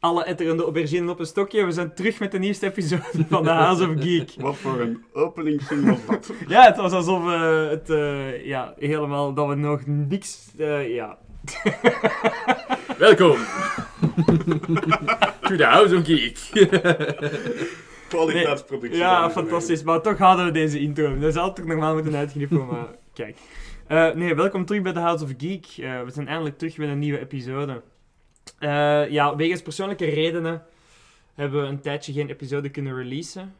Alle etterende auberginen op een stokje. We zijn terug met de nieuwste episode van The House of Geek. Wat voor een openingszin was dat? Ja, het was alsof eh, het eh, ja, helemaal dat we nog niks. eh, ja. Welkom to the House of Geek. Kwaliteitsproductie. Ja, fantastisch. Maar toch hadden we deze intro. Dat zou toch normaal moeten uitknippen, maar kijk. Eh, nee, welkom terug bij The House of Geek. Eh, we zijn eindelijk terug met een nieuwe episode. Eh, ja, wegens persoonlijke redenen hebben we een tijdje geen episode kunnen releasen.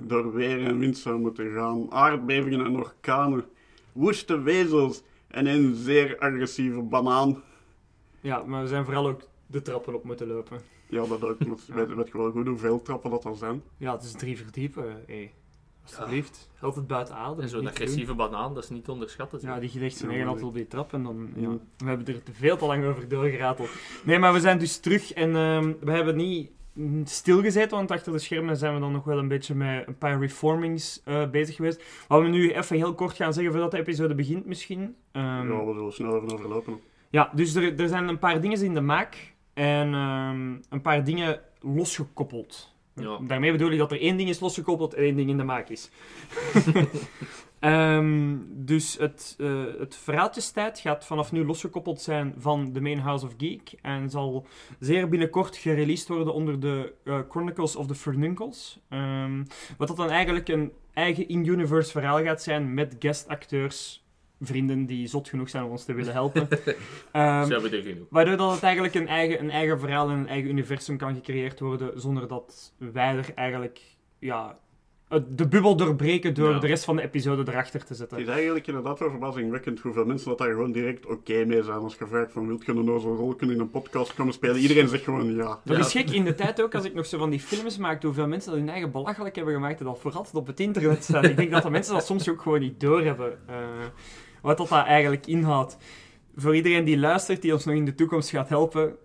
Door weer en wind zou moeten gaan. Aardbevingen en orkanen. Woeste wezels. En een zeer agressieve banaan. ja, maar we zijn vooral ook de trappen op moeten lopen. Ja, dat ook. Weet, weet je wel goed hoeveel trappen dat er zijn? Ja, het is drie verdiepen. Hey. Alsjeblieft. Altijd buiten adem. En zo'n doen. agressieve banaan, dat is niet te onderschatten. Ja, die legt zijn Ja, eigen altijd op die trap en dan... Ja, Ja. we hebben er te veel te lang over doorgerateld. Nee, maar we zijn dus terug en ehm, we hebben niet stilgezeten, want achter de schermen zijn we dan nog wel een beetje met een paar reformings eh, bezig geweest. Wat we nu even heel kort gaan zeggen voordat de episode begint misschien. Ehm, ja, we zullen snel even overlopen. ja, dus er, er zijn een paar dingen in de maak en ehm, een paar dingen losgekoppeld. Ja. Daarmee bedoel ik dat er één ding is losgekoppeld en één ding in de maak is. Ehm, dus het, eh het verhaaltjestijd gaat vanaf nu losgekoppeld zijn van de Main House of Geek en zal zeer binnenkort gereleased worden onder de eh, Chronicles of the Fernuncles. Ehm, wat dat dan eigenlijk een eigen in-universe verhaal gaat zijn met guestacteurs, vrienden die zot genoeg zijn om ons te willen helpen. Genoeg. Waardoor dat het eigenlijk een eigen, een eigen verhaal en een eigen universum kan gecreëerd worden, zonder dat wij er eigenlijk ja, de bubbel doorbreken door Ja. de rest van de episode erachter te Het zetten. is eigenlijk inderdaad wel verbazingwekkend hoeveel mensen dat daar gewoon direct oké mee zijn. Als je vraagt van, wilt je een nozel rol kunnen in een podcast komen spelen? Iedereen zegt gewoon ja. Dat Ja. is gek in de tijd ook, als ik nog zo van die films maakte, hoeveel mensen dat hun eigen belachelijk hebben gemaakt en dat voor altijd op het internet staan. ik denk dat de mensen dat soms ook gewoon niet doorhebben. eh wat dat, dat eigenlijk inhoudt. Voor iedereen die luistert, die ons nog in de toekomst gaat helpen,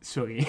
sorry.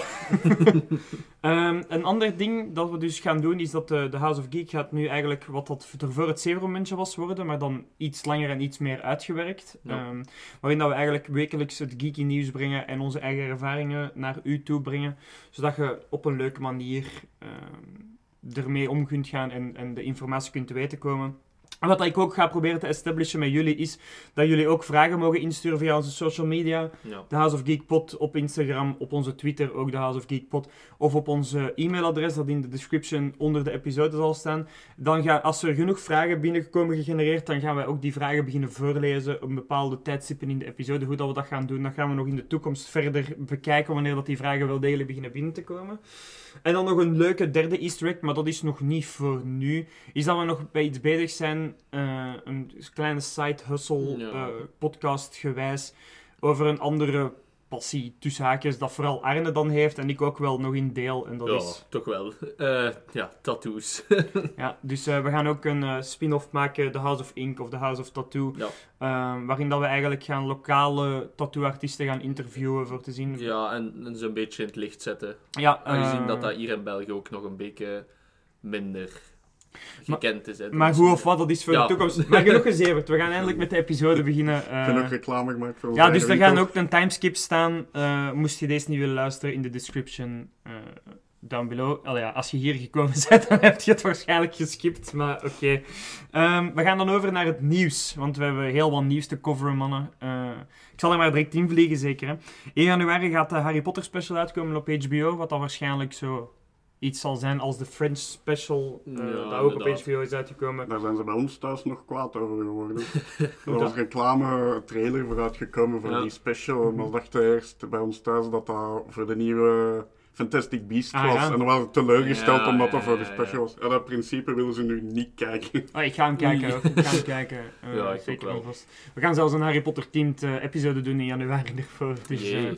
Ehm, een ander ding dat we dus gaan doen, is dat de, de House of Geek gaat nu eigenlijk wat dat ervoor het zevenmomentje was worden, maar dan iets langer en iets meer uitgewerkt. Ja. Ehm, waarin dat we eigenlijk wekelijks het geeky nieuws brengen en onze eigen ervaringen naar u toe brengen, zodat je op een leuke manier ehm, ermee om kunt gaan en, en de informatie kunt te weten komen. En wat ik ook ga proberen te establishen met jullie is dat jullie ook vragen mogen insturen via onze social media. Ja. De House of Geek Pod op Instagram, op onze Twitter ook de House of Geek Pod, of op onze e-mailadres dat in de description onder de episode zal staan. Dan gaan, als er genoeg vragen binnenkomen gegenereerd, dan gaan wij ook die vragen beginnen voorlezen op een bepaalde tijdstippen in de episode. Hoe dat we dat gaan doen, dat gaan we nog in de toekomst verder bekijken wanneer dat die vragen wel degelijk beginnen binnen te komen. En dan nog een leuke derde easter egg, maar dat is nog niet voor nu. Is dat we nog bij iets bezig zijn, eh, een kleine side hustle Ja. eh, podcast gewijs, over een andere passie tussen haakjes, dat vooral Arne dan heeft en ik ook wel nog in deel. En dat ja, is, toch wel. Eh, ja, tattoos. ja, dus we gaan ook een spin-off maken, The House of Ink of The House of Tattoo, Ja. eh, waarin dat we eigenlijk gaan lokale tattooartiesten gaan interviewen voor te zien. ja, en, en ze een beetje in het licht zetten. Ja, Aangezien dat dat hier in België ook nog een beetje minder gekend is. Hè. Maar hoe of wat, dat is voor Ja. de toekomst. Maar genoeg gezeverd, we gaan eindelijk met de episode beginnen. eh, Genoeg reclame gemaakt voor ja, dus er gaan ook een timeskip staan. eh, moest je deze niet willen luisteren, in de description eh, down below. Al ja, als je hier gekomen bent, dan heb je het waarschijnlijk geskipt, maar oké. Ehm, we gaan dan over naar het nieuws, want we hebben heel wat nieuws te coveren, mannen. Eh, ik zal er maar direct in vliegen, zeker. Hè. 1 januari gaat de Harry Potter special uitkomen op HBO, wat dan waarschijnlijk zo iets zal zijn als de French special, eh, Ja, dat ook op inderdaad. HBO is uitgekomen. Daar zijn ze bij ons thuis nog kwaad over geworden. er was een reclame trailer vooruitgekomen voor Ja. die special. Maar we dachten eerst bij ons thuis dat dat voor de nieuwe Fantastic Beast Ah, was. ja. En dan was het teleurgesteld Ja, omdat ja, dat voor de special was. En dat principe willen ze nu niet kijken. Oh, ik ga hem kijken, hoor. ik ga hem kijken. eh, Ja, ik zeker wel. We gaan zelfs een Harry Potter themed eh, episode doen in januari ervoor. Dus eh.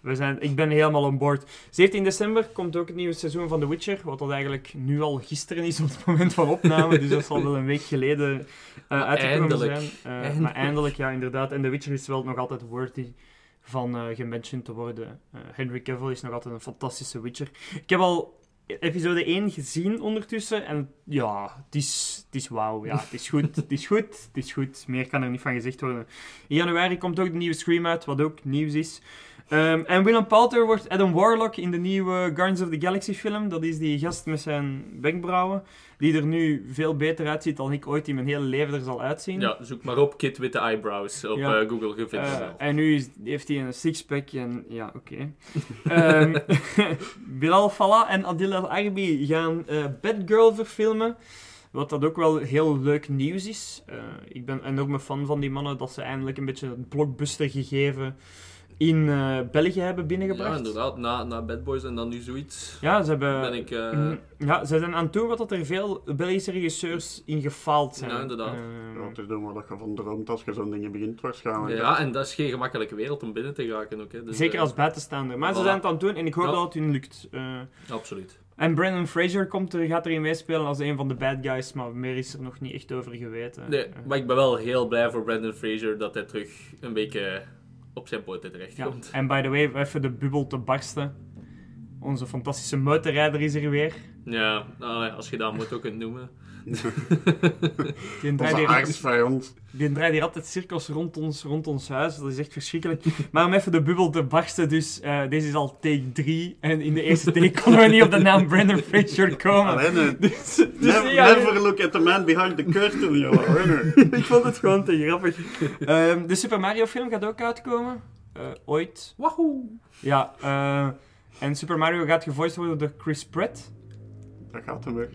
We zijn, ik ben helemaal on board. 17 december komt ook het nieuwe seizoen van The Witcher, wat dat eigenlijk nu al gisteren is op het moment van opname. dus dat zal wel een week geleden eh uitgekomen zijn. Eh, Eindelijk. Maar eindelijk, ja, inderdaad. En The Witcher is wel nog altijd worthy. van gementioned te worden. Henry Cavill is nog altijd een fantastische Witcher. Ik heb al episode 1 gezien ondertussen en ja, het is, het is wauw. Ja, het is goed, het is goed, het is goed. Meer kan er niet van gezegd worden. In januari komt ook de nieuwe Scream uit, wat ook nieuws is. Ehm, en Willem Poulter wordt Adam Warlock in de nieuwe Guardians of the Galaxy film. Dat is die gast met zijn wenkbrauwen, die er nu veel beter uitziet dan ik ooit in mijn hele leven er zal uitzien. Ja, zoek maar op Kid with the Eyebrows op Ja. eh, Google, je vindt Eh, en nu is- heeft hij een sixpack en ja, oké. Ehm, Bilal Fallah en Adil El Arbi gaan eh Batgirl verfilmen. Wat dat ook wel heel leuk nieuws is. Ik ben een enorme fan van die mannen dat ze eindelijk een beetje het blockbuster gegeven in eh, België hebben Ja, binnengebracht. inderdaad. Na, na Bad Boys en dan nu zoiets. Ja, ze hebben... ben ik... eh, Mm, Ja, ze zijn aan het doen wat dat er veel Belgische regisseurs in gefaald zijn. Ja, inderdaad. Eh, Ja, het is doen wat je van droomt als je zo'n dingen begint waarschijnlijk. ja, en dat is geen gemakkelijke wereld om binnen te geraken ook. Hè. Dus, Zeker als buitenstaander. Maar ze zijn het aan het doen en ik hoop Ja. dat het hun lukt. Eh, Absoluut. en Brandon Fraser komt er, gaat erin meespelen als een van de bad guys, maar meer is er nog niet echt over geweten. Nee, maar ik ben wel heel blij voor Brandon Fraser dat hij terug een beetje op zijn poten terecht ja. komt. En by the way, even de bubbel te barsten. Onze fantastische motorrijder is er weer. Ja, nou, als je dat moet ook kunt noemen. Die draait aardsvijand. die draait hier altijd cirkels rond ons, rond ons huis. Dat is echt verschrikkelijk. Maar om even de bubbel te barsten, dus eh, deze is al take 3. En in de eerste take konden we niet op de naam Brandon Fraser komen. Alleen, Dus, dus never, ja, never look at the man behind the curtain, joh. Runner. ik vond het gewoon te grappig. Ehm, de Super Mario film gaat ook uitkomen. Eh, ooit. Wahoo! Ja, eh, en Super Mario gaat gevoiced worden door Chris Pratt. Dat gaat hem weg.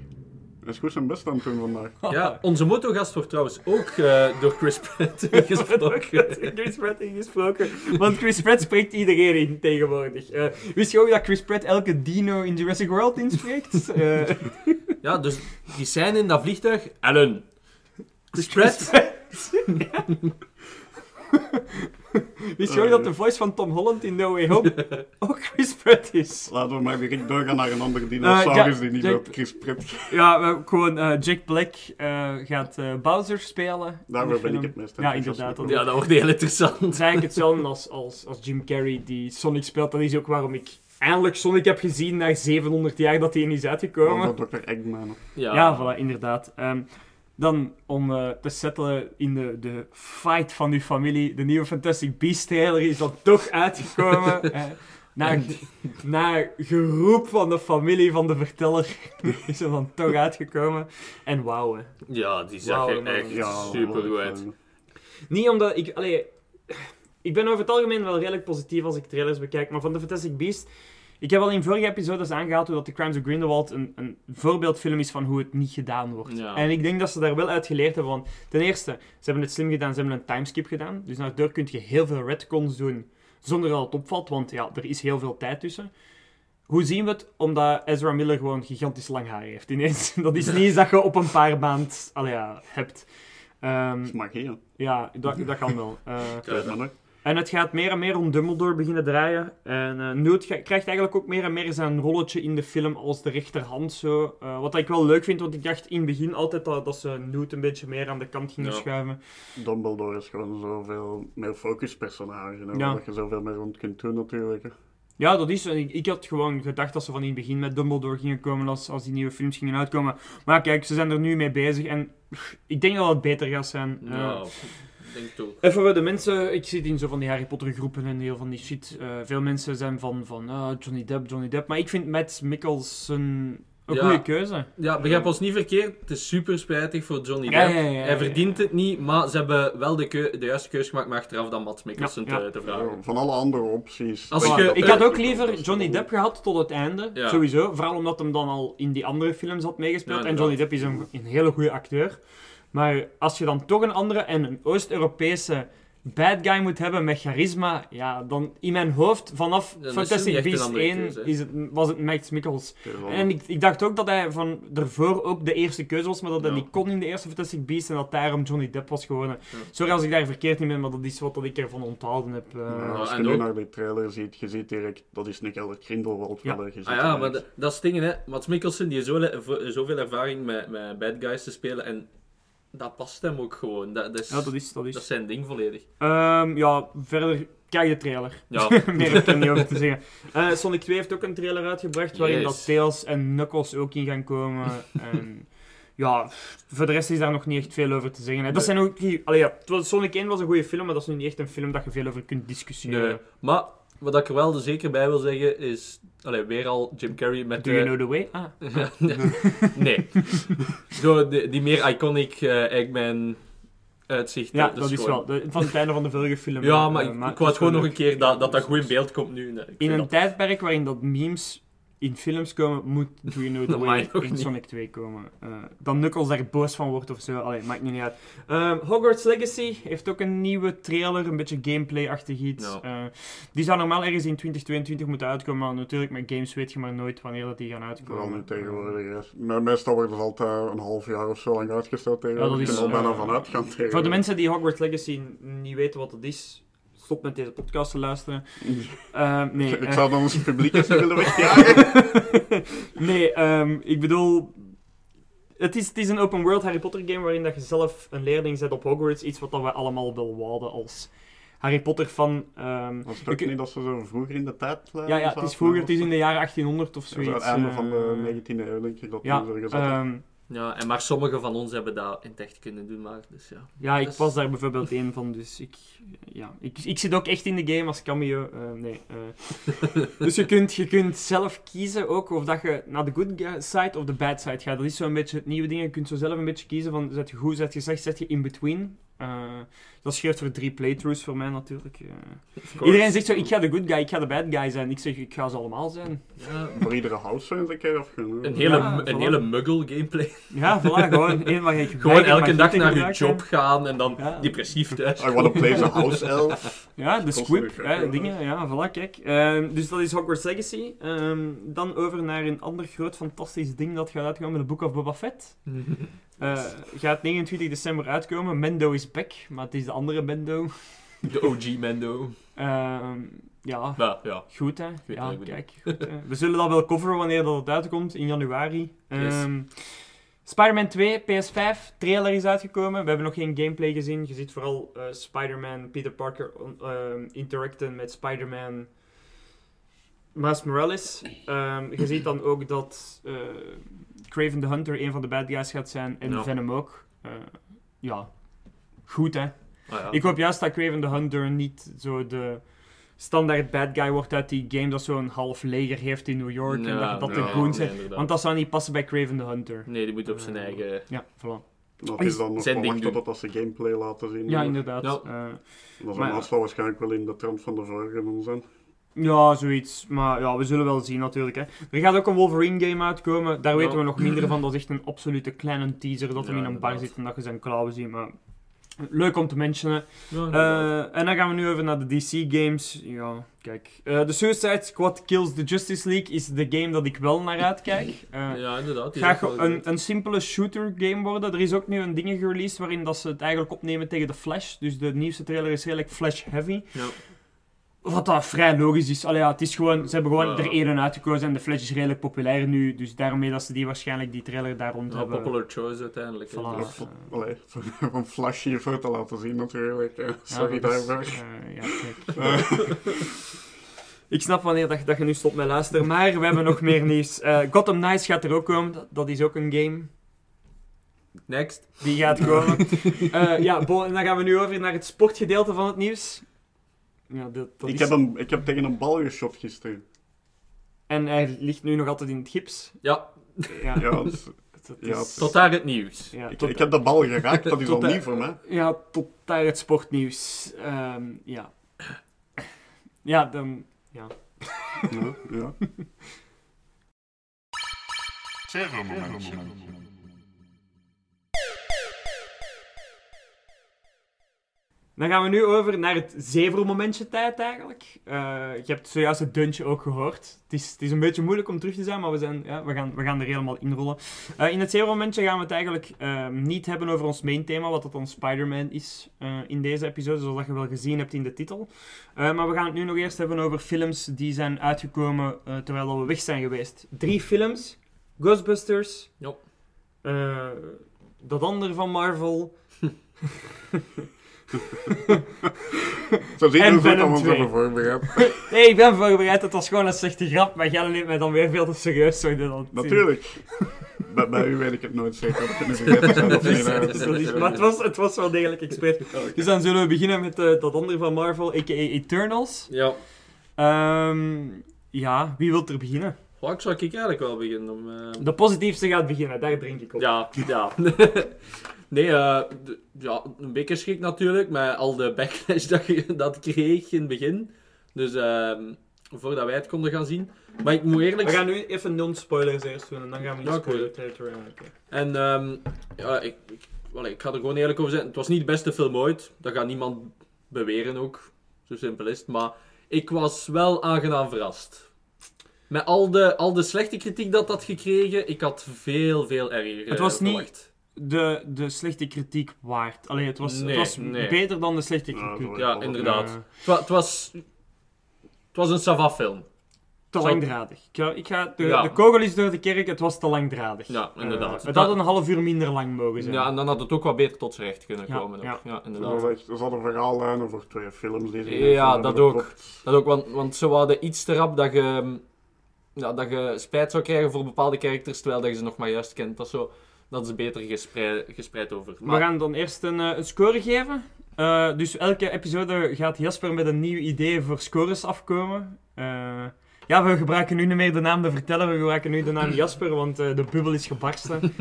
Is goed zijn best aan het doen vandaag. Ja, onze motogast wordt trouwens ook eh, door Chris Pratt gesproken. Chris Pratt ingesproken. Want Chris Pratt spreekt iedereen in tegenwoordig. Eh, wist je ook dat Chris Pratt elke dino in Jurassic World inspreekt? Eh, Ja, dus die scène in dat vliegtuig. Ellen. Chris Pratt. wist je ook dat de voice van Tom Holland in No Way Home ook Chris Pratt is? Laten we maar direct doorgaan naar een andere dinosaurus Eh, ja, die niet Jack- op Chris Pratt Ja, gewoon eh, Jack Black eh, gaat eh, Bowser spelen. Daarvoor in ben ik het meest Ja, inderdaad. Ja, dat wordt heel interessant. Het is eigenlijk hetzelfde als, als, als Jim Carrey die Sonic speelt. Dat is ook waarom ik eindelijk Sonic heb gezien na 700 jaar dat hij is uitgekomen. Over Dr. Eggman. Ja, Ja, voilà, inderdaad. Ehm, dan om eh, te settelen in de, de fight van uw familie. De nieuwe Fantastic Beasts trailer is dan toch uitgekomen. eh, na, na geroep van de familie van de verteller is er dan toch uitgekomen. En wauw, hè. Ja, die zag Wauw, er man. echt Ja, super goed uit. Niet omdat ik... Allee, ik ben over het algemeen wel redelijk positief als ik trailers bekijk, maar van de Fantastic Beast... Ik heb al in vorige episodes aangehaald hoe dat The Crimes of Grindelwald een, een voorbeeldfilm is van hoe het niet gedaan wordt. Ja. En ik denk dat ze daar wel uit geleerd hebben, want ten eerste, ze hebben het slim gedaan, ze hebben een timeskip gedaan. Dus daardoor kun je heel veel retcons doen zonder dat het opvalt, want ja, er is heel veel tijd tussen. Hoe zien we het? Omdat Ezra Miller gewoon gigantisch lang haar heeft ineens. Dat is niet iets dat je op een paar maand allee, ja, hebt. Ehm, Dat is magie, hè. ja, dat, dat kan wel. Eh, nog. En het gaat meer en meer om Dumbledore beginnen draaien. En eh Newt krijgt eigenlijk ook meer en meer zijn rolletje in de film als de rechterhand. Zo. Eh, wat ik wel leuk vind, want ik dacht in het begin altijd dat, dat ze Newt een beetje meer aan de kant gingen Ja. schuiven. Dumbledore is gewoon zoveel meer focuspersonage. hè, Ja. Dat je zoveel meer rond kunt doen natuurlijk. hè. Ja, dat is. en Ik, ik had gewoon gedacht dat ze van in het begin met Dumbledore gingen komen als, als die nieuwe films gingen uitkomen. Maar kijk, ze zijn er nu mee bezig en pff, ik denk dat het beter gaat zijn. Eh, Ja, denk het ook. Even voor de mensen, ik zit in zo van die Harry Potter groepen en heel van die shit. Eh, veel mensen zijn van, van ah, Johnny Depp, Johnny Depp. Maar ik vind Matt Mikkelsen een Ja. goede keuze. Ja, begrijp ons niet verkeerd. Het is super spijtig voor Johnny Depp. ja, ja, ja, Hij ja. verdient het niet, maar ze hebben wel de, keu- de juiste keuze gemaakt, maar achteraf dan Matt Mikkelsen Ja, ja. Te, te vragen. Van alle andere opties. Als je- ik had ook liever Johnny Depp gehad tot het einde, Ja. sowieso. Vooral omdat hem dan al in die andere films had meegespeeld. Ja, en Johnny Depp is een, een hele goede acteur. Maar als je dan toch een andere en een Oost-Europese bad guy moet hebben met charisma, ja, dan in mijn hoofd vanaf Fantastic Beasts andere 1 keuze, hè. is het, was het Max Mikkels. En ik, ik dacht ook dat hij van ervoor ook de eerste keuze was, maar dat hij Ja. niet kon in de eerste Fantastic Beasts en dat daarom Johnny Depp was geworden. Ja. Sorry als ik daar verkeerd in ben, maar dat is wat dat ik ervan onthouden heb. eh. Als je en nu ook- naar die trailer ziet, je ziet direct, dat is niet Albert Grindelwald. Ja. wel, ziet Ah ja, maar dat, is het ding, hè. Mats Mikkelsen die heeft zo, zoveel ervaring met, met bad guys te spelen en dat past hem ook gewoon. Dat, dat, is, Ja, dat is... Dat dat is. is zijn ding volledig. Ehm, ja, verder... Kijk de trailer. Ja, Meer heb ik er niet over te zeggen. Eh, Sonic 2 heeft ook een trailer uitgebracht waarin Yes. dat Tails en Knuckles ook in gaan komen. en ja, voor de rest is daar nog niet echt veel over te zeggen. hè. Dat zijn ook... Allee, ja, Sonic 1 was een goede film, maar dat is nu niet echt een film dat je veel over kunt discussiëren. nee. Maar wat ik er wel zeker bij wil zeggen is... Allee, weer al Jim Carrey met Do de... you know the way? Ah. Ja, nee. nee. Zo, die, die meer iconic eh, Eggman uitzichten. Ja, dat is gewoon- wel. de- van het einde van de vorige film. Ja, eh, maar ik, maar ik wou gewoon nog een keer dat dat, dat goed in beeld komt nu. Nee, In een dat- tijdperk waarin dat memes in films komen, moet Do You Know The Dat Way in niet. Sonic 2 komen. Eh dan Knuckles daar boos van wordt of zo. Allee, maakt niet uit. Ehm, Hogwarts Legacy heeft ook een nieuwe trailer, een beetje gameplay-achtig iets. Eh, die zou normaal ergens in 2022 moeten uitkomen, maar natuurlijk met games weet je maar nooit wanneer dat die gaan uitkomen. Vooral nu tegenwoordig. Me- Meestal wordt het altijd een half jaar of zo lang uitgesteld tegenwoordig. Ja, dat is, er al bijna eh, vanuit gaan tegenwoordig. Voor de mensen die Hogwarts Legacy niet weten wat het is, stop met deze podcast te luisteren. Eh, nee, Ik eh, zou dan ons publiek eens willen wegjagen. nee, ehm, ik bedoel... Het is, het is een open world Harry Potter game waarin dat je zelf een leerling zet op Hogwarts. Iets wat dat we allemaal wel wouden als Harry Potter fan. ehm, Was het ook ik- niet dat ze zo vroeger in de tijd eh, ja, ja, het is vroeger, het is in de jaren 1800 of zoiets. het einde van de eh, 19e eeuw, denk ik, dat Ja, gezet. Ja, en maar sommigen van ons hebben dat in het echt kunnen doen, maar dus ja. ja, ik Dus- was daar bijvoorbeeld één van, dus ik, ja, ik, ik zit ook echt in de game als cameo. eh, nee, eh. dus je kunt, je kunt zelf kiezen ook of dat je naar de good side of de bad side gaat. Dat is zo'n beetje het nieuwe ding. Je kunt zo zelf een beetje kiezen van, zet je goed, zet je slecht, zet je in between. Eh, dat scheelt voor drie playthroughs voor mij natuurlijk. eh. Iedereen zegt zo, ik ga de good guy, ik ga de bad guy zijn. Ik zeg, ik ga ze allemaal zijn. Ja, Voor iedere house eens een keer een hele, Ja, een hele muggle gameplay. Ja, voilà, gewoon. één waar ik Gewoon elke dag naar je job gaan en dan Ja. depressief thuis. I wanna play the house elf. Ja, de squib, hè, ja. dingen, ja, voilà, kijk. Ehm, dus dat is Hogwarts Legacy. Ehm, dan over naar een ander groot fantastisch ding dat gaat uitkomen, de Book of Boba Fett. Eh, gaat 29 december uitkomen. Mendo is back, maar het is de andere Mendo. De OG Mendo. Ehm, ja, Ja, ja. goed hè. Ja, kijk. Goed, hè. We zullen dat wel coveren wanneer dat het uitkomt, in januari. Yes. Ehm, Spider-Man 2, PS5, trailer is uitgekomen. We hebben nog geen gameplay gezien. Je ziet vooral eh, Spider-Man, Peter Parker ehm, interacten met Spider-Man Miles Morales. Je ziet dan ook dat eh Craven the Hunter een van de bad guys gaat zijn en Ja. Venom ook. Eh, ja, goed hè. Ah, ja. Ik hoop juist dat Craven the Hunter niet zo de standaard bad guy wordt uit die game dat zo'n half leger heeft in New York en dat, dat ja, de goons zijn. Want dat zou niet passen bij Craven the Hunter. Nee, die moet op zijn Eh, eigen... Ja, voilà. Dat is dan nog Zijn wel ding wachten doen. tot als ze gameplay laten zien. Ja, inderdaad. Ja. Dat zal Maar ja. meestal waarschijnlijk wel in de trend van de vorige dan zijn. Ja, zoiets. Maar ja, we zullen wel zien natuurlijk. Hè. Er gaat ook een Wolverine game uitkomen. Daar Ja. weten we nog minder van. Dat is echt een absolute kleine teaser dat hem Ja, in een bar zit en dat je zijn klauwen ziet. Maar leuk om te mentionen. Ja. Eh, en dan gaan we nu over naar de DC-games. Ja, kijk. Eh, de Suicide Squad Kills the Justice League is de game dat ik wel naar uitkijk. Eh ja, inderdaad. wel een, een simpele shooter game worden. Er is ook nu een ding gereleased waarin dat ze het eigenlijk opnemen tegen de Flash. Dus de nieuwste trailer is redelijk Flash-heavy. Ja. Wat dat vrij logisch is. Allee, ja, het is gewoon, ze hebben gewoon er één uitgekozen en de Flash is redelijk populair nu. Dus daarmee dat ze die waarschijnlijk die trailer daar rond Ja, hebben. popular choice uiteindelijk. Voilà. Ja, eh. allee, van Flash hiervoor te laten zien natuurlijk. Ja, Sorry daarvoor. eh, ja, kijk. Ik snap wanneer dat, dat je nu stopt met luisteren, maar we hebben nog meer nieuws. Eh, Gotham Knights gaat er ook komen. Dat, dat is ook een game. Next. Die gaat komen. Eh, ja, en dan gaan we nu over naar het sportgedeelte van het nieuws. Ja, dat, dat Ik is... heb, een, ik heb tegen een bal geschot gisteren. En hij ligt nu nog altijd in het gips. Ja, Ja, Ja, dat ja, is- tot daar het nieuws. ja, ik, tot, ik heb de bal geraakt, dat is al niet voor mij. ja, tot daar het sportnieuws. Ehm, ja. Ja, dan... Ja. Ja, ja. Dan gaan we nu over naar het zevenmomentje tijd eigenlijk. Eh, je hebt zojuist het deuntje ook gehoord. Het is, het is een beetje moeilijk om terug te zijn, maar we, zijn, ja, we, gaan, we gaan er helemaal inrollen. Eh, in het zevenmomentje gaan we het eigenlijk ehm, niet hebben over ons main thema, wat dat dan Spider-Man is eh, in deze episode, zoals je wel gezien hebt in de titel. Eh, maar we gaan het nu nog eerst hebben over films die zijn uitgekomen eh, terwijl we weg zijn geweest. Drie films. Ghostbusters. Eh, dat andere van Marvel. Zo zien En we dat 2. hebben voorbereid. Nee, ik ben voorbereid. Het was gewoon een slechte grap, maar jij neemt mij dan weer veel te serieus. Zo Natuurlijk. bij, bij u weet ik het nooit zeker Maar het was, het was wel degelijk expres. Dus dan zullen we beginnen met eh, dat andere van Marvel, a.k.a. Eternals. Ja. Ehm, ja, wie wil er beginnen? Ik zou ik eigenlijk wel beginnen om... eh, De positiefste gaat beginnen, daar drink ik op. Ja, ja. nee, eh, ja, een beetje schrik natuurlijk, met al de backlash dat, je, dat kreeg in het begin. Dus ehm, voordat wij het konden gaan zien. Maar ik moet eerlijk We gaan nu even non-spoilers eerst doen en dan gaan we in de spoiler territory aan. Oké. En ehm, ja, ik, ik, wel, ik ga er gewoon eerlijk over zijn. Het was niet de beste film ooit. Dat gaat niemand beweren ook. Zo simpel is het. Maar ik was wel aangenaam verrast. Met al de, al de slechte kritiek dat dat gekregen, ik had veel, veel erger Het was eh, niet- verwacht. De, de slechte kritiek waard. Allee, het was, Nee, het was nee. beter dan de slechte kritiek. Ja, inderdaad. Het, wa- het was, het was een savaf film. te Zal- langdradig. Ik ga, ik ga, de, Ja. de kogel is door de kerk, het was te langdradig. Ja, inderdaad. Eh, het had een half uur minder lang mogen zijn. Ja, en dan had het ook wat beter tot zijn recht kunnen Ja, komen. ook. ja. Ja, Dat inderdaad. er zat een verhaallijnen voor twee films. Die ze Ja, dat ook. Dat ook, want, want ze hadden iets te rap dat je, ja, dat je spijt zou krijgen voor bepaalde characters, terwijl dat je ze nog maar juist kent. Dat is, zo, dat is beter gespreid, gespreid over. We gaan dan eerst een, eh, een score geven. Eh, dus elke episode gaat Jasper met een nieuw idee voor scores afkomen. Eh, ja, we gebruiken nu niet meer de naam te vertellen, we gebruiken nu de naam Jasper, want eh, de bubbel is gebarsten.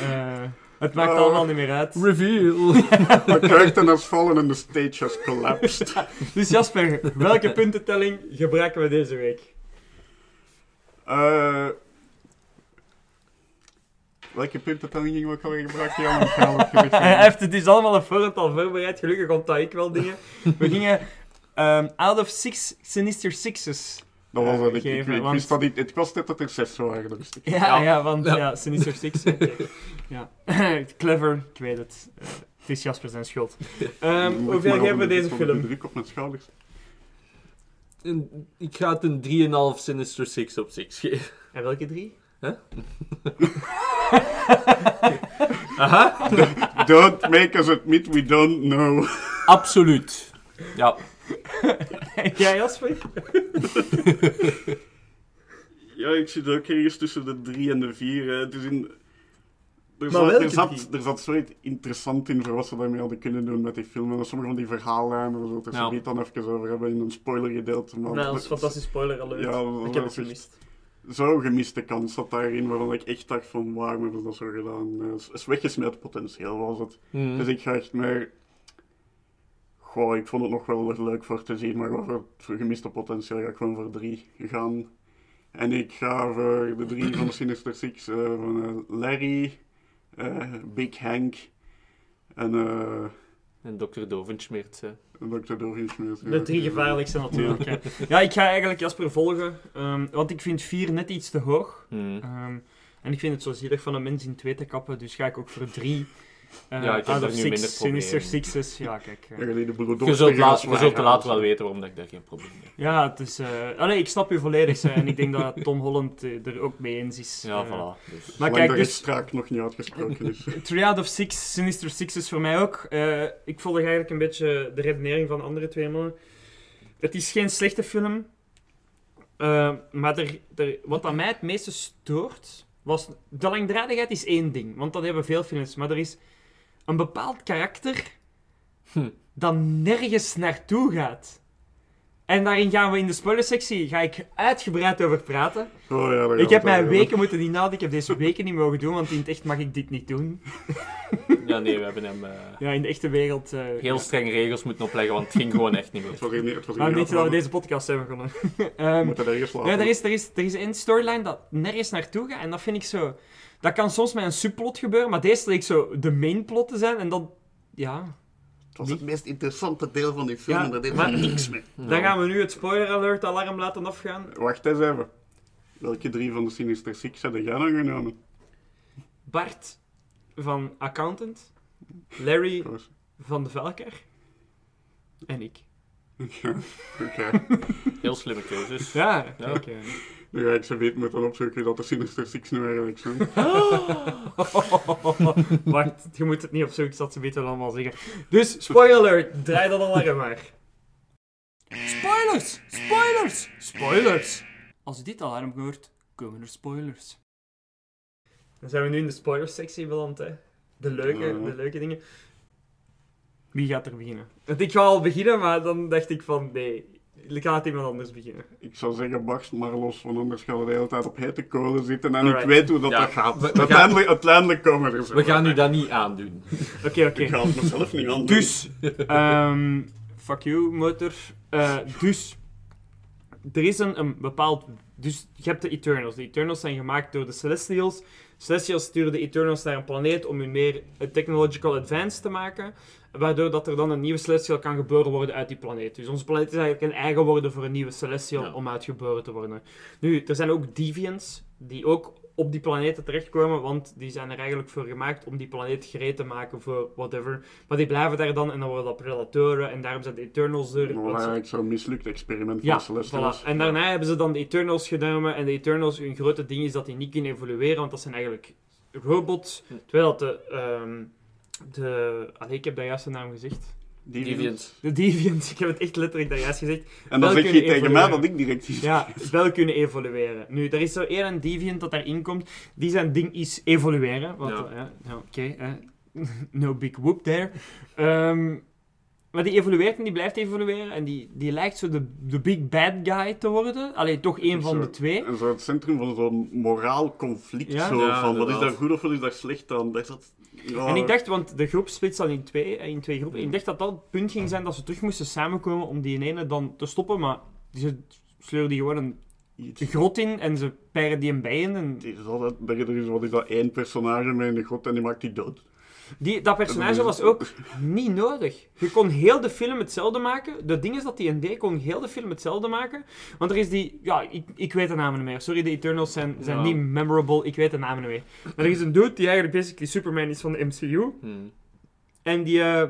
Eh, het maakt Oh. allemaal niet meer uit. Reveal! The curtain has fallen and the stage has collapsed. Dus Jasper, welke puntentelling gebruiken we deze week? Eh welke puntentelling gingen we ook alweer? Ik ga het Hij heeft het is allemaal een voorhand al voorbereid, gelukkig onthoud ik wel dingen. We gingen ehm, out of six Sinister Sixes. Dat was het. Ik, ik, geven, ik want- wist dat niet. Het was net dat er zes waren. Dus ik- Ja, ja, Ja. want ja, Ja. Sinister Six. oké. ja. Clever, ik weet het. Eh, het is Jasper zijn schuld. Ehm, ik hoeveel geven we deze onder de film? druk op mijn schouders. Een- ik ga het een 3,5 Sinister Six op 6 geven. En welke drie? Aha, Don't make us admit we don't know. absoluut. Ja, ja, Jasper? Ja, ik zit ook ergens tussen de drie en de vier. hè. Het in... Er, Maar zat, er, zat, er zoiets interessant in voor wat ze daarmee hadden kunnen doen met die film. En sommige van die verhaallijnen, we zullen het er zo niet dan even over hebben in een spoilergedeelte. Maar Nou, dat is een fantastisch spoiler alert. Ja, dat ik heb het gemist. Zo'n gemiste kans zat daarin, waarvan ik echt dacht van, waarom hebben ze dat zo gedaan? Eh, is- weggesmeed potentieel was het. Hmm. Dus ik ga echt meer... Goh, ik vond het nog wel leuk voor te zien, maar voor het gemiste potentieel ga ik gewoon voor drie gaan. En ik ga voor de drie van de Sinister Six, eh, van eh, Larry, Big Hank en eh en dokter Dovenschmeert. Dokter Dovenschmeert. De drie gevaarlijkste natuurlijk. Ja. ja. ik ga eigenlijk Jasper volgen, ehm, want ik vind 4 net iets te hoog. Hmm. Ehm, en ik vind het zo zielig van een mens in twee te kappen, dus ga ik ook voor 3. Uh, ja, ik heb nu six, minder problemen. Sinister Sixes, ja, kijk. Uh. je zult, la wel weten waarom dat ik daar geen probleem mee heb. Ja, het is... Uh... Ik snap je volledig, eh, en ik denk dat Tom Holland er ook mee eens is. Ja, voilà. Dus. Maar kijk, dus... strak nog niet uitgesproken is. Triad of Six, Sinister Six is voor mij ook. ik volg eigenlijk een beetje de redenering van de andere twee mannen. Het is geen slechte film, maar er, er, wat aan mij het meeste stoort, was... De langdradigheid is één ding, want dat hebben veel films, maar er is een bepaald karakter Hm. dat nergens naartoe gaat. En daarin gaan we in de spoilersectie ga ik uitgebreid over praten. Oh, ja, Ik heb we het mij over weken moeten inhouden. Ik heb deze weken niet mogen doen, want in het echt mag ik dit niet doen. Ja, nee, we hebben hem eh, Ja, in de echte wereld. eh, heel ja. strenge regels moeten opleggen, want het ging gewoon echt niet meer. Het was niet, het was je dat we deze podcast hebben begonnen? We Ehm moeten ergens slapen. ja, er is, er, is, er is één storyline dat nergens naartoe gaat. En dat vind ik zo. Dat kan soms met een subplot gebeuren, maar deze leek zo de main plot te zijn. En dan. Ja. Het was het meest interessante deel van die film Ja, en daar deed maar- ze niks mee. Dan gaan we nu het spoiler alert alarm laten afgaan. Wacht eens even. Welke drie van de Sinister Six hadden jij dan genomen? Bart van Accountant. Larry van de Velker. En ik. Ja, Oké. Heel slimme keuzes. Ja, Ja. kijk. Nu ga ik ze weten moeten opzoeken dat de Sinister Six nu eigenlijk zijn. Wacht, je moet het niet opzoeken, het ze beter allemaal zeggen. Dus, spoiler alert, draai dat alarm maar. Spoilers! Spoilers! Spoilers! Als je dit alarm hoort, komen er spoilers. Dan zijn we nu in de spoilers-sectie beland, hè. De leuke, Ja. de leuke dingen. Wie gaat er beginnen? Want ik ga al beginnen, maar dan dacht ik van, nee, laat iemand anders beginnen. Ik zou zeggen, barst maar los, want anders gaan we de hele tijd op hete kolen zitten. En Alright. ik weet hoe dat, Ja, dat gaat. we- we uiteindelijk, uiteindelijk komen er zo. We gaan u dat niet aandoen. Oké, oké. Ik ga het mezelf niet aan Dus, ehm fuck you, motor. Eh, dus, er is een, een bepaald... Dus, je hebt de Eternals. De Eternals zijn gemaakt door de Celestials. Celestials sturen de Eternals naar een planeet om hun meer eh, technological advance te maken. Waardoor dat er dan een nieuwe Celestial kan geboren worden uit die planeet. Dus onze planeet is eigenlijk een eigen worden voor een nieuwe Celestial Ja. om uitgeboren te worden. Nu, er zijn ook Deviants die ook op die planeten terechtkomen, want die zijn er eigenlijk voor gemaakt om die planeet gereed te maken voor whatever. Maar die blijven daar dan en dan worden dat predatoren en daarom zijn de Eternals er. Dat was want ze- eigenlijk zo'n mislukt experiment ja, van Celestials. voilà. En daarna hebben ze dan de Eternals genomen. En de Eternals, hun grote ding is dat die niet kunnen evolueren, want dat zijn eigenlijk robots. Terwijl dat de... ehm de allee, ik heb daar juist de naam gezegd. Deviant. De Deviants, ik heb het echt letterlijk daar juist gezegd. En dan zeg je tegen mij dat ik direct iets... Ja, wel kunnen evolueren. Nu, er is zo één Deviant dat daarin komt. Die zijn ding is evolueren. Want, Ja. Oké, hè. no big whoop there. Ehm, maar die evolueert en die blijft evolueren. En die, die lijkt zo de, de big bad guy te worden. Alleen toch één van Zo. de twee. En zo het centrum van zo'n moraal conflict. Ja? Zo, Ja, van wat is daar goed of wat is daar slecht aan? Dat is dat... Ja, En ik dacht, want de groep splitst dan in twee, eh, in twee groepen. Ik dacht dat dat het punt ging zijn dat ze terug moesten samenkomen om die ene dan te stoppen. Maar ze sleuren die gewoon een iets. grot in en ze peiren die een bijen. En Het is altijd, er is, wat is dat, één personage in de grot en die maakt die dood. Die, dat personage was ook niet nodig. Je kon heel de film hetzelfde maken. De ding is dat die ND kon heel de film hetzelfde maken. Want er is die... Ja, ik, ik weet de namen niet meer. Sorry, de Eternals zijn, zijn Ja. niet memorable. Ik weet de namen niet meer. Maar er is een dude die eigenlijk basically Superman is van de MCU. Hmm. En die eh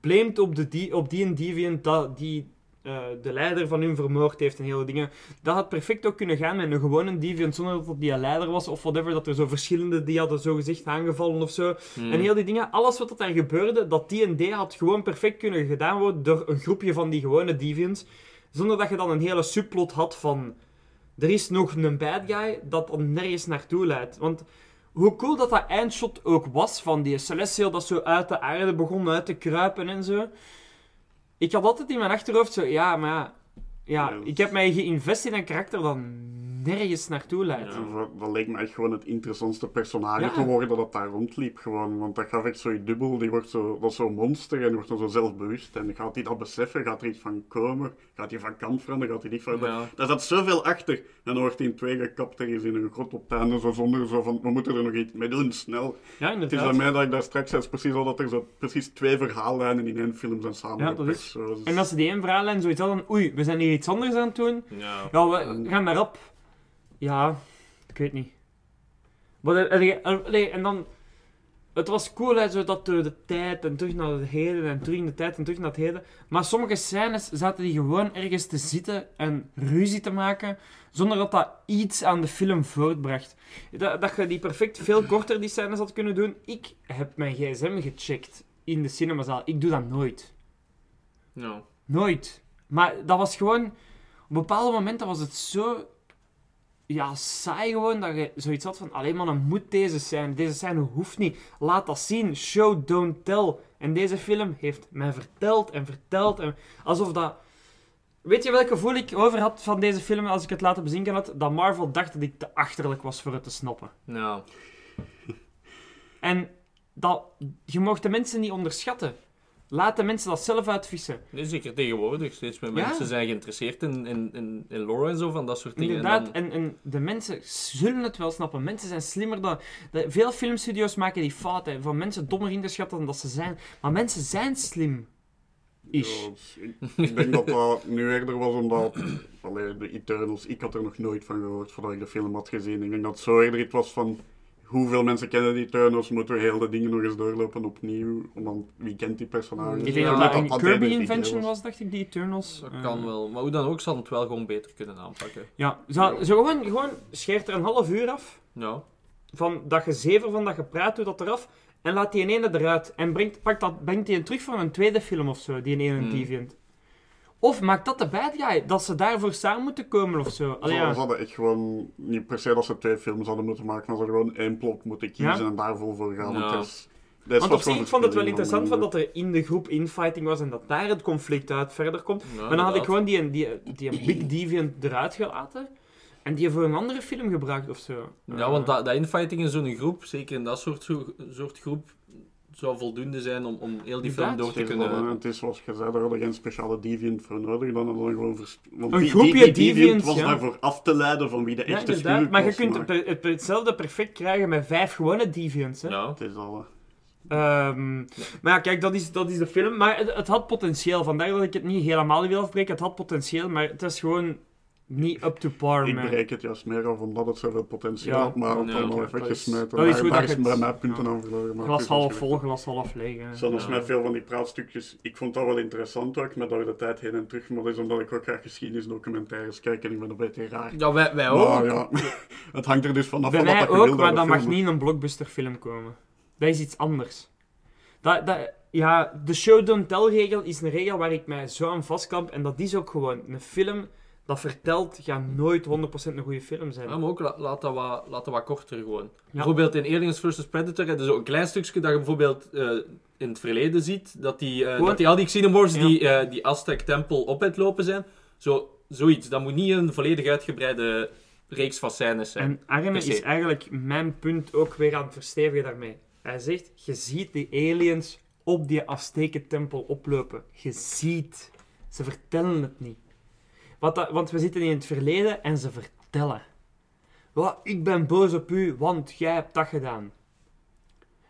blamet op, de die, op die en Deviant dat die eh, de leider van hun vermoord heeft en hele dingen. Dat had perfect ook kunnen gaan met een gewone Deviant zonder dat het die een leider was of whatever. Dat er zo verschillende die hadden zo gezegd aangevallen of zo. Hmm. En heel die dingen, alles wat er daar gebeurde, dat D&D had gewoon perfect kunnen gedaan worden door een groepje van die gewone deviants. Zonder dat je dan een hele subplot had van... Er is nog een bad guy dat nergens naartoe leidt. Want hoe cool dat dat eindshot ook was van die Celestial dat zo uit de aarde begon uit te kruipen en zo. Ik had altijd in mijn achterhoofd zo, ja, maar ja... Ja, ik heb mij geïnvest in een karakter dat nergens naartoe leidt. Ja. Dat- Dat leek me echt gewoon het interessantste personage Ja. te worden dat daar rondliep. Gewoon. Want dat gaf echt zo'n dubbel, die wordt zo, dat is zo'n monster en die wordt dan zo zelfbewust. En gaat hij dat beseffen? Gaat er iets van komen? Gaat hij van kant veranderen? Gaat hij niet veranderen? Ja. Daar zat zoveel achter. En dan wordt hij in twee gekapt ergens in een grot op einde. Zo zonder zo van, we moeten er nog iets mee doen, snel. Ja, Het is aan mij dat ik daar straks zei, precies al dat er zo precies twee verhaallijnen in één film zijn Ja, samengepakt. is- Zo, dus- En als ze die één verhaallijn zoiets hadden, oei, we zijn hier iets anders aan het doen. Ja. Ja, we gaan daarop. Ja, ik weet niet. Maar, eh, allee, en dan... Het was cool, hè, zo dat door de tijd en terug naar het heden en terug in de tijd en terug naar het heden. Maar sommige scènes zaten die gewoon ergens te zitten en ruzie te maken, zonder dat dat iets aan de film voortbracht. Dat, dat je die perfect veel korter, die scènes had kunnen doen. Ik heb mijn gsm gecheckt in de cinemazaal. Ik doe dat nooit. Ja. Nooit. Maar dat was gewoon... Op bepaalde momenten was het zo... Ja, saai gewoon, dat je zoiets had van... Alleen maar, dan moet deze zijn. Deze scène hoeft niet. Laat dat zien. Show, don't tell. En deze film heeft mij verteld en verteld. En alsof dat... Weet je welk gevoel ik over had van deze film als ik het laten bezinken had? Dat Marvel dacht dat ik te achterlijk was voor het te snappen. Ja. En dat... Je mocht de mensen niet onderschatten. Laat de mensen dat zelf uitvissen. Nee, zeker tegenwoordig. Steeds meer Ja. mensen zijn geïnteresseerd in, in, in, in lore en zo, van dat soort dingen. Inderdaad, En en, en de mensen zullen het wel snappen. Mensen zijn slimmer dan... de- veel filmstudio's maken die fouten van mensen dommer in te schatten dan dat ze zijn. Maar mensen zijn slim. Is. Ja, ik, ik denk dat dat nu eerder was omdat... Allee, de Eternals, ik had er nog nooit van gehoord voordat ik de film had gezien. Ik denk dat het zo eerder iets was van... hoeveel mensen kennen die Eternals? Moeten we heel de dingen nog eens doorlopen opnieuw? Want wie kent die personages? Ik denk Ja, dat dat een dat Kirby eigenlijk invention niet was, dacht ik, die Eternals. Dat Eh, kan wel. Maar hoe dan ook, ze hadden het wel gewoon beter kunnen aanpakken. Ja, zo, zo gewoon, gewoon scheert er een half uur af. Ja. Van dat gezever van dat gepraat, doe dat eraf. En laat die ene eruit. En brengt, pak dat, brengt die terug voor een tweede film of zo, die ene Hmm. deviant. Of maak dat de bad guy, dat ze daarvoor samen moeten komen of zo. Allee, ja. ze hadden echt gewoon, niet per se dat ze twee films hadden moeten maken, maar ze hadden gewoon één plot moeten kiezen Ja? en daar vol voor gaan. Ja. Het is, dit Want was op zich, ik vond het wel interessant van dat er in de groep infighting was en dat daar het conflict uit verder komt. Ja, maar dan had ik gewoon die, die, die Big Deviant eruit gelaten en die voor een andere film gebruikt of zo. Ja, want dat, dat infighting in zo'n groep, zeker in dat soort, soort groep, zou voldoende zijn om, om heel die film door te kunnen... het is zoals je zei, daar hadden geen speciale deviant voor nodig. Dan hadden we gewoon vers- want Een die, groepje die, was ja. daarvoor af te leiden van wie de Ja, echte schuur Maar je kunt maar het, het- hetzelfde perfect krijgen met vijf gewone deviants. Hè? Ja. Het is al... Ehm, Maar ja, kijk, dat is, dat is de film. Maar het, het had potentieel. Vandaar dat ik het niet helemaal wil afbreken. Het had potentieel, maar het is gewoon niet up to par. Ik met- breek het juist meer af omdat het zoveel potentieel Ja. had, maar het Ja, allemaal oké, heeft dat is- weggesmeten. dat Daar- is bij het- mij punten ja. aan verloren. maar Glas het is als half vol, glas half leeg. Ja. met veel van die praatstukjes, ik vond dat wel interessant ook, met door de tijd heen en terug, maar dat is omdat ik ook graag geschiedenisdocumentaires kijk en ik ben een beetje raar. Ja, wij, wij Maar ook. ja, het hangt er dus vanaf Bij van wat dat je ook, maar dat mag niet in een blockbusterfilm komen. Dat is iets anders. Dat, dat, ja, de show don't tell regel is een regel waar ik mij zo aan vastklamp. En dat is ook gewoon een film dat vertelt, gaat nooit 100% een goede film zijn. Ja, maar ook la- laat, dat wat, laat dat wat korter gewoon. Ja. Bijvoorbeeld in Aliens vs Predator heb je zo een klein stukje dat je bijvoorbeeld eh, in het verleden ziet, dat die, eh, dat die al die xenomorphs Ja. die, eh, die Aztec-tempel op het lopen zijn. Zo, zoiets. Dat moet niet een volledig uitgebreide reeks van scènes zijn. En Arne is eigenlijk mijn punt ook weer aan het verstevigen daarmee. Hij zegt, je ziet die aliens op die Azteken-tempel oplopen. Je ziet. Ze vertellen het niet. Wat dat, want we zitten in het verleden en ze vertellen. Wat, ik ben boos op u, want jij hebt dat gedaan.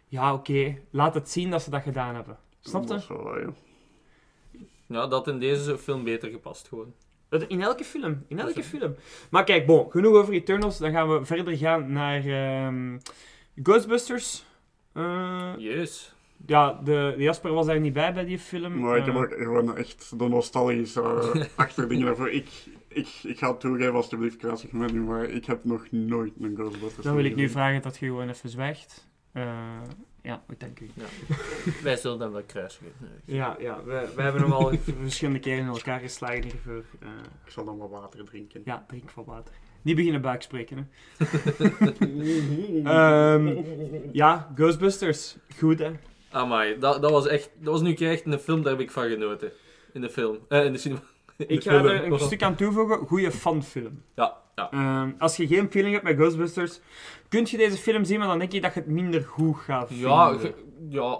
Ja, oké. Laat het zien dat ze dat gedaan hebben. Snap Dat je? ja. Ja, dat in deze film beter gepast gewoon. In elke film. In elke film. Maar kijk, bon, genoeg over Eternals. Dan gaan we verder gaan naar ehm, Ghostbusters. Eh, Yes. Ja, de, de Jasper was daar niet bij bij die film. Maar ik heb Eh, ook gewoon echt de nostalgische achterdingen daarvoor. Ik, ik, ik ga het toegeven, alsjeblieft, kruisig met nu, maar ik heb nog nooit een Ghostbusters dan wil ik nu gezien. vragen dat je gewoon even zwijgt. Eh, ja, ik dank u. Ja. Wij zullen dan wel kruisen. Ja, ja we, we hebben hem al verschillende keren in elkaar geslagen hiervoor. Eh, Ik zal dan wat water drinken. ja, drink van water. Niet beginnen buikspreken, hè. Ehm, ja, Ghostbusters. Goed, hè. Amai, dat, dat was echt... Dat was nu echt een film, daar heb ik van genoten. In de film. Eh, in de cinema. In de Ik ga film. er een stuk aan toevoegen. Goeie fanfilm. Ja, ja. Ehm, als je geen feeling hebt met Ghostbusters, kun je deze film zien, maar dan denk je dat je het minder goed gaat vinden. Ja, ge- ja.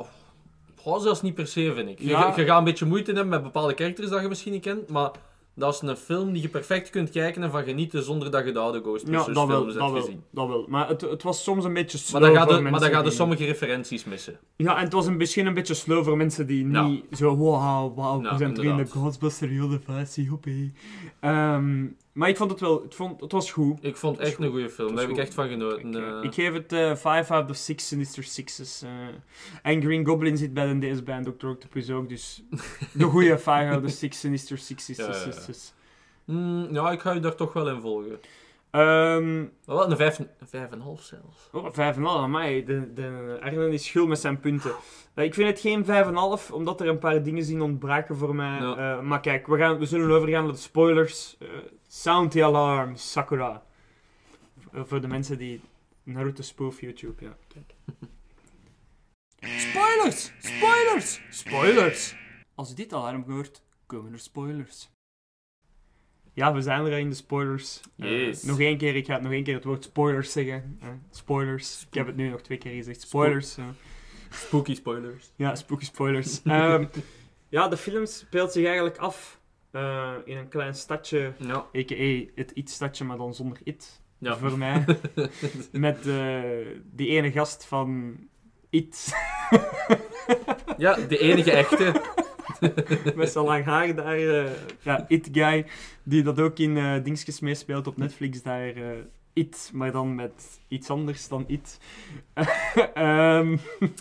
Goh, zelfs niet per se, vind ik. Je, Ja. je gaat een beetje moeite hebben met bepaalde characters dat je misschien niet kent, maar dat is een film die je perfect kunt kijken en van genieten zonder dat je de oude ja Ghostbusters dat wel, films dat hebt wel, gezien. dat wel. Maar het, het was soms een beetje slow Maar dan, voor maar mensen dan ga je die- sommige referenties missen. Ja, en het was een, misschien een beetje slow voor mensen die Ja. niet zo, wow, wow, Ja, we zijn terug in de. Ghostbuster universe. Ehm, maar ik vond het wel, het, vond, het was goed. Ik vond het echt een goede film, daar heb ik echt van genoten. eh, eh. ik geef het eh 5 out of 6 Sinister Sixes. eh. en Green Goblin zit bij de deze band, Dr. Octopus ook, dus de goede 5 out of 6 Sinister Sixes. Ja, ja. Mm, ja, ik ga je daar toch wel in volgen. Ehm, wel een vijf, een vijf en een half zelfs. Oh, 5,5 aan mij. De, de Arne is schul met zijn punten. Eh, ik vind het geen 5,5, omdat er een paar dingen zien ontbraken voor mij. Eh, maar kijk, we, gaan, we zullen overgaan naar de spoilers. Eh, sound the alarm, Sakura. Eh, voor de mensen die Naruto spoof YouTube, ja. Kijk. Spoilers! Spoilers! Spoilers! Als je dit alarm hoort, komen er spoilers. Ja, we zijn er in de spoilers. Eh, Yes. nog één keer, ik ga nog één keer het woord spoilers zeggen. Eh, spoilers. Ik heb het nu nog twee keer gezegd. Spoilers. Spooky spoilers. ja, spooky spoilers. Ehm, ja, de film speelt zich eigenlijk af eh, in een klein stadje, Ja. a.k.a. het It-stadje, maar dan zonder It. Ja. Voor mij. Met eh, die ene gast van It. ja, de enige echte. Met zijn lang haar daar. eh, ja, It Guy. Die dat ook in eh Dingetjes meespeelt op Netflix. Daar. It, maar dan met iets anders dan It. Ehm,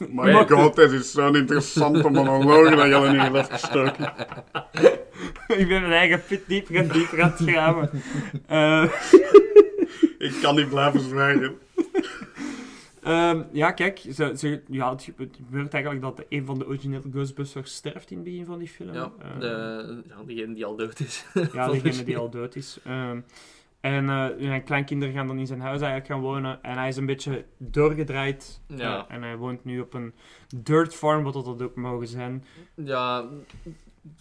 My god, dit is zo'n interessante monoloog dat je al in heeft gestoken. ik ben mijn eigen put dieper en dieper aan het graven. Eh, Ik kan niet blijven zwijgen. Ehm, ja, kijk, ze, ze, ja, het, het gebeurt eigenlijk dat een van de originele Ghostbusters sterft in het begin van die film. Ja, Ehm, de, ja, diegene die al dood is. ja, degene die al dood is. Ehm, en eh zijn kleinkinderen gaan dan in zijn huis eigenlijk gaan wonen. En hij is een beetje doorgedraaid. Ja. En hij woont nu op een dirt farm, wat dat ook mogen zijn. Ja,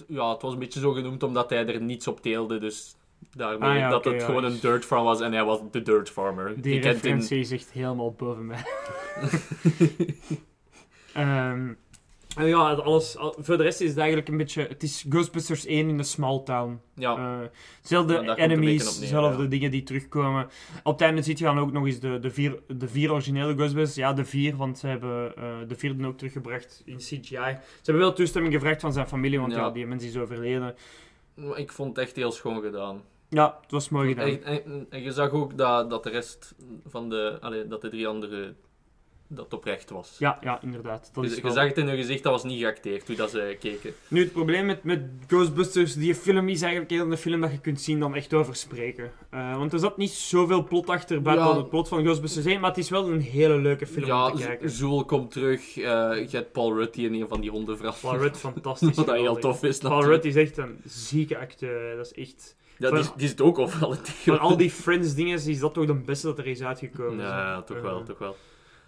ja, het was een beetje zo genoemd omdat hij er niets op teelde, dus daarmee Ah, ja, dat het ja. gewoon een dirt farm was en hij was de dirt farmer. Die in- referentie is echt helemaal boven mij. Ehm, en ja, alles, al- voor de rest is het eigenlijk een beetje... Het is Ghostbusters 1 in een small town. ja, Eh, zelfde Ja, daar komt het een enemies, beetje op neer, zelfde ja. dingen die terugkomen. Op het einde ziet je dan ook nog eens de, de, vier, de vier originele Ghostbusters. Ja, de vier, want ze hebben eh, de vierde ook teruggebracht in CGI. Ze hebben wel toestemming gevraagd van zijn familie, want ja, Ja. die mens is overleden. maar ik vond het echt heel schoon gedaan. Ja, het was mooi gedaan. En, en- en je zag ook dat, dat de rest van de, allee, dat de drie anderen, dat oprecht was. Ja, ja, inderdaad. Dat Je, is je wel- zag het in hun gezicht, dat was niet geacteerd hoe dat ze keken. Nu, het probleem met, met Ghostbusters, die film is eigenlijk heel een film dat je kunt zien dan echt over spreken. Eh, want er zat niet zoveel plot achter buiten Ja. dan het plot van Ghostbusters 1, maar het is wel een hele leuke film ja, om te kijken. Zool komt terug, eh, je hebt Paul Rudd die in een van die honden verandert. Paul Rudd, fantastisch. Wat dat heel tof is Paul. Rudd is echt een zieke acteur. Dat is echt... Ja, die, die zit ook overal in Van al die Friends dingen is dat toch de beste dat er is uitgekomen. Ja, ja, toch Eh, wel, toch wel.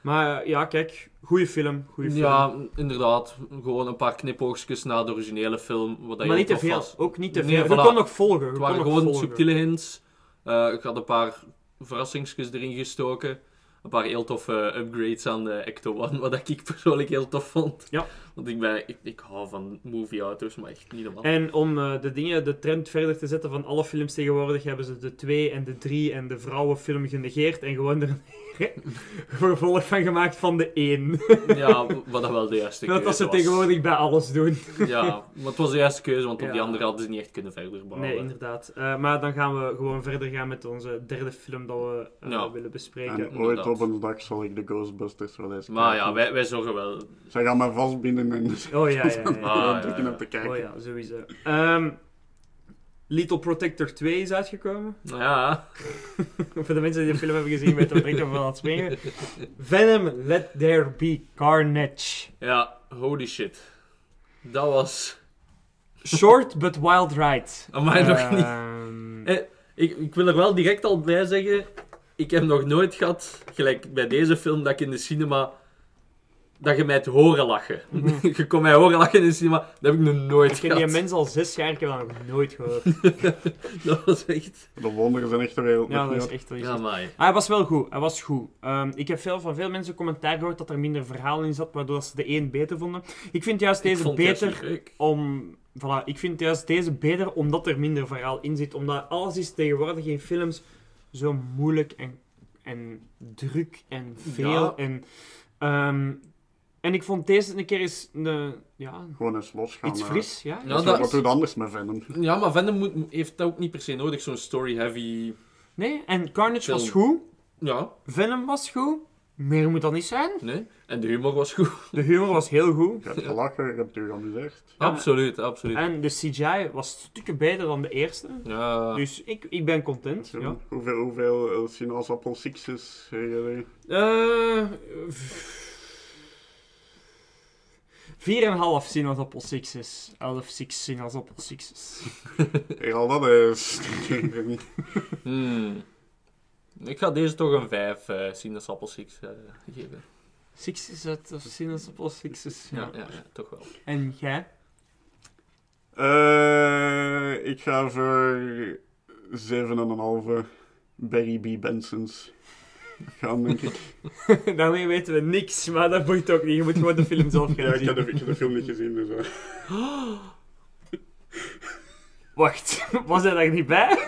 Maar eh, ja, kijk, goede film. Goeie film. Ja, inderdaad. Gewoon een paar knipoogjes na de originele film, wat maar niet te veel. was. Ook niet te Nee, veel. voilà. Je kon nog volgen. Je Het waren gewoon volgen. subtiele hints. Eh, ik had een paar verrassingsjes erin gestoken. Een paar heel toffe upgrades aan de Ecto One, wat ik persoonlijk heel tof vond. Ja. Want ik, ben, ik, ik hou van movie-auto's, maar echt niet normaal. En om eh, de dingen, de trend verder te zetten van alle films tegenwoordig, hebben ze de 2 en de 3 en de vrouwenfilm genegeerd en gewoon er een vervolg van gemaakt van de 1. Ja, wat dat wel de juiste Dat keuze dat ze was. tegenwoordig bij alles doen. Ja, maar het was de juiste keuze, want op Ja. die andere hadden ze niet echt kunnen verder bouwen. Nee, inderdaad. Eh, maar dan gaan we gewoon verder gaan met onze derde film dat we eh, Ja. willen bespreken. En ooit inderdaad. op een dag zal ik de Ghostbusters wel eens Maar ja, wij, wij zorgen wel. Zij gaan mij Oh ja, ja, ja. ja. Ah, ja, drukken ja. om te kijken. Oh ja, sowieso. Ehm Little Protector 2 is uitgekomen. Ja, Voor de mensen die de film hebben gezien, weten wat ik ervan aan het springen. Venom, Let There Be Carnage. ja, holy shit. Dat was... Short but wild ride. Amai, nog niet. Ehm, Eh, Ik, ik wil er wel direct al bij zeggen, ik heb nog nooit gehad, gelijk bij deze film, dat ik in de cinema, dat je mij het horen lachen. je kon mij horen lachen in de cinema, dat heb ik nog nooit Ik ken gehad. die mens al zes jaar, ik heb dat nog nooit gehoord. dat was echt... De wonderen zijn echt wel Ja, dat is echt wel. Ja, maar. Ah, hij was wel goed. Hij was goed. Ehm, ik heb veel, van veel mensen commentaar gehoord dat er minder verhaal in zat, waardoor ze de één beter vonden. Ik vind juist deze beter om... Voilà, ik vind juist deze beter omdat er minder verhaal in zit. Omdat alles is tegenwoordig in films zo moeilijk en, en druk en veel. Ja. En, ehm, en ik vond deze een keer eens een, ja, Gewoon eens losgaan iets fris. Ja. Ja, dat- Wat doet anders met Venom? Ja, maar Venom heeft dat ook niet per se nodig, zo'n story-heavy... Nee, en Carnage was goed. Ja, Venom was goed. Meer moet dat niet zijn. nee. En de humor was goed. De humor was heel goed. Je hebt gelachen, je hebt je geamuseerd. Ja. Absoluut, absoluut. En de CGI was stukken beter dan de eerste. Ja. Dus ik, ik ben content. Ja. Hoeveel, hoeveel eh, Apple sixes hebben? Eh, 4,5 sinaasappel sixes. 11 six sinaasappel sixes. Ik al dat eens. Eh, hmm. Ik ga deze toch een 5 uh, eh, sinaasappel six uh, geven. Sixes uit of sinaasappel sixes. Ja. Ja, ja, toch wel. En jij? Uh, ik ga voor 7,5 Barry B. Bensons. gaan, denk ik. Daarmee weten we niks, maar dat boeit ook niet. Je moet gewoon de film zelf gaan Ja, ik zien. heb de, ik heb de film niet gezien, dus... eh. Wacht, was hij daar niet bij?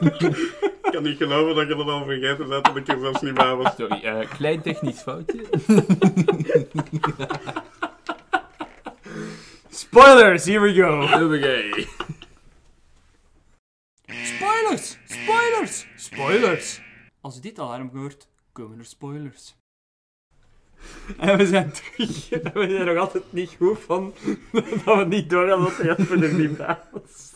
ik kan niet geloven dat je dat al vergeten bent dat ik er zelfs niet bij was. Sorry, eh, klein technisch foutje. Spoilers, here we go. Hoppakee. Spoilers! Spoilers! Spoilers! Als u dit alarm hoort, komen er spoilers. En we zijn terug. En we zijn nog altijd niet goed van dat we niet door hadden dat de Jasper er niet bij was.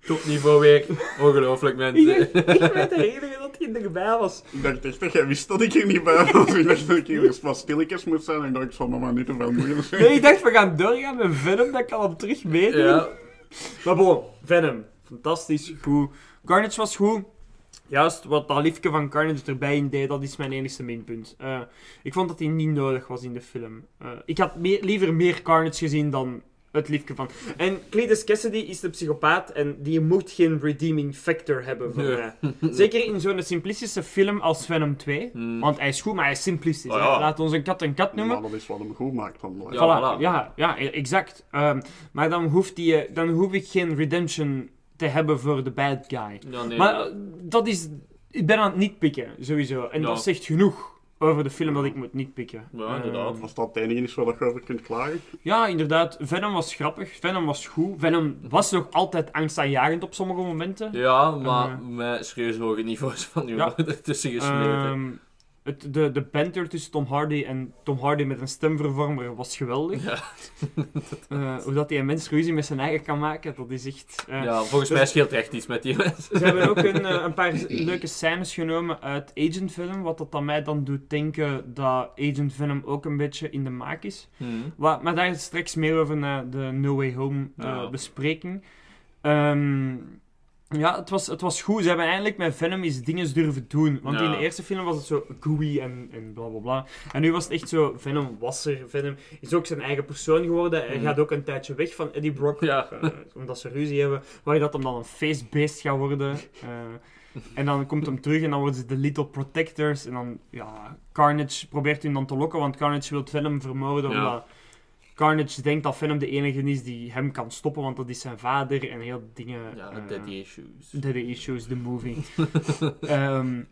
Topniveau weer. Ongelooflijk, mensen. Ik, ik ben de enige dat hij erbij was. Ik dacht echt dat jij wist dat ik er niet bij was. Ik dacht dat ik hier eens wat stilletjes moest zijn. En ik dacht, me maar niet te veel moeite zijn. Nee, ik dacht, we gaan doorgaan met Venom, dat kan hem terug meedoen. Ja. Maar bon, Venom. Fantastisch, goed. Carnage was goed. Juist wat dat liefje van Carnage erbij in deed, dat is mijn enigste minpunt. Eh, ik vond dat hij niet nodig was in de film. Eh, ik had meer- liever meer Carnage gezien dan het liefje van... En Cletus Cassidy is de psychopaat en die moet geen redeeming factor hebben voor Nee. mij. Zeker in zo'n simplistische film als Venom 2. Hmm. Want hij is goed, maar hij is simplistisch. Oh ja. Laat ons een kat een kat noemen. Maar dat is wat hem goed maakt dan. Ja. Voilà, voilà. ja, ja, exact. Ehm, maar dan, hoeft die, eh, dan hoef ik geen redemption te hebben voor de bad guy. Ja, nee. Maar eh, dat is... Ik ben aan het niet pikken, sowieso. En Ja. dat zegt genoeg over de film dat ik moet niet pikken. Ja, inderdaad. Ehm, Als dat het enige is waar je over kunt klagen. ja, inderdaad. Venom was grappig. Venom was goed. Venom was nog altijd angstaanjagend op sommige momenten. Ja, maar Eh. met serieus hoge niveaus van humor Ja. ertussen gesmeten. Ehm, het, de, de banter tussen Tom Hardy en Tom Hardy met een stemvervormer was geweldig. Ja. Eh, hoe dat hij een mens ruzie met zijn eigen kan maken, dat is echt... eh, ja, volgens mij scheelt echt iets met die mensen. Ze hebben ook een, eh, een paar leuke scènes genomen uit Agent Venom, wat dat aan mij dan doet denken dat Agent Venom ook een beetje in de maak is. Hmm. Wa- maar daar is straks meer over na de No Way Home Ja. bespreking. Ehm, ja, het was, het was goed. Ze hebben eindelijk met Venom eens dingen durven doen. Want Ja. in de eerste film was het zo gooey en, en bla bla bla. En nu was het echt zo: Venom was er. Venom is ook zijn eigen persoon geworden. Hij Mhm. gaat ook een tijdje weg van Eddie Brock. Ja. eh, omdat ze ruzie hebben. Waar dat hem dan een feestbeest gaat worden. Eh, en dan komt hem terug en dan worden ze de Little Protectors. En dan, ja, Carnage probeert hem dan te lokken, want Carnage wil Venom vermoorden. Ja. Omdat Carnage denkt dat Venom de enige is die hem kan stoppen, want dat is zijn vader en heel dingen. Ja, eh, daddy issues. Daddy Issues, de movie. Ehm,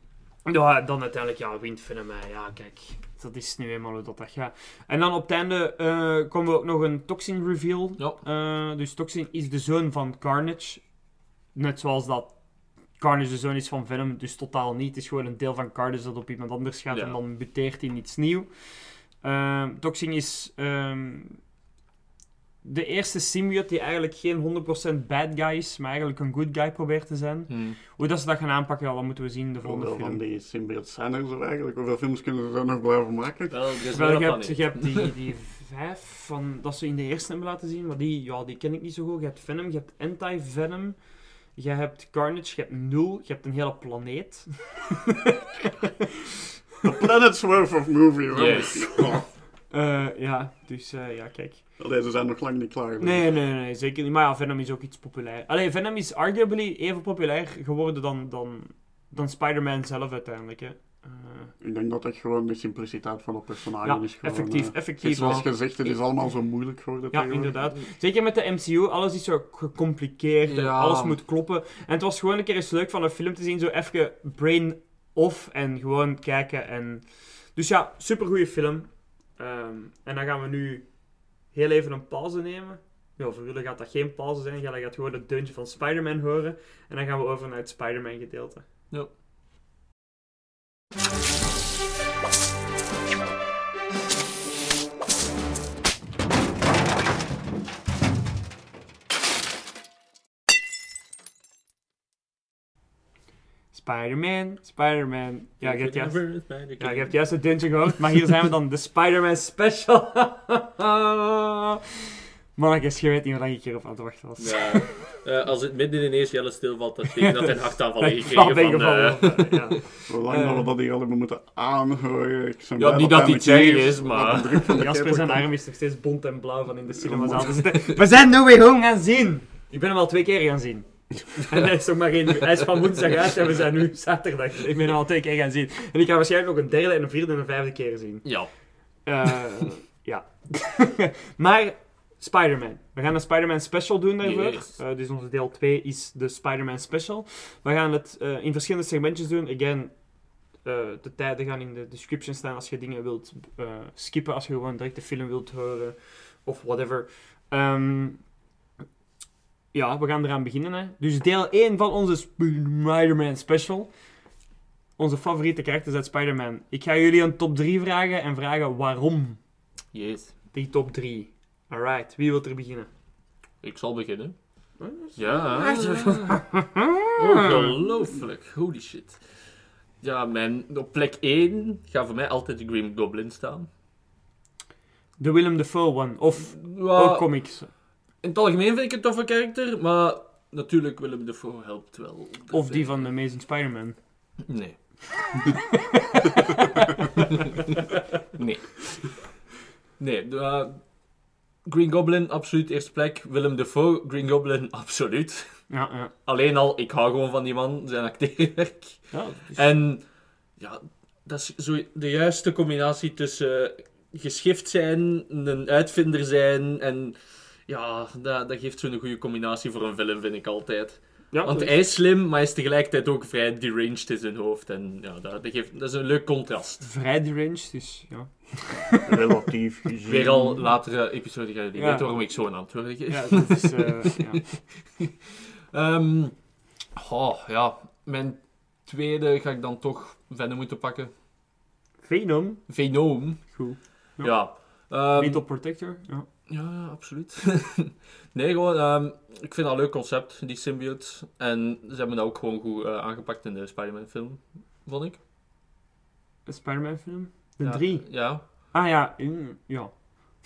ja, dan uiteindelijk, ja, wint Venom. hè. Ja, kijk, dat is nu eenmaal hoe dat, dat gaat. En dan op het einde eh komen we ook nog een Toxin reveal. Ja. Eh, dus Toxin is de zoon van Carnage. Net zoals dat Carnage de zoon is van Venom, dus totaal niet. Het is gewoon een deel van Carnage dat op iemand anders gaat Ja. en dan muteert hij in iets nieuws. Ehm Toxin is ehm, de eerste symbiote die eigenlijk geen 100% bad guy is, maar eigenlijk een good guy probeert te zijn. Hmm. Hoe dat ze dat gaan aanpakken, ja, dat moeten we zien in de volgende Hoeveel van die symbiotes zijn er zo eigenlijk? Hoeveel films kunnen ze er nog blijven maken? Wel, je, hebt, je hebt die, die vijf van, dat ze in de eerste hebben laten zien, maar die, ja, die ken ik niet zo goed. Je hebt Venom, je hebt Anti-Venom, je hebt Carnage, je hebt Nul, je hebt een hele planeet. A planet's worth of? Yes. Oh. Eh, ja, dus eh, ja, kijk. Allee, ze zijn nog lang niet klaar. Nee, nee, nee, zeker niet. Maar ja, Venom is ook iets populair. Allee, Venom is arguably even populair geworden dan, dan, dan Spider-Man zelf uiteindelijk, hè. Eh, Ik denk dat dat gewoon de simpliciteit van het personage ja, is. Gewoon, effectief, eh, effectief. zoals gezegd, het is allemaal zo moeilijk geworden. Ja, tegenwoordig. inderdaad. Zeker met de MCU, alles is zo gecompliceerd en Ja. alles moet kloppen. En het was gewoon een keer eens leuk van een film te zien, zo even brain off en gewoon kijken. En... Dus ja, supergoeie film. Ehm, en dan gaan we nu heel even een pauze nemen. Ja, voor jullie gaat dat geen pauze zijn, jullie gaat gewoon het deuntje van Spider-Man horen. En dan gaan we over naar het Spider-Man gedeelte. Spider-Man, Spider-Man. Ja, je hebt juist... Ja, je hebt juist het deuntje gehoord, maar hier zijn we dan, de Spider-Man Special. Mannetjes, je weet niet wat ik hierop aan het wachten was. Ja. Eh, als het midden ineens Jelle stilvalt, dat betekent dat hij een hartaanval Dat heeft ik gekregen eh. Zolang Eh. dat we dat hier allemaal moeten aanhoren. Ik Ja, niet dat hij hier is, maar- Jasper zijn arm is nog steeds bont en blauw van in de cinemazaal te zitten. We zijn No Way Home gaan zien! Ik ben hem al twee keer gaan zien. En hij is, nog maar geen, hij is van woensdag uit en we zijn nu zaterdag. Ik ben hem al twee keer gaan zien. En ik ga waarschijnlijk nog een derde en een vierde en een vijfde keer zien. Ja. Eh, ja. maar Spider-Man. We gaan een Spider-Man special doen daarvoor. Yes. Eh, dus onze deel 2 is de Spider-Man special. We gaan het eh, in verschillende segmentjes doen. Again, eh, de tijden gaan in de description staan als je dingen wilt eh, skippen. Als je gewoon direct de film wilt horen. Of whatever. Ehm, ja, we gaan eraan beginnen. Hè. Dus deel 1 van onze Spider-Man special onze favoriete karakters uit Spider-Man. Ik ga jullie een top 3 vragen en vragen waarom. Jeez. Die top 3. Alright, wie wil er beginnen? Ik zal beginnen. Ja. Ongelooflijk. Holy shit. Ja, mijn, op plek 1 gaat voor mij altijd de Green Goblin staan. De Willem Dafoe one. Of Ja, ook comics. In het algemeen vind ik een toffe karakter, maar natuurlijk Willem Dafoe helpt wel. Of die van The Amazing Spider-Man. Nee. nee. Nee, de, eh, Green Goblin, absoluut eerste plek. Willem Dafoe, Green Goblin, absoluut. Ja, ja. Alleen al, ik hou gewoon van die man, zijn acteerwerk. ja is- En ja, dat is zo de juiste combinatie tussen geschift zijn, een uitvinder zijn en ja, dat, dat geeft zo'n goede combinatie voor een film, vind ik altijd. ja, Want hij is slim, maar hij is tegelijkertijd ook vrij deranged in zijn hoofd. En ja, dat, dat, geeft, dat is een leuk contrast. is vrij deranged, dus ja. Relatief gezien. Weer al latere episode gaan jullie Ja. weten waarom ik zo een antwoord geef. Ja, dat is... eh, ja. Ehm, oh, ja, mijn tweede ga ik dan toch Venom moeten pakken. Venom. Venom. Goed. Ja. Ja. Ehm, Protector. Ja. Ja, absoluut. nee, gewoon, ehm, ik vind dat een leuk concept, die symbiote. En ze hebben dat ook gewoon goed eh, aangepakt in de Spider-Man film, vond ik. Een Spider-Man film. De Ja, drie. Ja. Ah ja, mm, ja.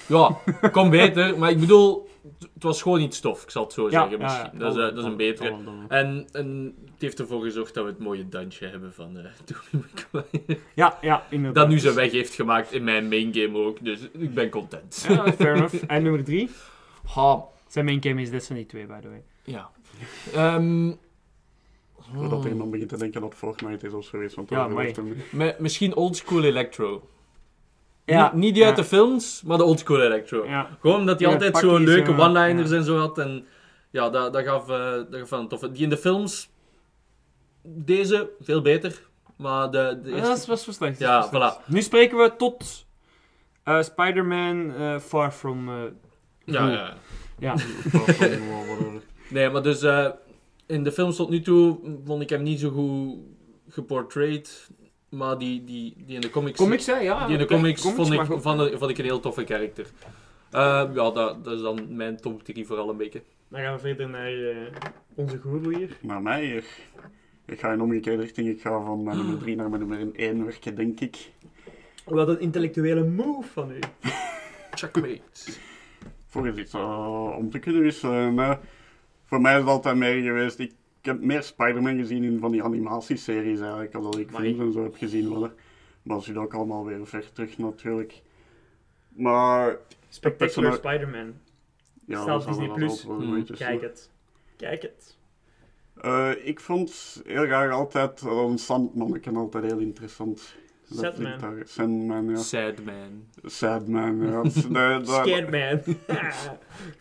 Ja, kon beter, maar ik bedoel, het- was gewoon niet stof, ik zal het zo Ja, zeggen ja, misschien. ja. Dat, is, eh, dat is een betere. En, en het heeft ervoor gezorgd dat we het mooie dansje hebben van eh Maguire. Ja, ja, inderdaad. Dat nu zijn weg heeft gemaakt in mijn main game ook, dus ik ben content. Ja, fair enough. En nummer drie? Ha, Zijn main game is Destiny 2, by the way. ja. Ehm, Voordat er iemand begint te denken dat Fortnite is of zoiets. Want Ja, heeft hem- Mi- misschien oldschool Electro. Ja, niet, niet die uit ja. de films, maar de oldschool Electro. Ja. Gewoon omdat hij Ja, altijd zo'n leuke ja. one-liners Ja. en zo had. En ja, dat, dat, gaf, eh, dat gaf een toffe. Die in de films, deze veel beter. Maar de, de Ja, dat was zo slecht. Ja, voilà. Nu spreken we tot eh, Spider-Man eh, Far From... eh, ja, ja. ja. Nee, maar dus eh, in de films tot nu toe vond ik hem niet zo goed geportrayed. Maar die, die, die in de comics... Comics, hè? Ja. die in de comics, vond, ik, vond, vond ik een heel toffe karakter. Eh, ja, dat, dat is dan mijn top 3 vooral een beetje. Dan gaan we verder naar eh, onze guru hier. Naar mij hier. Ik ga in omgekeerde richting. Ik ga van mijn nummer 3 naar mijn nummer 1 werken, denk ik. Wat een intellectuele move van u. Checkmate. Voor iets eh, om te kunnen wisselen. Voor mij is het altijd meer geweest. Ik, ik heb meer Spider-Man gezien in van die animatieseries eigenlijk. Als dat ik Amai. films en zo heb gezien. Hè. maar dat zit ook allemaal weer ver terug natuurlijk. Maar Spectacular Spider-Man. ja, zal Disney wel Plus. Hmm. Kijk het. Kijk het. Eh, ik vond heel graag altijd uh, een Sandmanneken altijd heel interessant. Dat Sandman. ja. Sad man. Sadman, ja. Dat is- dat- dat- Scared Man.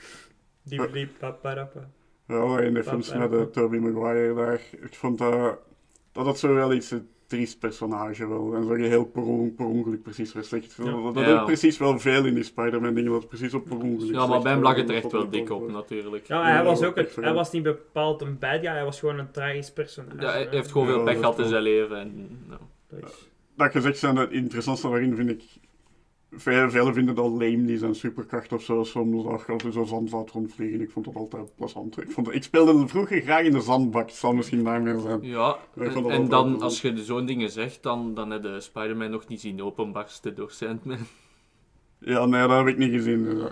Die bliep paparappa. Ja, in de films met uh, Tobey Maguire daar. Ik vond dat, dat het zo wel iets een triest personage wel. En zo heel per, on- per ongeluk precies verslecht. Ja. Dat, dat Ja. precies wel veel in die Spider-Man dingen, dat het precies op per ongeluk Ja, maar slecht bij hem was. lag het er echt wel ik dik op, natuurlijk. Ja, hij Ja, was ook was een, hij was niet bepaald een bad guy, hij was gewoon een tragisch personage. Ja, hij heeft gewoon veel pech gehad in zijn leven. En, nou. Dat is- Dat gezegd zijn, het interessantste daarin vind ik... Veel, velen vinden dat lame, die zijn superkracht of zo. Soms als je altijd zo zand laat rondvliegen. Ik vond dat altijd plezant. Ik, vond, ik speelde vroeger graag in de zandbak. Het zal misschien daarmee zijn. Ja, ik en, dat dan als je zo'n dingen zegt, dan, dan heb je Spider-Man nog niet zien openbarsten door Sandman. Ja, nee, dat heb ik niet gezien. dus,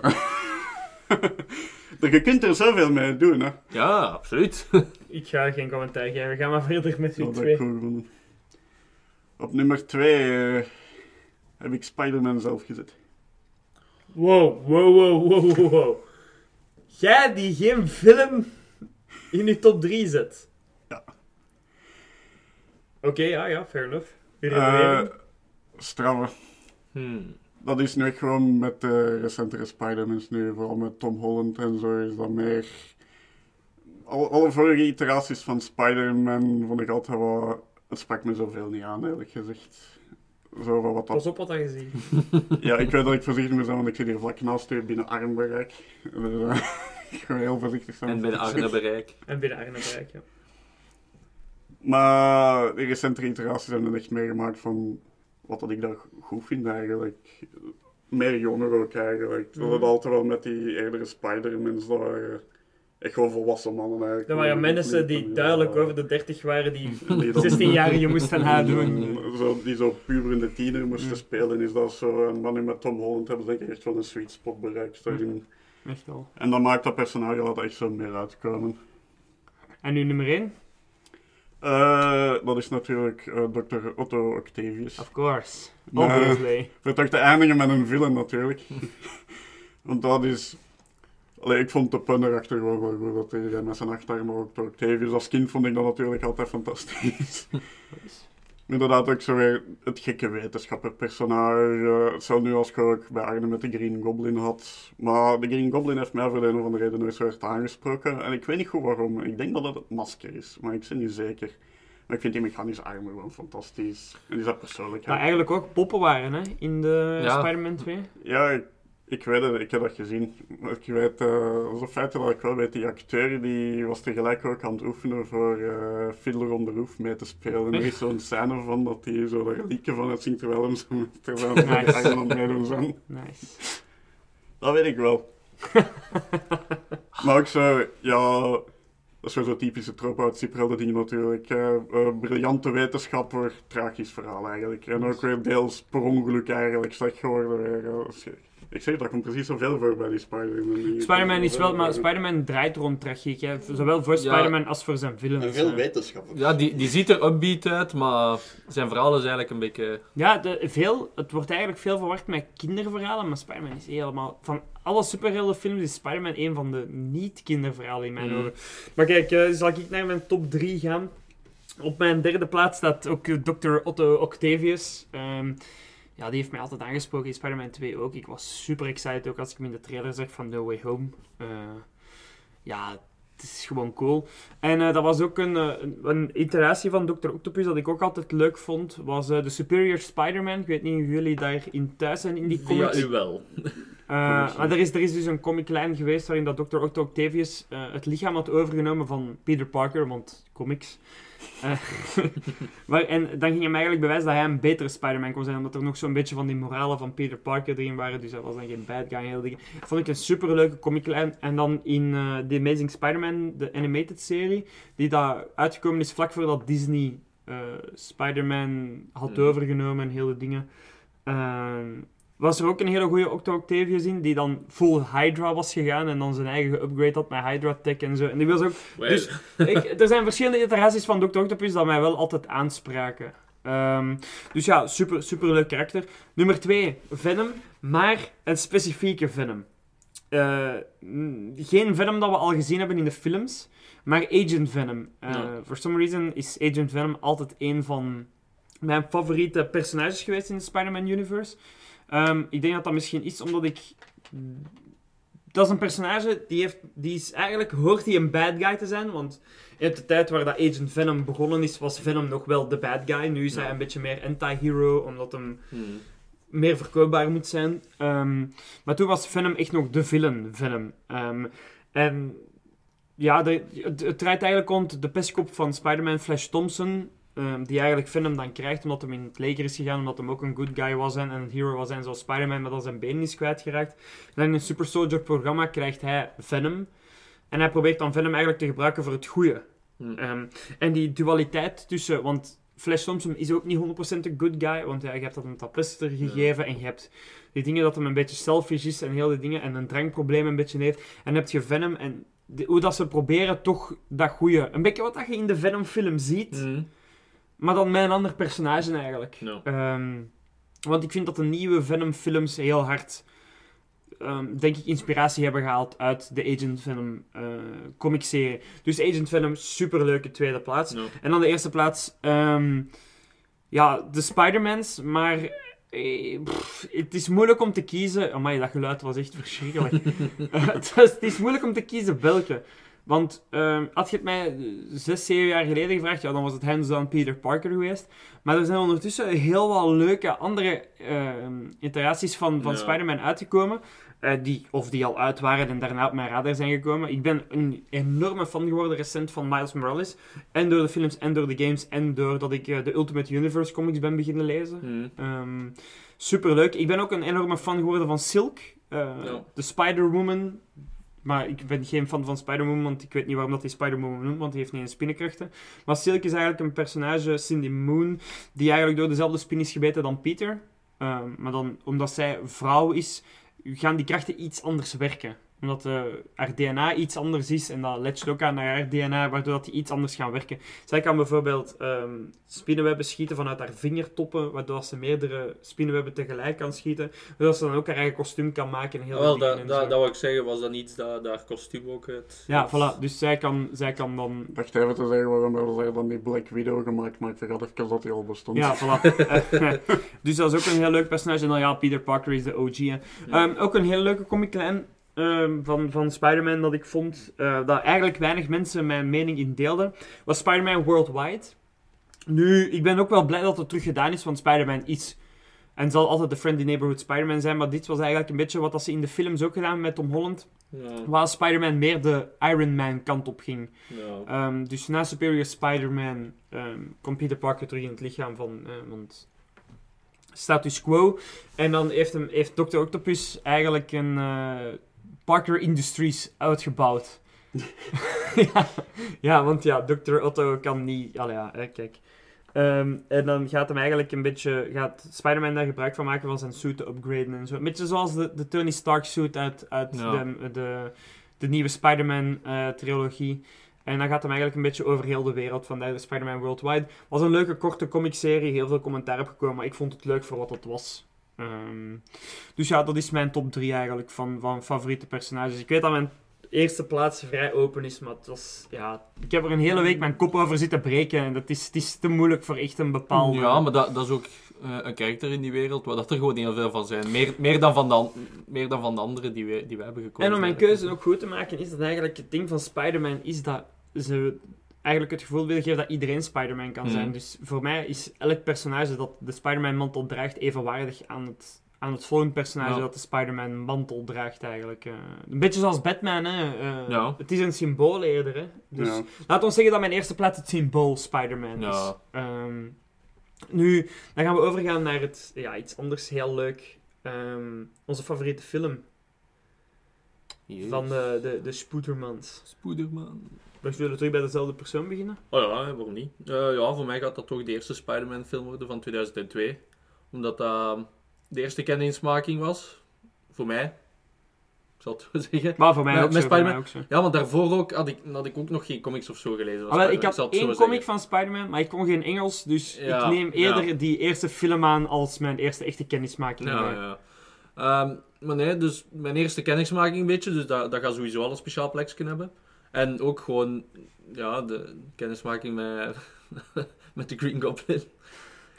ja. je kunt er zoveel mee doen, hè. Ja, absoluut. Ik ga geen commentaar geven, ga maar verder met Dat ik twee. cool. Op nummer 2 heb ik Spider-Man zelf gezet. Wow, wow, wow, wow, wow, wow. Jij die geen film in je top 3 zet. Ja. Oké, ja, ja, fair enough. Uw Eh redenering? straffe. Hmm. Dat is nu echt gewoon met de recentere Spider-Mans nu, vooral met Tom Holland en zo, is dat meer... Al, alle vorige iteraties van Spider-Man vond ik altijd wel... Het sprak me zoveel niet aan, eerlijk gezegd. Zo van wat dat... Pas op wat je ziet. Ja, ik weet dat ik voorzichtig moet zijn, want ik zit hier vlak naast u binnen armbereik. Dus, eh, ik ga heel voorzichtig zijn. En bij de Arne bereik. En binnen Arne bereik, ja. Maar de recentere iteraties hebben er echt meer gemaakt van wat dat ik daar goed vind eigenlijk. Meer jonger ook eigenlijk. Dat Mhm. het altijd wel met die eerdere Spider-Mans, dat waren echt gewoon volwassen mannen eigenlijk. Dat waren mensen die duidelijk over de 30 waren, die Die dan- 16-jarige moesten nadoen. Mm, Zo, die zo puberende tiener moesten Mm. spelen, is dat zo. En dan nu met Tom Holland hebben ze denk ik echt wel een sweet spot bereikt daarin. Echt wel. En dan maakt dat personage laat echt zo meer uitkomen. En nu nummer 1? Eh, dat is natuurlijk eh, Dr. Otto Octavius. Of course. Maar- Obviously. Voor toch te eindigen met een villain natuurlijk. Want dat is... Allee, ik vond de pun erachter gewoon wel goed, dat hij met zijn achterarm ook door Octavius. Als kind vond ik dat natuurlijk altijd fantastisch. Inderdaad ook zo weer het gekke wetenschapperpersonage. Hetzelfde nu als ik ook bij Arne met de Green Goblin had. Maar de Green Goblin heeft mij voor de een of andere reden nooit zo hard aangesproken. En ik weet niet goed waarom. Ik denk dat het het masker is, maar ik ben niet zeker. Maar ik vind die mechanische armen gewoon fantastisch. En die zijn persoonlijkheid. Dat eigenlijk ook poppen waren, hè, in de Ja. Spider-Man 2. Ja, ik, ik weet het, ik heb dat gezien. Ik weet, eh dat is een feit dat ik wel weet, die acteur die was tegelijk ook aan het oefenen voor eh Fiddler on the Roof mee te spelen. Er is zo'n scène van dat hij zo liedje van het zingt terwijl hem zo terwijl hij Nice. aan het meedoen zijn. Nice. Dat weet ik wel. maar ook zo, ja, dat is weer zo'n typische trope uit superhelden dingen natuurlijk. eh, briljante wetenschapper, tragisch verhaal eigenlijk. En ook weer deels per ongeluk eigenlijk slecht geworden. Weer. Ik zeg, dat komt precies zoveel voor bij die Spider-Man. Spider-Man is wel, maar Spider-Man draait rond tragiek, hè. Zowel voor Ja. Spider-Man als voor zijn films. En veel hè. wetenschappers. Ja, die, die ziet er upbeat uit, maar zijn verhaal is eigenlijk een beetje... Ja, de, veel, het wordt eigenlijk veel verward met kinderverhalen, maar Spider-Man is helemaal... Van alle superheldenfilms is Spider-Man een van de niet-kinderverhalen in mijn Mm. ogen. Maar kijk, eh, zal ik naar mijn top 3 gaan. Op mijn derde plaats staat ook eh, Dr. Otto Octavius. Ehm, ja, die heeft mij altijd aangesproken in Spider-Man 2 ook. Ik was super excited ook als ik hem in de trailer zag van No Way Home. Eh, ja, het is gewoon cool. En eh, dat was ook een, eh, een, een iteratie van Dr. Octopus dat ik ook altijd leuk vond. Was de Superior Spider-Man. Ik weet niet of jullie daarin thuis zijn in die comics. u wel. Maar er is, er is dus een comiclijn geweest waarin dat Dr. Octavius het lichaam had overgenomen van Peter Parker, want comics. Eh, maar, en dan ging hem eigenlijk bewijzen dat hij een betere Spider-Man kon zijn, omdat er nog zo'n beetje van die moralen van Peter Parker erin waren, dus hij was dan geen bad guy heel dingen. Vond ik een superleuke comiclijn. En dan in eh The Amazing Spider-Man, de animated serie, die daar uitgekomen is vlak voordat Disney eh, Spider-Man had Mhm. overgenomen en hele dingen. Ehm, was er ook een hele goede Octo in, die dan full Hydra was gegaan en dan zijn eigen upgrade had met Hydra Tech en zo. En die was ook... Dus ik, er zijn verschillende iteraties van Dr. Octopus dat mij wel altijd aanspraken. Ehm, dus ja, super, super leuk karakter. Nummer 2, Venom, maar een specifieke Venom. Eh, geen Venom dat we al gezien hebben in de films, maar Agent Venom. Ja. For some reason is Agent Venom altijd een van mijn favoriete personages geweest in de Spider-Man universe. Ehm, ik denk dat dat misschien is omdat ik. Dat is een personage die, heeft, die is eigenlijk hoort hij een bad guy te zijn. Want in de tijd waar dat Agent Venom begonnen is, was Venom nog wel de bad guy. Nu is Ja. hij een beetje meer anti-hero, omdat hem Hmm. meer verkoopbaar moet zijn. Ehm, maar toen was Venom echt nog de villain Venom. Ehm, en ja, de, het, het draait eigenlijk rond de pestkop van Spider-Man Flash Thompson. Ehm, die eigenlijk Venom dan krijgt omdat hij in het leger is gegaan, omdat hij ook een good guy was en een hero was zijn zoals Spider-Man, maar dat zijn benen is kwijtgeraakt. Dan in een Super Soldier programma krijgt hij Venom. En hij probeert dan Venom eigenlijk te gebruiken voor het goede. Hmm. Ehm, en die dualiteit tussen, want Flash Thompson is ook niet 100% een good guy, want ja, je hebt dat een taplister gegeven en je hebt die dingen dat hem een beetje selfish is en heel die dingen en een drankprobleem een beetje heeft. En dan heb je Venom en de- hoe dat ze proberen toch dat goede, een beetje wat dat je in de Venom film ziet, Hmm. Maar dan met een ander personage eigenlijk. Ehm, want ik vind dat de nieuwe Venom films heel hard, ehm, denk ik, inspiratie hebben gehaald uit de Agent Venom eh comicserie. Dus Agent Venom, superleuke tweede plaats. En dan de eerste plaats, ehm, ja, de Spider-Mans, maar eh, pff, het is moeilijk om te kiezen. Amai, dat geluid was echt verschrikkelijk. Het is moeilijk om te kiezen welke. Want ehm, had je het mij zes, zeven jaar geleden gevraagd, ja, dan was het hands down Peter Parker geweest. Maar er zijn ondertussen heel wat leuke andere ehm, iteraties van, van Ja. Spider-Man uitgekomen. eh, die, of die al uit waren en daarna op mijn radar zijn gekomen. Ik ben een enorme fan geworden recent van Miles Morales. En door de films en door de games en doordat ik eh, de Ultimate Universe comics ben beginnen lezen. Hmm. Ehm superleuk. Ik ben ook een enorme fan geworden van Silk. eh, Ja. De Spider-Woman. Maar ik ben geen fan van Spider-Woman, want ik weet niet waarom dat die Spider-Woman noemt, want die heeft niet eens spinnenkrachten. Maar Silk is eigenlijk een personage, Cindy Moon, die eigenlijk door dezelfde spin is gebeten dan Peter. Ehm, maar dan, omdat zij vrouw is, gaan die krachten iets anders werken. Omdat eh, haar DNA iets anders is en dat latcht ook aan haar DNA, waardoor dat die iets anders gaan werken. Zij kan bijvoorbeeld ehm, spinnenwebben schieten vanuit haar vingertoppen, waardoor ze meerdere spinnenwebben tegelijk kan schieten. Zodat ze dan ook haar eigen kostuum kan maken. En heel Wel, dingen dat, en dat, dat wou ik zeggen, was dat niet dat, dat haar kostuum ook uit... Ja, voilà. Dus zij kan, zij kan dan... Ik dacht even te zeggen waarom hebben zij dan die Black Widow gemaakt, maar ik vergat even dat die al bestond. Ja, voilà. Dus dat is ook een heel leuk personage. En dan ja, Peter Parker is de OG. Ehm, ook een hele leuke comic-lijn ehm, van, van Spider-Man dat ik vond, eh, dat eigenlijk weinig mensen mijn mening in deelden, was Spider-Man Worldwide. Nu, ik ben ook wel blij dat het terug gedaan is, want Spider-Man is en zal altijd de Friendly Neighborhood Spider-Man zijn, maar dit was eigenlijk een beetje wat dat ze in de films ook gedaan met Tom Holland, Ja, waar Spider-Man meer de Iron Man kant op ging. ja. Ehm, dus na Superior Spider-Man ehm, komt Peter Parker terug in het lichaam van eh, want status quo. En dan heeft, hem, heeft Dr. Octopus eigenlijk een eh, Parker Industries uitgebouwd. ja, ja, want ja, Dr. Otto kan niet... Allee, ja, hè, kijk. Ehm, en dan gaat hem eigenlijk een beetje... Gaat Spider-Man daar gebruik van maken van zijn suit te upgraden en zo. Een beetje zoals de, de Tony Stark suit uit, uit Ja. de, de, de nieuwe Spider-Man eh, trilogie. En dan gaat hem eigenlijk een beetje over heel de wereld, vandaar de Spider-Man Worldwide. was een leuke korte comicserie, heel veel commentaar op gekomen, maar ik vond het leuk voor wat het was. Ehm, dus ja, dat is mijn top 3 eigenlijk van, van favoriete personages. Ik weet dat mijn eerste plaats vrij open is, maar het was, ja, ik heb er een hele week mijn kop over zitten breken en dat is, het is te moeilijk voor echt een bepaalde... Ja, maar dat, dat is ook eh, een karakter in die wereld waar dat er gewoon heel veel van zijn. Meer, meer, dan, van de, meer dan van de andere die we, die we hebben gekozen. En om mijn keuze ook goed te maken, is dat eigenlijk het ding van Spider-Man is dat ze eigenlijk het gevoel willen geven dat iedereen Spider-Man kan zijn. Dus voor mij is elk personage dat de Spider-Man-mantel draagt evenwaardig aan het, aan het volgende personage Ja. dat de Spider-Man-mantel draagt eigenlijk. eh. een beetje zoals Batman, hè. eh, Ja. Het is een symbool eerder, hè. Dus Ja. laat ons zeggen dat mijn eerste plaats het symbool Spider-Man is. Ehm, nu, dan gaan we overgaan naar het, ja, iets anders heel leuk. Ehm, onze favoriete film van de, de, de Spoedermans. Spoederman. We zullen terug bij dezelfde persoon beginnen. Oh ja, waarom niet? Eh, ja, voor mij gaat dat toch de eerste Spider-Man film worden van 2002. Omdat dat de eerste kennismaking was. Voor mij. Ik zal het zo zeggen. Maar voor mij Met- ook met zo, voor mij Spider-Man? ook zo. Ja, want daarvoor ook had ik, had ik ook nog geen comics of zo gelezen. Ah, wel, ik had zo één zeggen. comic van Spider-Man, maar ik kon geen Engels, dus Ja, ik neem eerder ja. die eerste film aan als mijn eerste echte kennismaking. Ja, ja. Ehm, maar nee, dus mijn eerste kennismaking een beetje, dus dat, dat gaat sowieso al een speciaal plekje hebben. En ook gewoon, ja, de kennismaking met, met de Green Goblin.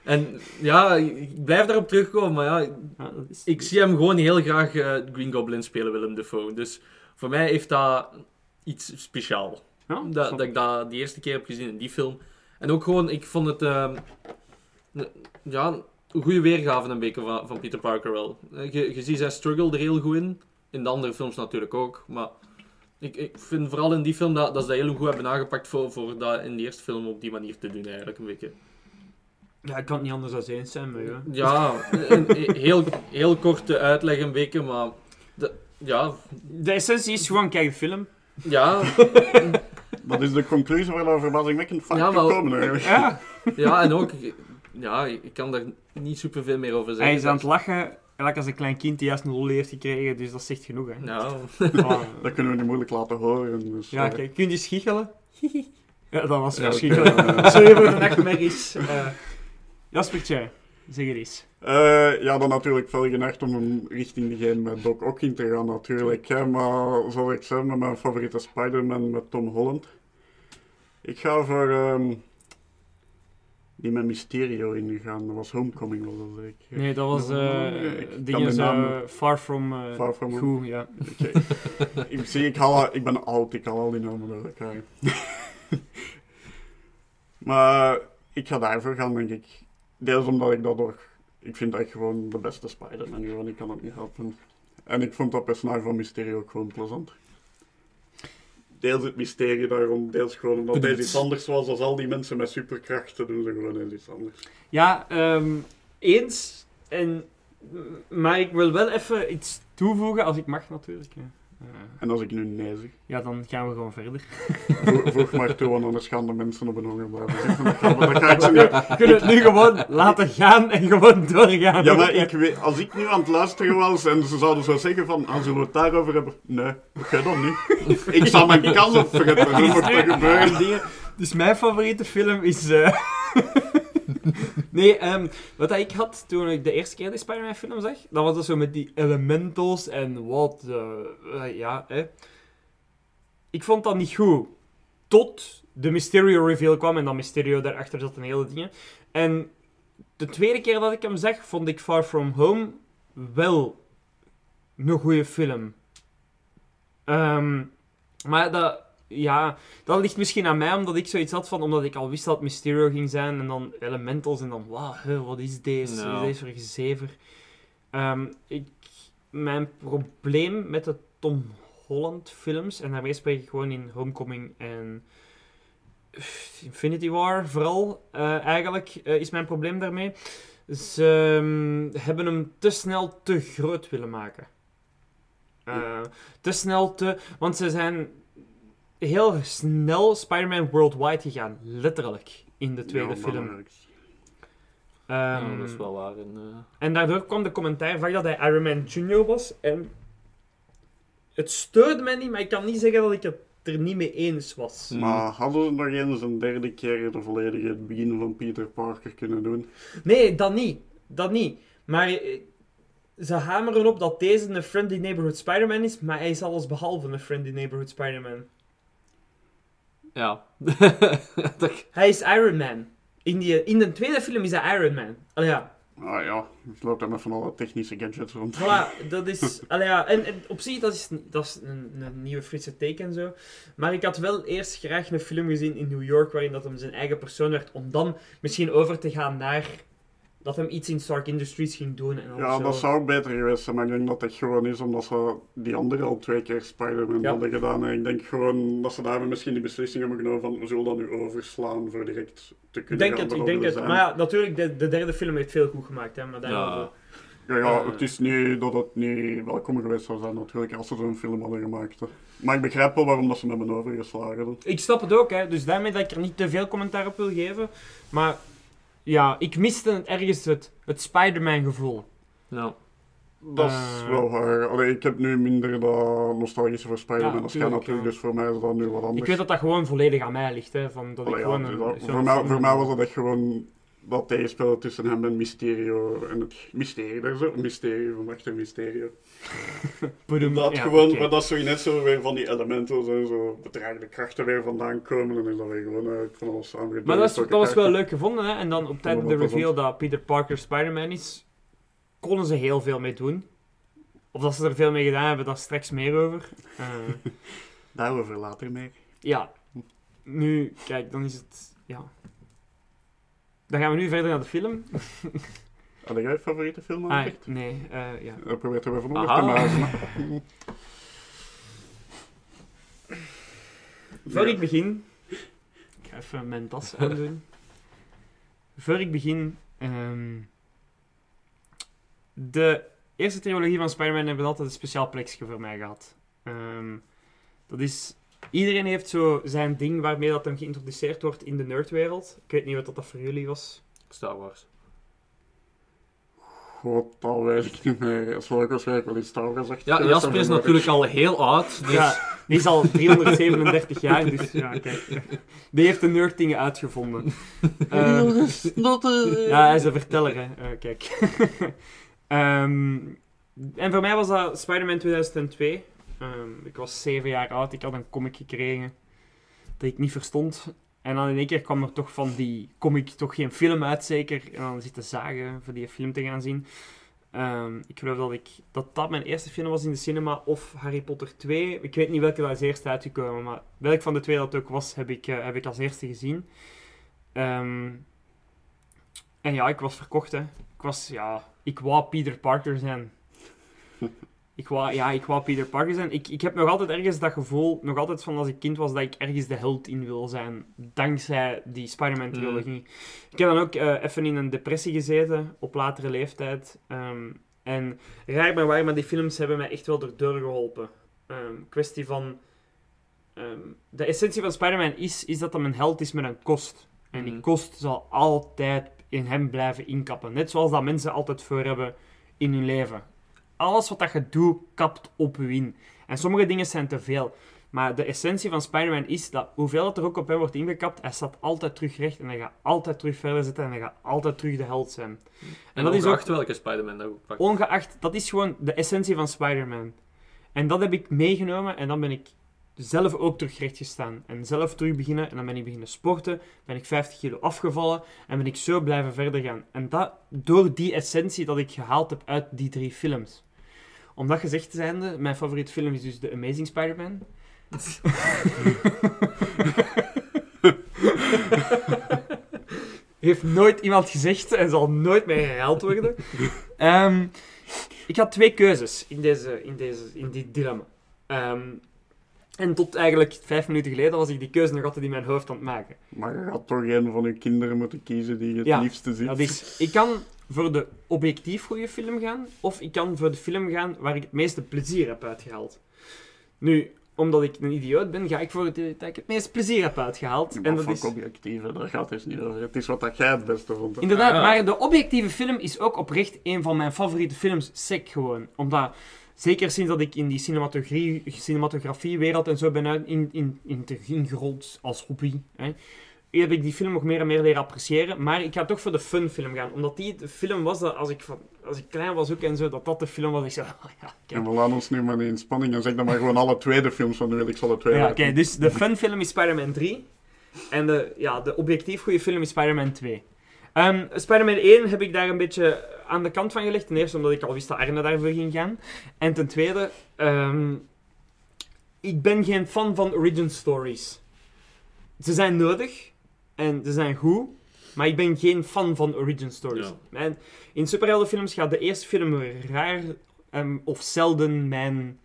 En ja, ik blijf daarop terugkomen, maar ja, Ja, is- ik zie hem gewoon heel graag eh, Green Goblin spelen, Willem Dafoe. Dus voor mij heeft dat iets speciaal. Ja, Dat, dat ik dat die eerste keer heb gezien in die film. En ook gewoon, ik vond het... ehm, ja, een goede weergave een beetje van, van Peter Parker wel. Eh, Je, je ziet zijn struggle er heel goed in. In de andere films natuurlijk ook. Maar ik, ik vind vooral in die film dat, dat ze dat heel goed hebben aangepakt voor, voor dat in die eerste film op die manier te doen eigenlijk een beetje. Ja, ik kan het niet anders dan eens zijn, maar ja. Ja, een, heel, heel korte uitleg een beetje, maar... de- ja, De essentie is gewoon, kijk de film. ja, Dat is de conclusie waar we verbazingwekkend vaak Ja, maar- gekomen eigenlijk. Ja. ja, en ook... Ja, ik kan daar niet superveel meer over zeggen. Hij is aan het lachen, gelijk als een klein kind die juist een lol heeft gekregen, dus dat zegt genoeg, hè. Ja, Voilà. Dat kunnen we niet moeilijk laten horen. Dus, Ja, eh, kijk, kun je schichelen? Ja, dat was Ja, oké. Sorry voor de nachtmerries. Uh, Jaspertje, zeg het eens. Eh, ja, dan natuurlijk veel geneigd om hem richting diegene met Doc Ock in te gaan natuurlijk. Hè. Maar zoals ik zei, met mijn favoriete Spider-Man met Tom Holland. Ik ga voor ehm, die met Mysterio ingegaan. Dat was Homecoming, was dat zeker? Nee, dat was eh ik dingen zo Far From, eh, Far From Home. Goed, ja. Ik zie, ik, haal, ik ben oud, ik haal al die namen door elkaar. maar ik ga daarvoor gaan, denk ik. Deels omdat ik dat toch... Ik vind echt gewoon de beste Spider-Man gewoon, ik kan het niet helpen. En ik vond dat personage van Mysterio ook gewoon plezant. Deels het mysterie daar rond, deels gewoon omdat Bedoeld. deze iets anders was als al die mensen met superkrachten doen ze gewoon iets anders. Ja, ehm, eens. En, maar ik wil wel even iets toevoegen, als ik mag natuurlijk. Ja, En als ik nu nee zeg, ja dan gaan we gewoon verder. vo- voeg maar toe, want anders gaan de mensen op een honger blijven. Dat ga, dat ga ik ze niet We kunnen het nu gewoon laten gaan en gewoon doorgaan. Ja, maar ik weet, als ik nu aan het luisteren was en ze zouden zo zeggen van, ah, zullen we het daarover hebben? Nee, oké dan niet. Ik zal mijn kans opvergeten, hoe mocht dat gebeuren? Dingen. Dus mijn favoriete film is... eh, nee, ehm, wat ik had toen ik de eerste keer de Spider-Man film zag, dat was dus zo met die elementals en wat... eh, eh, ja, hè. Ik vond dat niet goed. Tot de Mysterio reveal kwam en dan Mysterio daarachter zat en hele dingen. En de tweede keer dat ik hem zag, vond ik Far From Home wel een goede film. Ehm, maar dat, ja, dat ligt misschien aan mij, omdat ik zoiets had van, omdat ik al wist dat het Mysterio ging zijn, en dan Elementals, en dan, wauw, wat is deze? Wat is deze voor gezever? Ehm, ik, mijn probleem met de Tom Holland films, en daarmee spreek ik gewoon in Homecoming en Infinity War vooral, eh, eigenlijk, eh, is mijn probleem daarmee. Ze ehm, hebben hem te snel te groot willen maken. Eh, te snel te... Want ze zijn heel snel Spider-Man Worldwide gegaan. Letterlijk. In de tweede Ja, film. Ja, Ehm, dat is wel waar. En, eh, En daardoor kwam de commentaar vaak dat hij Iron Man Jr. was. En het steurde mij niet, maar ik kan niet zeggen dat ik het er niet mee eens was. Maar hadden we nog eens een derde keer de volledige begin van Peter Parker kunnen doen? Nee, dat niet. Dat niet. Maar eh, ze hameren op dat deze een Friendly Neighborhood Spider-Man is, maar hij is alles behalve een Friendly Neighborhood Spider-Man. Ja. Hij is Iron Man. In, die, in de tweede film is hij Iron Man. Allee, ja. Ah ja, ik loop daar met van alle technische gadgets rond. Voilà, dat is... Allee, ja. en, en op zich, dat is, dat is een, een nieuwe frisse take en zo. Maar ik had wel eerst graag een film gezien in New York waarin dat hem zijn eigen persoon werd, om dan misschien over te gaan naar... Dat hem iets in Stark Industries ging doen en Ja, zo. dat zou beter geweest zijn, maar ik denk dat het gewoon is omdat ze die andere al twee keer Spider-Man Ja. hadden gedaan. En ik denk gewoon dat ze daar misschien die beslissing hebben genomen van, we zullen dat nu overslaan voor direct te Ik kunnen denk gaan het, ik denk het. Maar ja, natuurlijk, de, de derde film heeft veel goed gemaakt, hè. Maar daar ja. Ja, Eh. het is niet dat het niet welkom geweest zou zijn natuurlijk als ze zo'n film hadden gemaakt. hè. Maar ik begrijp wel waarom dat ze hem hebben overgeslagen. Ik snap het ook, hè. Dus daarmee dat ik er niet te veel commentaar op wil geven. Maar ja, ik miste ergens het, het Spider-Man gevoel. ja. Dat is Eh. wel waar. Allee, ik heb nu minder dat nostalgische voor Spider-Man Ja, als jij tuurlijk, natuurlijk, ja. dus voor mij is dat nu wat anders. Ik weet dat dat gewoon volledig aan mij ligt, hè. Van dat ik Allee, gewoon een, dat- zo'n voor, mij, voor mij was dat echt gewoon dat tegenspel tussen hem en Mysterio. En het mysterie, daar is ook een mysterie van achter Mysterio. Dat Ja, gewoon, oké. maar dat is zo net zo weer van die elementen en zo bedragende krachten weer vandaan komen. Dan is dat weer gewoon uh, van alles samen. Maar dat, is, dat was wel leuk gevonden, hè. En dan op tijd de reveal dat Peter Parker Spider-Man is, konden ze heel veel mee doen. Of dat ze er veel mee gedaan hebben, daar straks meer over. Eh, Daarover later meer. Ja, nu, kijk, dan is het, ja. Dan gaan we nu verder naar de film. Had jij favoriete film al Ah, nee, eh, ja. Dat probeert er weer van onder te muizen. Voor ik begin, ik ga even mijn tas aandoen. Voor ik begin, ehm, de eerste trilogie van Spider-Man hebben altijd een speciaal plekje voor mij gehad. Ehm, dat is, iedereen heeft zo zijn ding waarmee dat hem geïntroduceerd wordt in de nerdwereld. Ik weet niet wat dat voor jullie was. Star Wars. God, dat weet ik niet meer. Dat zal ik waarschijnlijk wel iets Star Wars achter Ja, Jasper is natuurlijk al heel oud. Dus Ja, die is al 337 jaar, dus ja, kijk. Die heeft de nerd-dingen uitgevonden. Eh, ja, hij is een verteller, hè. Eh, kijk. Ehm, en voor mij was dat Spider-Man 2002. Ehm, ik was 7 jaar oud, ik had een comic gekregen dat ik niet verstond. En dan in één keer kwam er toch van die comic toch geen film uit, zeker. En dan zitten zagen voor die film te gaan zien. Ehm, ik geloof dat, ik, dat dat mijn eerste film was in de cinema, of Harry Potter 2. Ik weet niet welke dat als eerste uitgekomen, maar welk van de twee dat ook was, heb ik, eh, heb ik als eerste gezien. Ehm, en ja, ik was verkocht, hè. Ik was, ja... Ik wou Peter Parker zijn. Ik wou, ja, ik wou Peter Parker zijn. Ik, ik heb nog altijd ergens dat gevoel, nog altijd van als ik kind was, dat ik ergens de held in wil zijn. Dankzij die Spider-Man-trilogie. Ik heb dan ook eh, even in een depressie gezeten, op latere leeftijd. Ehm, en raar maar waar, maar die films hebben mij echt wel erdoor geholpen. Ehm kwestie van... ehm, de essentie van Spider-Man is, is dat hij een held is met een kost. En die Mhm. kost zal altijd in hem blijven inkappen. Net zoals dat mensen altijd voor hebben in hun leven. Alles wat dat je doet, kapt op je in. En sommige dingen zijn te veel. Maar de essentie van Spider-Man is dat hoeveel het er ook op hem wordt ingekapt, hij staat altijd terug recht en hij gaat altijd terug verder zitten en hij gaat altijd terug de held zijn. En, dat dat is ook- welke Spider-Man dat ook pakt. Ongeacht, dat is gewoon de essentie van Spider-Man. En dat heb ik meegenomen en dan ben ik zelf ook terug recht gestaan. En zelf terug beginnen en dan ben ik beginnen sporten, ben ik 50 kilo afgevallen en ben ik zo blijven verder gaan. En dat door die essentie dat ik gehaald heb uit die drie films. Om dat gezegd zijnde, mijn favoriete film is dus The Amazing Spider-Man. Heeft nooit iemand gezegd en zal nooit meer herhaald worden. Ehm, ik had twee keuzes in, deze, in, deze, in dit dilemma. Ehm, en tot eigenlijk vijf minuten geleden was ik die keuze nog altijd in mijn hoofd aan het maken. Maar je gaat toch een van je kinderen moeten kiezen die je het Ja, liefste ziet. Dat is, ik kan voor de objectief goede film gaan, of ik kan voor de film gaan waar ik het meeste plezier heb uitgehaald. Nu, omdat ik een idioot ben, ga ik voor het dat ik het meeste plezier heb uitgehaald. Ja, en dat is, objectieve, daar gaat het dus niet over. Het is wat dat jij het beste vond. Inderdaad, Ah, ja. maar de objectieve film is ook oprecht een van mijn favoriete films. Sec gewoon. Omdat, zeker sinds dat ik in die cinematografie, cinematografiewereld en zo ben uit, in, in, in te ingerold als hobby, hè, heb ik die film nog meer en meer leren appreciëren. Maar ik ga toch voor de fun film gaan. Omdat die de film was dat als ik, van, als ik klein was ook en zo, dat dat de film was. Ik zei, oh ja, kijk. En we laten ons nu maar in spanning en zeg dan maar gewoon alle tweede films van ik zal de twee Ja, oké, dus de fun film is Spider-Man 3. En de, ja, de objectief goede film is Spider-Man 2. Ehm, Spider-Man 1 heb ik daar een beetje aan de kant van gelegd. Ten eerste omdat ik al wist dat Arne daarvoor ging gaan. En ten tweede, ehm, ik ben geen fan van origin stories. Ze zijn nodig en ze zijn goed, maar ik ben geen fan van origin stories. Ja. En in superheldenfilms gaat de eerste film raar ehm, of zelden mijn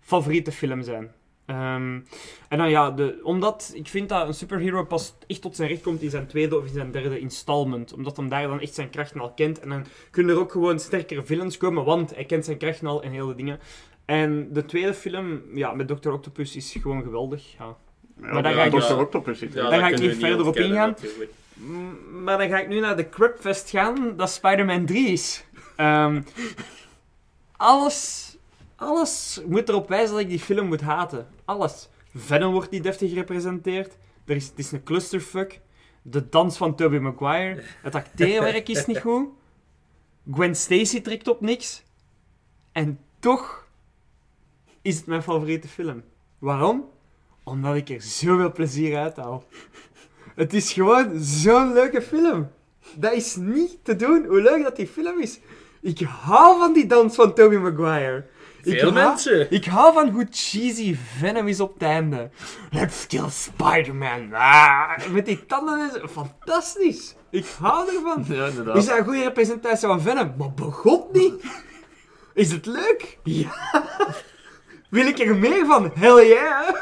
favoriete film zijn. Ehm, en dan ja, de, omdat ik vind dat een superhero pas echt tot zijn recht komt in zijn tweede of in zijn derde installment. Omdat hem daar dan echt zijn krachten al kent. En dan kunnen er ook gewoon sterkere villains komen, want hij kent zijn krachten al en hele dingen. En de tweede film, ja, met Dr. Octopus is gewoon geweldig. Ja. Ja, Maar daar ga ik Daar ga niet verder op ingaan. Mm, Maar dan ga ik nu naar de Crapfest gaan, dat Spider-Man 3 is. Ehm, alles, alles moet erop wijzen dat ik die film moet haten. Alles. Venom wordt niet deftig gerepresenteerd. Er is, het is een clusterfuck. De dans van Tobey Maguire. Het acteerwerk is niet goed. Gwen Stacy trekt op niks. En toch is het mijn favoriete film. Waarom? Omdat ik er zoveel plezier uit haal. Het is gewoon zo'n leuke film. Dat is niet te doen hoe leuk dat die film is. Ik hou van die dans van Tobey Maguire. Ik Veel hou- mensen. Ik hou van hoe cheesy Venom is op het einde. Let's kill Spider-Man. Ah, met die tanden en zo. Fantastisch. Ik hou ervan. Ja, inderdaad. Is dat een goede representatie van Venom? Maar begot niet. Is het leuk? Ja. Wil ik er meer van? Hell yeah.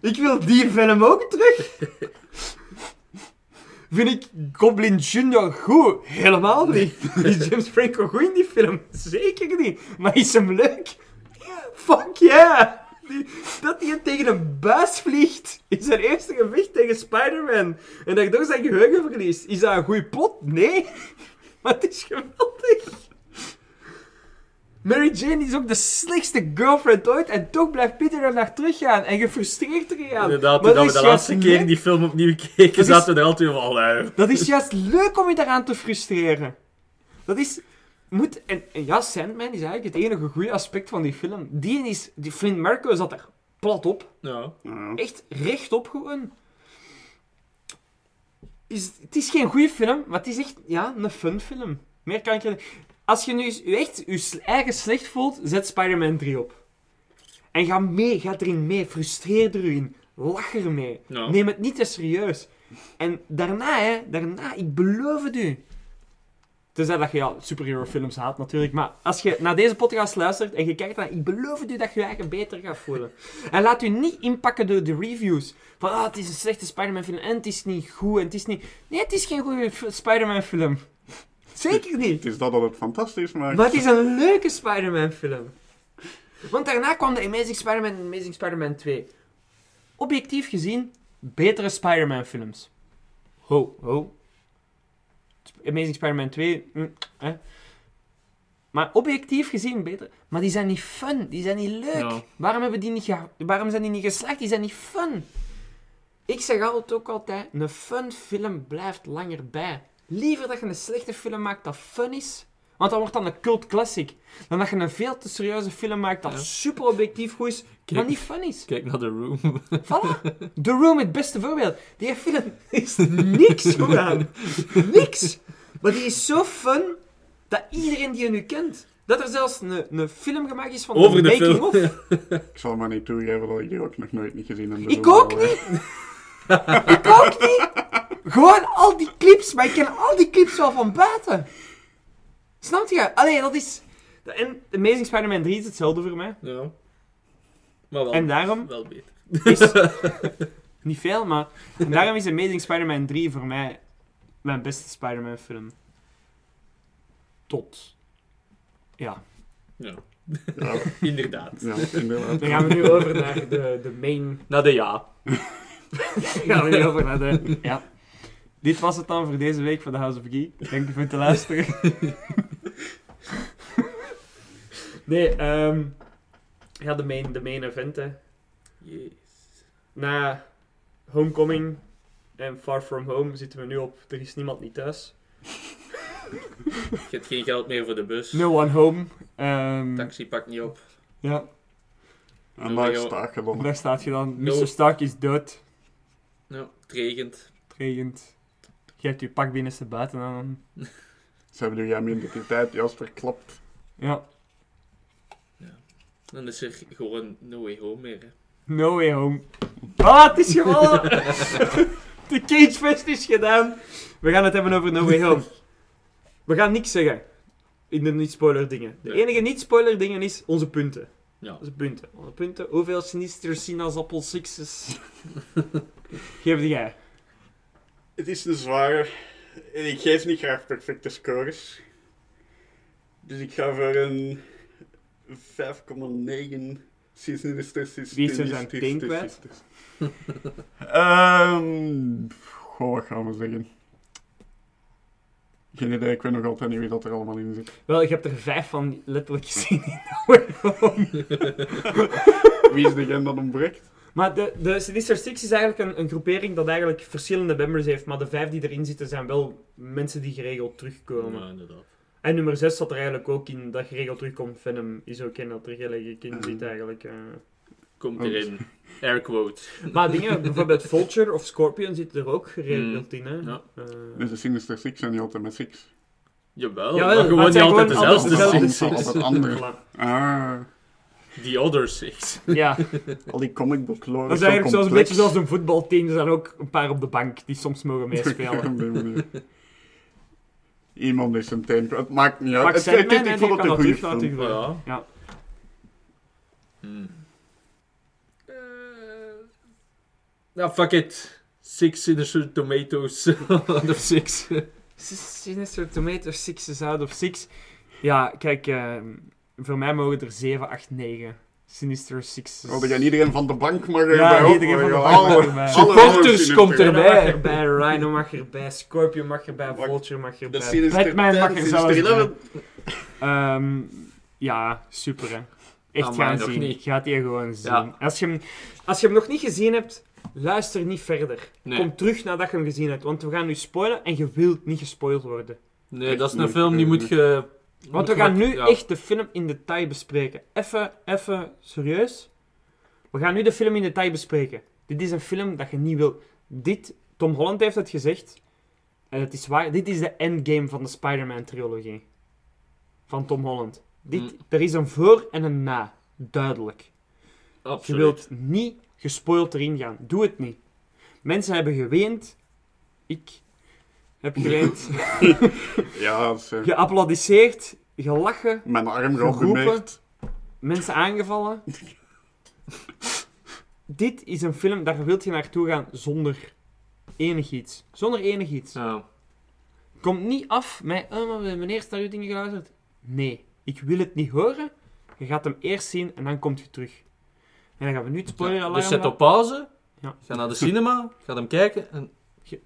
Ik wil die Venom ook terug. Vind ik Goblin Jr. goed? Helemaal niet. Is James Franco goed in die film? Zeker niet. Maar is hem leuk? Fuck yeah. Dat hij tegen een buis vliegt in zijn eerste gevecht tegen Spider-Man. En daardoor zijn geheugen verliest. Is dat een goede plot? Nee. Maar het is geweldig. Mary Jane is ook de slechtste girlfriend ooit. En toch blijft Peter er naar teruggaan. En gefrustreerd teruggaan. Inderdaad, Maar toen we de laatste keer leuk. die film opnieuw keken, zaten we er altijd van, allee. Dat is juist leuk om je daaraan te frustreren. Dat is... Moet, en, en ja, Sandman is eigenlijk het enige goede aspect van die film. Die is... Die Flint Marco zat er plat op. Ja. Ja. Echt rechtop gewoon. Is, het is geen goede film, maar het is echt ja, een fun film. Meer kan ik er... Als je nu echt je eigen slecht voelt, zet Spider-Man 3 op. En ga mee, ga erin mee. Frustreer erin. Lach ermee. Ja. Neem het niet te serieus. En daarna, hè, daarna, ik beloof het u. Tenzij dat je ja, superhero films haat natuurlijk. Maar als je naar deze podcast luistert en je kijkt naar... Ik beloof het u dat je je eigen beter gaat voelen. En laat u niet inpakken door de reviews. Van, ah, het is een slechte Spider-Man film en het is niet goed en het is niet... Nee, het is geen goede Spider-Man film. Zeker niet. Het is dat dat het fantastisch maakt. Maar het is een leuke Spider-Man film. Want daarna kwam de Amazing Spider-Man en Amazing Spider-Man 2. Objectief gezien, betere Spider-Man films. Ho, ho. Amazing Spider-Man 2, hm, hè. Maar objectief gezien beter. Maar die zijn niet fun, die zijn niet leuk. Ja. Waarom, hebben die niet Waarom zijn die niet geslaagd? Die zijn niet fun. Ik zeg altijd ook altijd, een fun film blijft langer bij. Liever dat je een slechte film maakt dat fun is, want dat wordt dan een cult classic. Dan dat je een veel te serieuze film maakt dat Ja. super objectief goed is, maar niet fun is. kijk naar The Room. Voilà. The Room, het beste voorbeeld. Die film is niks goed aan. Niks. Maar die is zo fun dat iedereen die je nu kent. Dat er zelfs een, een film gemaakt is van Over de de making film. of. Ik zal maar niet toegeven dat ik die ook nog nooit niet gezien heb. Ik ook niet. Ik ook niet. Gewoon al die clips, maar ik ken al die clips wel van buiten. Snap je? Allee, dat is... En Amazing Spider-Man 3 is hetzelfde voor mij. Ja. Maar wel, En daarom wel beter. is... niet veel, maar... En daarom is Amazing Spider-Man 3 voor mij mijn beste Spider-Man film. Tot... Ja. Ja, Ja, inderdaad. ja, inderdaad. Dan gaan we nu over naar de, de main... Na de ja. Gaan we nu over naar de... Ja. Dit was het dan voor deze week van de House of Geek. Dank u voor het luisteren. nee, ehm ja, de main, de main event, hè. Yes. Na Homecoming en Far From Home zitten we nu op Er is niemand niet thuis. Je hebt geen geld meer voor de bus. No One Home. Ehm, Taxi pakt niet op. ja, En daar sta ik dan. daar staat je dan. Mr. Stark is dood. Ja, het regent. Het regent. Je hebt je pak binnenste buiten aan. Ze hebben mijn identiteit juist verklapt. Ja, Dan is er gewoon no way home meer. Hè. No Way Home. Ah, het is gewonnen! de Cage Fest is gedaan. We gaan het hebben over No Way Home. We gaan niks zeggen in de niet-spoiler dingen. De enige niet-spoiler dingen is onze punten. Ja. Onze punten. Punten. Hoeveel sinister sinaasappel sixes geef jij? Het is een zware. En ik geef niet graag perfecte scores. Dus ik ga voor een 5,9 Sinister Sisters. Wie is er zijn teen kwijt? Ehm, goh, wat gaan we zeggen? Geen idee, ik weet nog altijd niet wie dat er allemaal in zit. Wel, ik heb er vijf van letterlijk gezien in No Way Home. Wie is degene dat ontbreekt? Maar de, de Sinister Six is eigenlijk een, een groepering dat eigenlijk verschillende members heeft. Maar de vijf die erin zitten zijn wel mensen die geregeld terugkomen. Ja, inderdaad. En nummer 6 zat er eigenlijk ook in dat geregeld terugkomt. Venom is ook in dat er gelijk in zit eigenlijk. eh. Komt Oh. erin. Air quote. Maar dingen, bijvoorbeeld Vulture of Scorpion zitten er ook geregeld in. Hè? ja. Eh, Dus de Sinister Six zijn niet altijd met Six. Jawel, Jawel, maar gewoon niet altijd dezelfde dezelfde six. Altijd andere. Ah, The other six. Ja, al die comic book lore dat is zo eigenlijk zoals, een beetje zoals een voetbalteam. Er zijn ook een paar op de bank die soms mogen meespelen. Iemand is een teen. Het maakt niet uit. Het, het, het- ik die vond het een dat goede film. laten Ja. Ja. Hmm. Eh, Nou, fuck it. Six Sinister Tomatoes out of six. Sinister Tomato 6 is out of 6. Ja, kijk, ehm, voor mij mogen er 7, 8, 9. Sinister 6. Oh, dat gaan iedereen van de bank mag Ja, iedereen van de bank erbij. Supporters komt Six. erbij. mag erbij, Rhino mag erbij, Scorpion mag erbij, Vulture mag De erbij, Sinister Batman mag 10, er zelfs bij. 11. Ehm, ja, super hè. Echt Amai, gaan zien. Gaat die gewoon zien. Ja. Als, je hem, als je hem nog niet gezien hebt, luister niet verder. Nee. Kom terug nadat je hem gezien hebt, want we gaan nu spoilen en je wilt niet gespoild worden. Nee, dat is een film die moet je... Want moet we gaan je- nu ja. echt de film in detail bespreken. Even, even serieus. We gaan nu de film in detail bespreken. Dit is een film dat je niet wil. Dit, Tom Holland heeft het gezegd. En het is waar. Dit is de endgame van de Spider-Man trilogie. Van Tom Holland. Dit, Mm. Er is een voor en een na. Duidelijk. Je Absoluut. wilt niet gespoild erin gaan. Doe het niet. Mensen hebben geweend. Ik heb geleend, Ja, dat is, eh, geapplaudisseerd, gelachen, mijn arm Geroepen. mensen aangevallen. Dit is een film, daar wilt je naartoe gaan zonder enig iets. Zonder enig iets. Ja. Komt niet af met, oh, eerst naar uw dingen geluisterd. Nee, ik wil het niet horen. Je gaat hem eerst zien en dan komt je terug. En dan gaan we nu het spoiler alarm. Dus zet op pauze, Ja. ga naar de cinema, ga hem kijken en...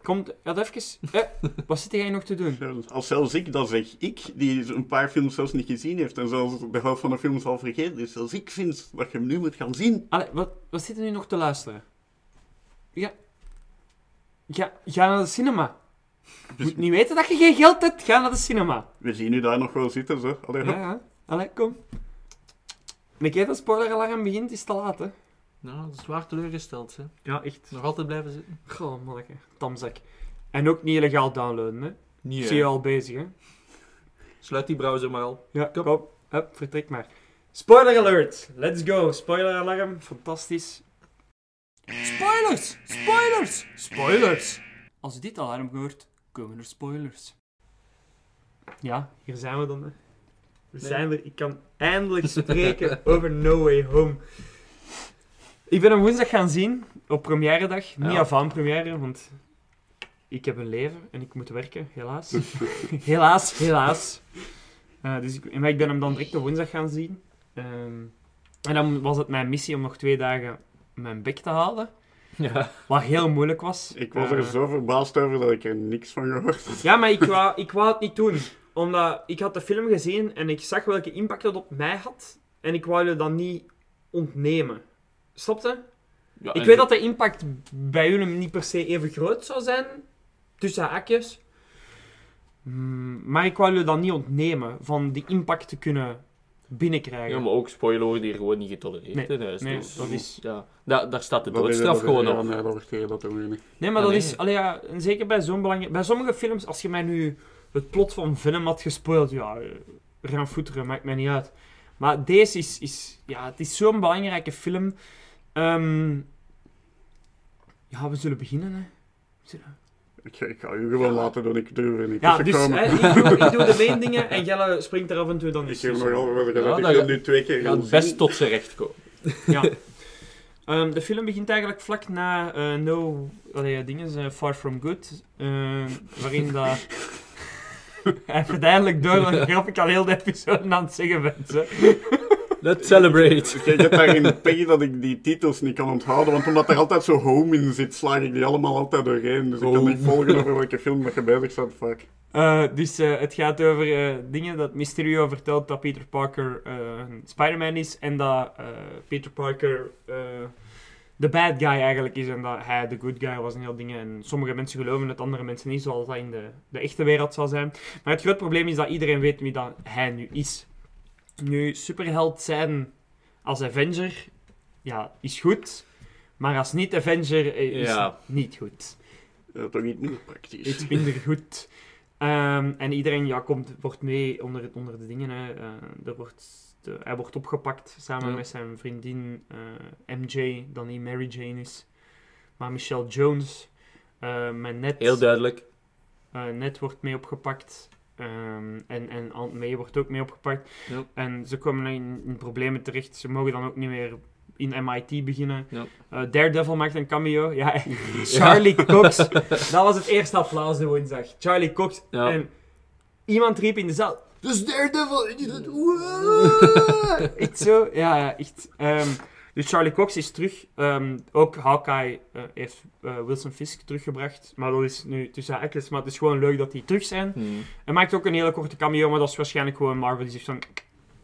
Komt, ja, even. Eh, wat zit jij nog te doen? Als zelfs ik dat zeg, ik die een paar films zelfs niet gezien heeft en zelfs de helft van de films al vergeten is, als ik vind dat je hem nu moet gaan zien. Allee, wat, wat zit er nu nog te luisteren? Ja. Ga, ga naar de cinema. Je moet niet weten dat je geen geld hebt. Ga naar de cinema. We zien u daar nog wel zitten, zo. Allee, Ja, ja. Allee, kom. Een keer dat spoileralarm begint, is het te laat, hè? Nou, dat is zwaar teleurgesteld, hè. Ja, echt. Nog altijd blijven zitten. Goh, manneke. Tamzak. En ook niet illegaal downloaden, hè? Niet, Zie je al bezig, hè? Sluit die browser maar al. Ja, kom. Hup, vertrek maar. Spoiler alert. Let's go. Spoiler alarm. Fantastisch. Spoilers! Spoilers! Spoilers! Als je dit alarm hoort, komen er spoilers. Ja, hier zijn we dan. Hè. We Nee. zijn er. Ik kan eindelijk spreken over No Way Home. Ik ben hem woensdag gaan zien, op première dag. Niet Ja. avant première, want ik heb een leven en ik moet werken, helaas. helaas, helaas. Eh, dus ik, maar ik ben hem dan direct op woensdag gaan zien. Ehm, en dan was het mijn missie om nog twee dagen mijn bek te halen. Ja. Wat heel moeilijk was. Ik was er Eh, zo verbaasd over dat ik er niks van gehoord had. Ja, maar ik wou, ik wou het niet doen. Omdat ik had de film gezien en ik zag welke impact dat op mij had. En ik wou je dat niet ontnemen. Snapte? Ja, Ik weet dat de impact bij jullie niet per se even groot zou zijn. Tussen haakjes. Mm, Maar ik wou jullie dat niet ontnemen. Van die impact te kunnen binnenkrijgen. Ja, maar ook spoiler die gewoon niet getolereerd Nee, in huis. nee, dus, dat is- Ja, daar, daar staat de doodstraf dat is- gewoon op. Nee, dat maar dat is... Allee, ja, zeker bij zo'n belangrijk... Bij sommige films, als je mij nu het plot van Venom had gespoild, ja, eh, gaan voeteren, maakt mij niet uit. Maar deze is... is ja, het is zo'n belangrijke film. Ehm, ja, we zullen beginnen, hè. Zullen- Ik, ga- ik ga u gewoon laten doen, ik durf er niet Ja, tussen dus komen. hè, ik, doe, ik doe de main dingen en Jelle springt er af en toe dan Ik nog al Ja, ik wil ga- nu twee keer gaan best zien. tot zijn recht komen. Ja. Ehm, de film begint eigenlijk vlak na eh, No allee, dingen, eh, Far From Good, waarin dat... Hij heeft uiteindelijk door dat grap ik al heel de episode aan het zeggen ben. Zo. Let's celebrate. Kijk, het daarin pech dat ik die titels niet kan onthouden, want omdat er altijd zo home in zit, slaag ik die allemaal altijd doorheen. Dus ik kan niet volgen over welke film dat je bezig staat vaak. Eh, dus eh, het gaat over eh, dingen dat Mysterio vertelt dat Peter Parker eh, Spider-Man is en dat eh, Peter Parker eh, de bad guy eigenlijk is en dat hij de good guy was en heel dingen. En sommige mensen geloven het, andere mensen niet, zoals dat in de, de echte wereld zal zijn. Maar het groot probleem is dat iedereen weet wie dat hij nu is. Nu, superheld zijn als Avenger, ja, is goed. Maar als niet-Avenger eh, is Ja. niet goed Ja, toch iets minder praktisch. iets minder goed. Ehm, en iedereen ja, komt, wordt mee onder, onder de dingen. Hè. Eh, er wordt, de- hij wordt opgepakt samen Ja. met zijn vriendin eh, MJ, dan niet Mary Jane is. Maar Michelle Jones. eh met Ned, Heel duidelijk. eh, Ned wordt mee opgepakt. Ehm, en, en Aunt May wordt ook mee opgepakt. Ja. En ze komen in, in problemen terecht. Ze mogen dan ook niet meer in MIT beginnen. Ja. Eh, Daredevil maakt een cameo. Ja, Charlie Cox. Dat was het eerste applaus de woensdag. Charlie Cox. En iemand riep in de zaal... Dus Daredevil! En je dacht, "Wow!" Echt zo. Ja, ja, echt. Ehm, dus Charlie Cox is terug. Ehm, ook Hawkeye eh, heeft eh, Wilson Fisk teruggebracht. Maar dat is nu tussen haakjes. Maar het is gewoon leuk dat die terug zijn. Hmm. Hij maakt ook een hele korte cameo, maar dat is waarschijnlijk gewoon Marvel die zegt van...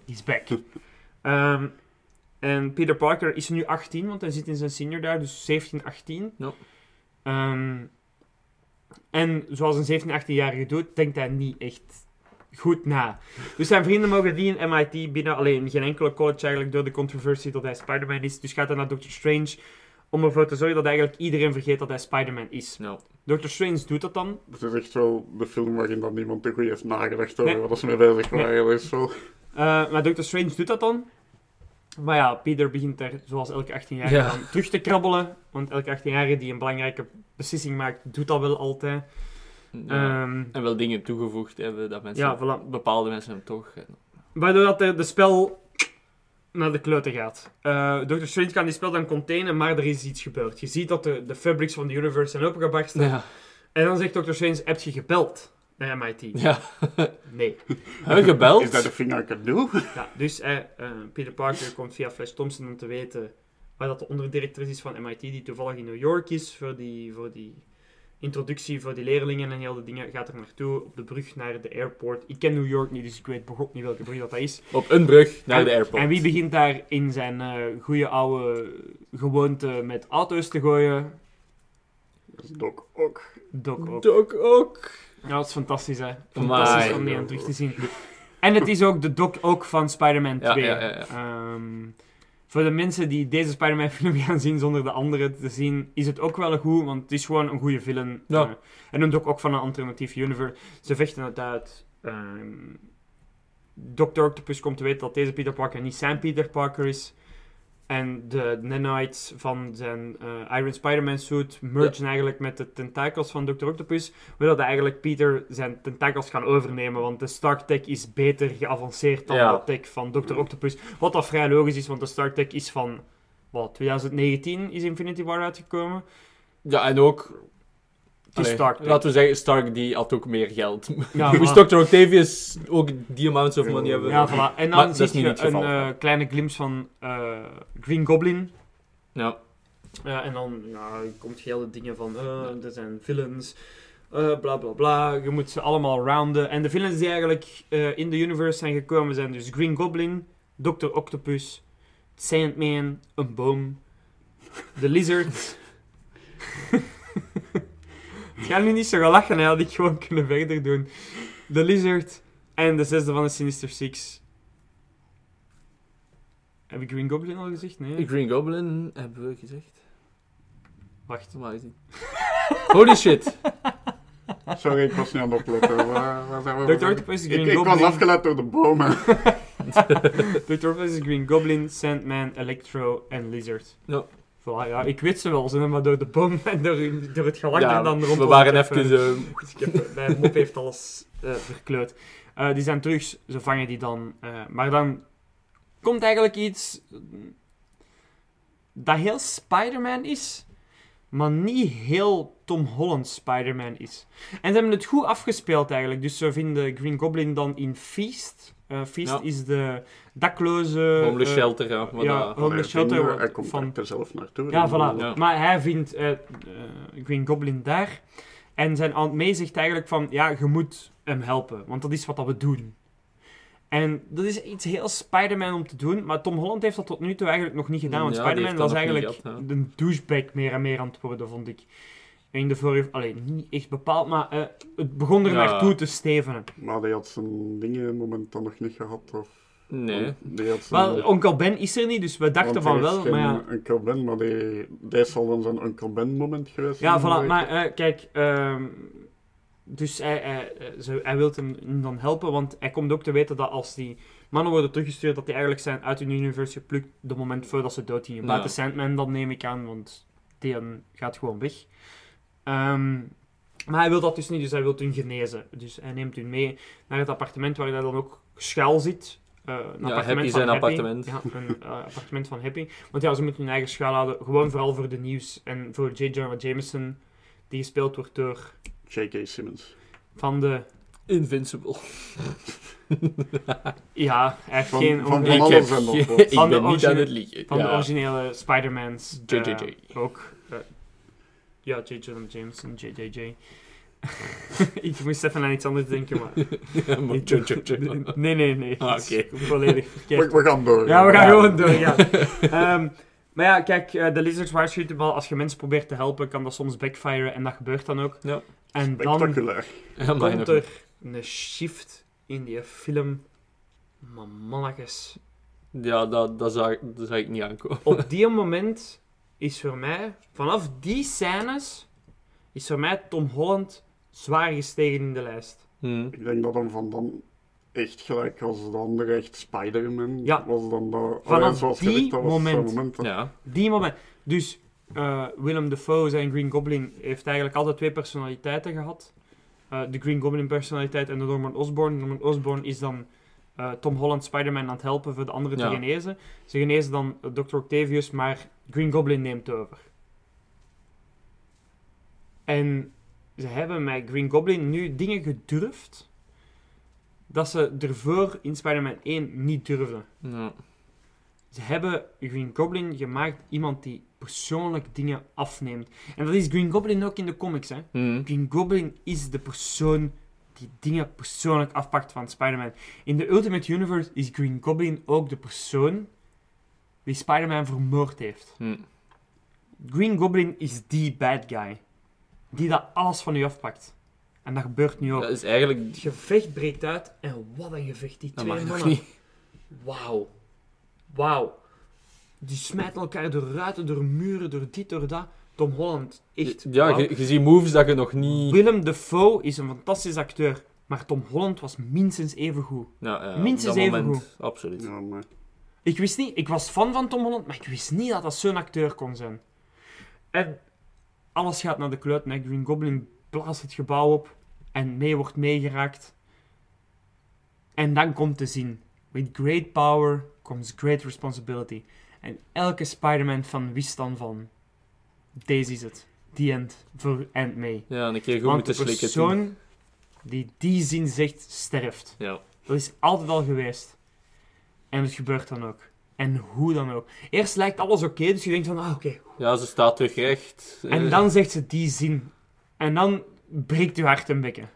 He's back. Ehm, en Peter Parker is nu 18, want hij zit in zijn senior daar, dus 17, 18. Ja. Ehm, en zoals een 17, 18-jarige doet, denkt hij niet echt goed na. Dus zijn vrienden mogen die in MIT binnen, alleen geen enkele college eigenlijk, door de controversie dat hij Spider-Man is. Dus gaat hij naar Doctor Strange om ervoor te zorgen dat eigenlijk iedereen vergeet dat hij Spider-Man is. Ja. Doctor Strange doet dat dan, Het is echt wel de film waarin dan niemand te goed heeft nagedacht over Nee. wat ze mee bezig waren. Dat is wel... Uh, maar Doctor Strange doet dat dan. Maar ja, Peter begint er, zoals elke 18-jarige, Ja. dan terug te krabbelen. Want elke 18-jarige die een belangrijke beslissing maakt, doet dat wel altijd. Ja. Ehm, En wel dingen toegevoegd hebben dat mensen, ja, voilà. bepaalde mensen hem toch... eh, Waardoor dat de, de spel naar de kloten gaat. Eh Doctor Strange kan die spel dan containen, maar er is iets gebeurd. Je ziet dat de, de fabrics van de universe zijn opengebarsten. Ja. En dan zegt Doctor Strange, heb je gebeld naar MIT? Ja. Nee. Huh, gebeld? Is dat de thing I can do? Ja, dus eh, eh, Peter Parker komt via Flash Thompson om te weten waar dat de onderdirectrice is van MIT, die toevallig in New York is voor die, voor die introductie voor die leerlingen en heel de dingen. Gaat er naartoe op de brug naar de airport. Ik ken New York niet, dus ik weet begot niet welke brug dat, dat is. Op een brug naar En- de airport. En wie begint daar in zijn eh goede oude gewoonte met auto's te gooien? Dat is Doc ook. Doc ook. Doc ook. Ja, dat is fantastisch, hè. Fantastisch om die aan terug te zien. En het is ook de Doc ook van Spider-Man Ja, 2. ja, ja, ja. Ehm, voor de mensen die deze Spider-Man film gaan zien zonder de andere te zien, is het ook wel goed, want het is gewoon een goede film. Ja. Eh, en een Doc ook van een alternatief universe. Ze vechten het uit. Ehm Dr. Octopus komt te weten dat deze Peter Parker niet zijn Peter Parker is. En de nanites van zijn eh, Iron Spider-Man suit mergen eigenlijk met de tentakels van Dr. Octopus. Waardoor dat eigenlijk Peter zijn tentakels kan overnemen. Want de Stark Tech is beter geavanceerd dan Ja. de tech van Dr. Octopus. Wat dat vrij logisch is, want de Stark Tech is van... Wat, 2019 is Infinity War uitgekomen. Ja, en ook... Allee, Stark. Laten we zeggen, Stark die had ook meer geld. Ja, Moest voilà. Dr. Octavius ook die amounts of money hebben? Ja, voilà. En Maar dan zie je een eh, kleine glimpse van eh, Green Goblin. Ja. Ja, en dan ja, komt heel de dingen van, eh, er zijn villains, eh, bla bla bla. Je moet ze allemaal rounden. En de villains die eigenlijk eh, in de universe zijn gekomen zijn dus Green Goblin, Dr. Octopus, Sandman, een boom, de Lizard. Het gaat nu niet zo gaan lachen, hè, had ik gewoon kunnen verder doen. De Lizard en de zesde van de Sinister Six. Heb ik Green Goblin al gezegd? Nee. Green Goblin hebben we gezegd. Wacht. Waar is die? Holy shit. Sorry, ik was niet aan het opletten. Waar, waar zijn we? Dr. Octopus, ik, Green ik was Goblin. afgeleid door de bomen. Dr. Octopus is Green Goblin, Sandman, Electro en Lizard. Ja. Voilà, ja, ik weet ze wel, ze, maar door de boom en door, door het gelak Ja, en dan rond we waren even... eh, Ik heb, mijn mop heeft alles eh verkleurd. Eh, die zijn terug, ze vangen die dan. eh, maar dan komt eigenlijk iets dat heel Spider-Man is, maar niet heel Tom Holland Spider-Man is. En ze hebben het goed afgespeeld eigenlijk. Dus ze vinden Green Goblin dan in Feast. Eh, Feast Ja. is de dakloze... homeless eh, shelter, ja. Maar ja, dat- homeless shelter vindt- Hij komt van er zelf naartoe. ja, voilà. Ja. Maar hij vindt eh, eh, Green Goblin daar. En zijn aunt May zegt eigenlijk van... Ja, je moet hem helpen. Want dat is wat dat we doen. En dat is iets heel Spider-Man om te doen. Maar Tom Holland heeft dat tot nu toe eigenlijk nog niet gedaan. Want Spider-Man was eigenlijk een douchebag meer en meer aan het worden, vond ik. In de vorige... Allee, niet echt bepaald, maar eh, het begon er Ja. naartoe te stevenen. Maar die had zijn dingen moment dan nog niet gehad. Of, Nee. Die had zijn, Wel, onkel Ben is er niet, dus we dachten want van hij wel. geen Maar ja, Uncle Ben, maar die, die zal dan zijn Uncle Ben moment geweest Ja, voilà. Maar eh, kijk, ehm, dus hij, hij, ze- hij wil hem dan helpen, want hij komt ook te weten dat als die mannen worden teruggestuurd, dat die eigenlijk zijn uit hun universe geplukt de moment voordat ze dood gingen. Ja. Buiten Sandman, dan neem ik aan, want die gaat gewoon weg. Ehm, maar hij wil dat dus niet, dus hij wil hun genezen. Dus hij neemt hun mee naar het appartement waar hij dan ook schuil zit. Eh, een Ja, appartement Happy van zijn appartement. Ja, een eh, appartement van Happy. Want ja, ze moeten hun eigen schuil houden. Gewoon vooral voor de nieuws. En voor J. Jonah Jameson, die gespeeld wordt door J.K. Simmons. van de... Invincible. Ja, hij heeft Van- geen... van- van ik Van de ben niet aan origine- het liegen. van de originele Spider-Mans. JJJ. eh, ook. Ja, J. Jonah Jameson, JJJ. ik moest even aan iets anders denken, maar... Ja, maar Ik-. Nee, nee, nee. Ah, oké. Volledig verkeerd. We, we gaan door. Ja, we gaan Ja. gewoon door, ja. Ehm, maar ja, kijk, eh, de Lizards waarschuwt bal. Als je mensen probeert te helpen, kan dat soms backfiren. En dat gebeurt dan ook. Ja. En dan Spectaculair. Ja, komt er een shift in die film. Maar mannetjes. Ja, dat, dat, zag, dat zag ik niet aankomen. Op die moment is voor mij, vanaf die scènes, is voor mij Tom Holland zwaar gestegen in de lijst. Hm. Ik denk dat hem van dan echt gelijk als de andere echt Spider-Man Ja. was dan dat... Vanaf zoals die gezegd, dat was moment. Ja. Die moment. Dus eh, Willem Dafoe, zijn Green Goblin, heeft eigenlijk altijd twee personaliteiten gehad. eh, de Green Goblin personaliteit en de Norman Osborn. Norman Osborn is dan eh, Tom Holland Spider-Man aan het helpen voor de anderen te Ja. genezen. Ze genezen dan eh, Dr. Octavius, maar Green Goblin neemt over. En ze hebben met Green Goblin nu dingen gedurfd dat ze ervoor in Spider-Man 1 niet durfden. Ja. Ze hebben Green Goblin gemaakt iemand die persoonlijk dingen afneemt. En dat is Green Goblin ook in de comics. Hè? Mhm. Green Goblin is de persoon die dingen persoonlijk afpakt van Spider-Man. In de Ultimate Universe is Green Goblin ook de persoon die Spider-Man vermoord heeft. Mhm. Green Goblin is die bad guy. Die dat alles van u afpakt. En dat gebeurt nu ook. Dat is eigenlijk... Het gevecht breekt uit en wat een gevecht. Die Dat twee mannen. niet. Wauw. Wauw. Die smijten elkaar door ruiten, door muren, door dit, door dat. Tom Holland, echt. Ja, je, je ziet moves dat je nog niet... Willem Dafoe is een fantastisch acteur. Maar Tom Holland was minstens even goed. Ja, ja, Minstens op dat even moment, Absoluut. Ja, maar... Ik wist niet, ik was fan van Tom Holland, maar ik wist niet dat dat zo'n acteur kon zijn. En alles gaat naar de kloot. Hè. Green Goblin blaast het gebouw op en mee wordt meegeraakt. En dan komt de zin: With great power comes great responsibility. En elke Spider-Man van wist dan van: Deze is het. The end. Voor Aunt May. Ja, een keer goed Want moeten de slikken. toen. persoon die die zin zegt, sterft. Ja. Dat is altijd al geweest. En het gebeurt dan ook. En hoe dan ook. Eerst lijkt alles oké, dus je denkt van, ah, oké. ja, ze staat terug recht. En Eh, dan zegt ze die zin. En dan breekt je hart een bekken.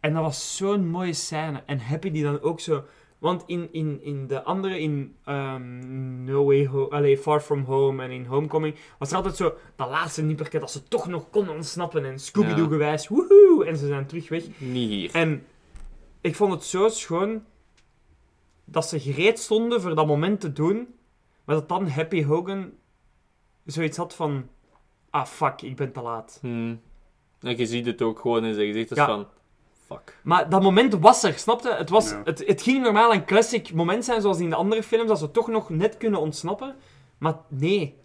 En dat was zo'n mooie scène. En Happy die dan ook zo... Want in, in, in de andere, in ehm, No Way Home, allee, Far From Home en in Homecoming, was er altijd zo dat laatste nipperke dat ze toch nog konden ontsnappen. En Scooby-Doo Ja. gewijs, woehoe, en ze zijn terug weg. Niet hier. En ik vond het zo schoon dat ze gereed stonden voor dat moment te doen, maar dat dan Happy Hogan zoiets had van: ah fuck, ik ben te laat. Hmm. En je ziet het ook gewoon in zijn gezicht. Ja. van... Fuck. Maar dat moment was er, snapte? Het, was, Ja. het, het ging normaal een classic moment zijn, zoals in de andere films, dat ze toch nog net kunnen ontsnappen. Maar nee.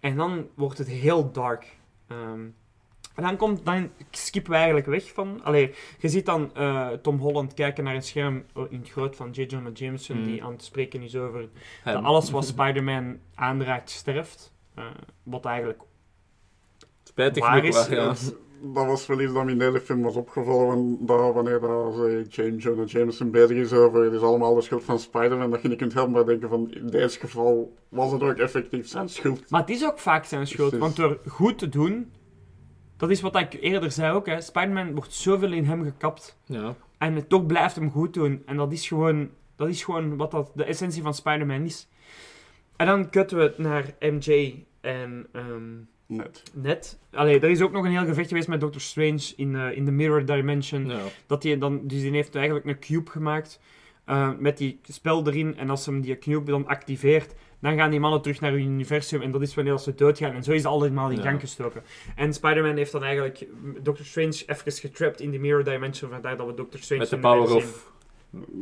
En dan wordt het heel dark. Ehm, en dan, komt, dan skippen we eigenlijk weg van... Allee, je ziet dan eh, Tom Holland kijken naar een scherm in het groot van J. Jonah Jameson, Mm. die aan het spreken is over Hem. dat alles wat Spider-Man aanraakt sterft. Eh, wat eigenlijk Spijtig waar genoeg is. waar, ja. Dat was wel iets dat me in de hele film was opgevallen. Dat wanneer dat, ze James Jonah Jameson bezig is over het is allemaal de schuld van Spider-Man, dat je niet kunt helpen maar denken van in deze geval was het ook effectief zijn schuld. Maar het is ook vaak zijn schuld, Precies. want door goed te doen, dat is wat ik eerder zei ook, hè. Spider-Man wordt zoveel in hem gekapt ja. en het toch blijft hem goed doen. En dat is gewoon, dat is gewoon wat dat, de essentie van Spider-Man is. En dan kutten we het naar MJ en ehm, Net. Ned. Allee, er is ook nog een heel gevecht geweest met Doctor Strange in, eh, in de Mirror Dimension. ja. Dat die dan, dus die heeft eigenlijk een cube gemaakt eh, met die spel erin. En als hem die cube dan activeert, dan gaan die mannen terug naar hun universum. En dat is wanneer ze doodgaan. En zo is het allemaal in Ja. gang gestoken. En Spider-Man heeft dan eigenlijk Doctor Strange even getrapt in de Mirror Dimension. Vandaar dat we Doctor Strange Met de power of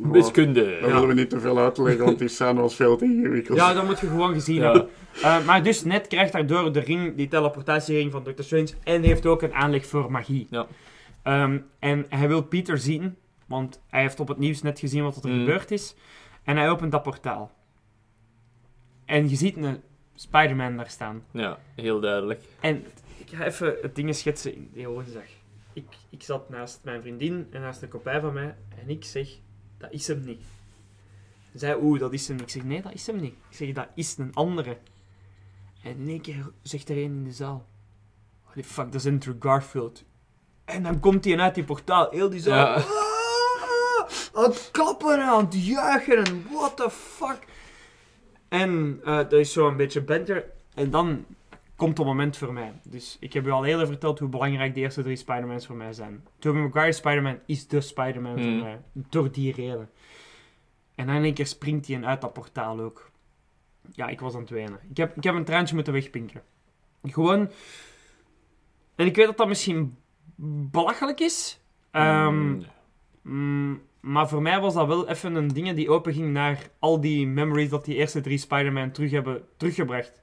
wiskunde. Dat willen we niet te veel uitleggen, want die scène was veel te ingewikkeld. Ja, dat moet je gewoon gezien Ja. hebben. Eh, maar dus, Ned krijgt daardoor de ring, die teleportatiering van Doctor Strange. En heeft ook een aanleg voor magie. Ja. Ehm, en hij wil Peter zien, want hij heeft op het nieuws net gezien wat er Mm. gebeurd is. En hij opent dat portaal. En je ziet een Spider-Man daar staan. Ja, heel duidelijk. En ik ga even het ding schetsen in die woensdag. Ik, ik zat naast mijn vriendin en naast een kopij van mij en ik zeg, dat is hem niet. Zei, oeh, dat is hem niet. Ik zeg, nee, dat is hem niet. Ik zeg, dat is een andere. En in één keer zegt er een in de zaal, holy fuck, dat is Andrew Garfield. En dan komt hij uit die portaal, heel die zaal, Ja. "Ah!" aan het klappen en aan het juichen en what the fuck. En eh er is zo een beetje banter. En dan komt het moment voor mij. Dus ik heb u al eerder verteld hoe belangrijk de eerste drie Spider-Mans voor mij zijn. Tobey Maguire Spider-Man is de Spider-Man voor Hmm. mij. Door die reden. En dan in één keer springt hij uit dat portaal ook. Ja, ik was aan het wenen. Ik heb, ik heb een traantje moeten wegpinken. Gewoon... En ik weet dat dat misschien belachelijk is. Ehm, Mm, Mm, maar voor mij was dat wel even een ding die openging naar al die memories dat die eerste drie Spider-Man terug hebben teruggebracht.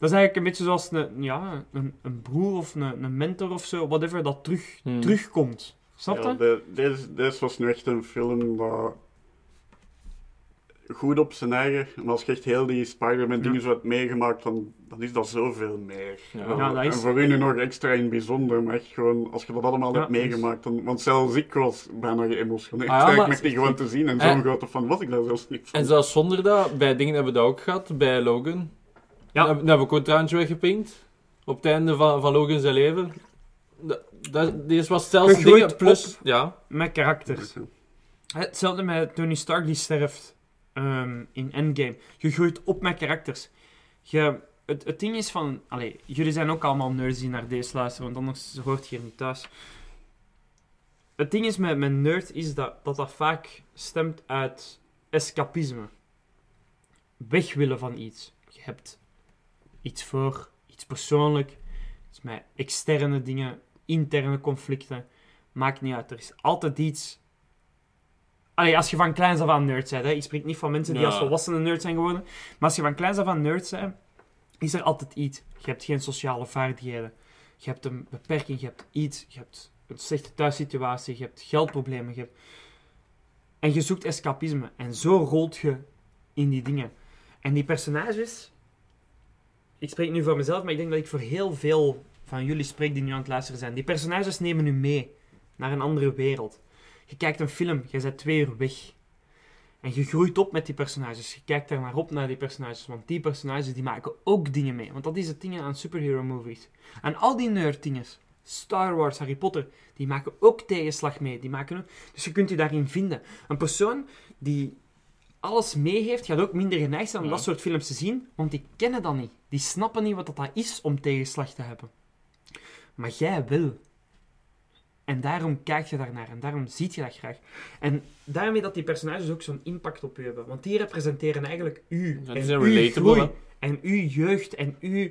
Dat is eigenlijk een beetje zoals een, ja, een, een broer of een, een mentor of zo, whatever, dat terug, Hmm. terugkomt. Snap je? Ja, de- deze, deze was nu echt een film dat goed op zijn eigen, maar als je echt heel die Spider-Man dingen zo hebt meegemaakt, dan, dan is dat zoveel meer. Ja. Dat is- En voor u nu nog extra in het bijzonder, maar echt gewoon, als je dat allemaal Ja, hebt meegemaakt, dan, want zelfs ik was bijna geëmotioneerd Ah, ja, eigenlijk maar- met die gewoon te zien, en Eh. zo'n grote fan was ik daar zelfs niet van. En zelfs zonder dat, bij dingen hebben we dat ook gehad, bij Logan. Ja. Dan, ik ook een traantje weggepinkt. Op het einde van, van Logan zijn leven. Dat, dat, deze was zelfs dingen plus... Ja. Met karakters. Hetzelfde met Tony Stark die sterft ehm, in Endgame. Je groeit op met karakters. Je, het, het ding is van... Allee, jullie zijn ook allemaal nerds die naar deze luisteren, want anders hoort je hier niet thuis. Het ding is met, met nerd is dat, dat dat vaak stemt uit escapisme. Weg willen van iets. Je hebt iets voor, iets persoonlijk. iets met externe dingen, interne conflicten. Maakt niet uit. Er is altijd iets Allee, als je van kleins af aan nerd bent, hè. ik spreek niet van mensen die Ja. als volwassenen nerd zijn geworden, maar als je van kleins af aan nerd bent, is er altijd iets. Je hebt geen sociale vaardigheden. Je hebt een beperking, je hebt iets, je hebt een slechte thuissituatie, je hebt geldproblemen. Je hebt... En je zoekt escapisme. En zo rolt je in die dingen. En die personages, ik spreek nu voor mezelf, maar ik denk dat ik voor heel veel van jullie spreek die nu aan het luisteren zijn. Die personages nemen u mee naar een andere wereld. Je kijkt een film, je bent twee uur weg. En je groeit op met die personages. Je kijkt daar naar op naar die personages. Want die personages die maken ook dingen mee. Want dat is het ding aan superhero movies. En al die nerd dingen. Star Wars, Harry Potter. Die maken ook tegenslag mee. Die maken ook... Dus je kunt je daarin vinden. Een persoon die alles mee heeft, gaat ook minder geneigd zijn om Ja. dat soort films te zien. Want die kennen dat niet. Die snappen niet wat dat dat is om tegenslag te hebben. Maar jij wil. En daarom kijk je daarnaar en daarom ziet je dat graag. En daarmee dat die personages ook zo'n impact op je hebben. Want die representeren eigenlijk u. En uw relatable, groei. En uw jeugd en uw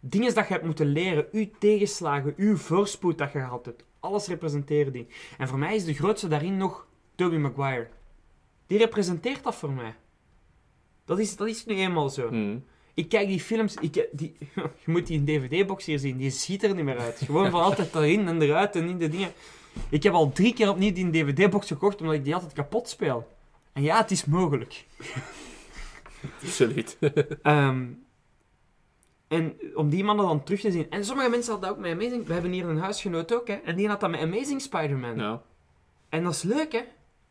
dingen dat je hebt moeten leren. Uw tegenslagen, uw voorspoed dat je gehad hebt. Alles representeren die. En voor mij is de grootste daarin nog Tobey Maguire. Die representeert dat voor mij. Dat is, dat is nu eenmaal zo. Hmm. Ik kijk die films, ik, die, je moet die in DVD-box hier zien, die ziet er niet meer uit. Gewoon van altijd erin en eruit en in de dingen. Ik heb al drie keer opnieuw die DVD-box gekocht omdat ik die altijd kapot speel. En ja, het is mogelijk. Absoluut. Ehm, en om die mannen dan terug te zien. En sommige mensen hadden dat ook met Amazing. We hebben hier een huisgenoot ook, hè. En die had dat met Amazing Spider-Man. ja. En dat is leuk, hè?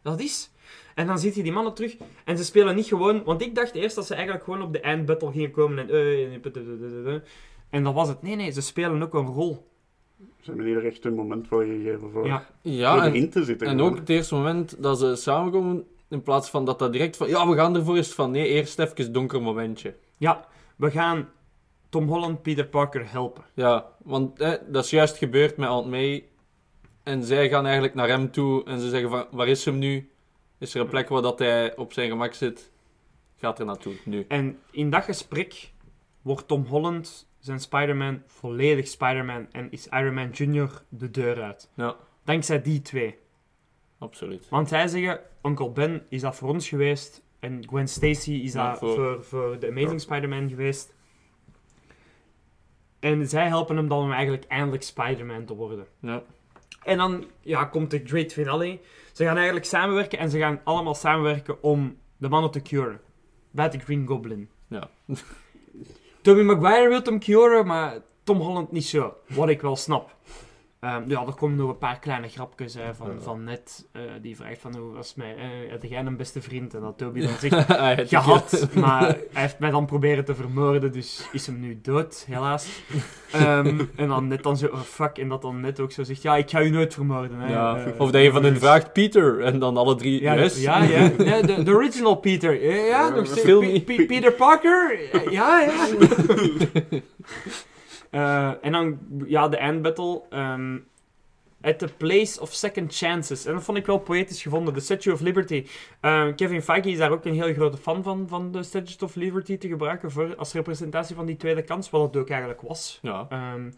Dat is. En dan ziet je die mannen terug en ze spelen niet gewoon. Want ik dacht eerst dat ze eigenlijk gewoon op de eindbattle gingen komen en. eh, en dat was het. Nee, nee, ze spelen ook een rol. Ze hebben hier echt een moment wel gegeven voor, Ja, Ja, voor en, erin te zitten. en gewoon. ook het eerste moment dat ze samenkomen, in plaats van dat dat direct van, ja, we gaan ervoor, is van, nee, eerst even donker momentje. ja, we gaan Tom Holland Peter Parker helpen. Ja, want hè, dat is juist gebeurd met Aunt May. En zij gaan eigenlijk naar hem toe en ze zeggen van, waar is hem nu? Is er een plek waar dat hij op zijn gemak zit? Gaat er naartoe, nu. En in dat gesprek wordt Tom Holland, zijn Spider-Man, volledig Spider-Man. En is Iron Man Jr. de deur uit. Ja, Dankzij die twee. absoluut. Want zij zeggen, Uncle Ben is dat voor ons geweest. En Gwen Stacy is Ja, dat voor- voor, voor de Amazing Spider-Man geweest. En zij helpen hem dan om eigenlijk eindelijk Spider-Man te worden. Ja. En dan ja, komt de great finale. Ze gaan eigenlijk samenwerken en ze gaan allemaal samenwerken om de mannen te curen. Bij de Green Goblin. Ja. Tobey Maguire wil hem curen, maar Tom Holland niet zo. Wat ik wel snap. Ehm, ja, er komen nog een paar kleine grapjes hè, van, Ja. van net. eh, die vraagt van, hoe was mij, eh, had jij een beste vriend? En dat Toby dan zegt, gehad, maar hij heeft mij dan proberen te vermoorden, dus is hem nu dood, helaas. Ehm, en dan net dan zo, oh fuck, en dat dan net ook zo zegt, ja, ik ga u nooit vermoorden. Hè. Ja, Eh, of dat je van hen dus- vraagt, Peter, en dan alle drie, Ja, yes. ja, ja. ja de, de original Peter. Ja, nog steeds. Peter Parker. Ja, ja. Eh, en dan, ja, de eindbattle. ehm at the place of second chances. En dat vond ik wel poëtisch gevonden. De Statue of Liberty. Ehm, Kevin Feige is daar ook een heel grote fan van, van de Statue of Liberty te gebruiken voor, als representatie van die tweede kans, wat het ook eigenlijk was. Ja. Ehm,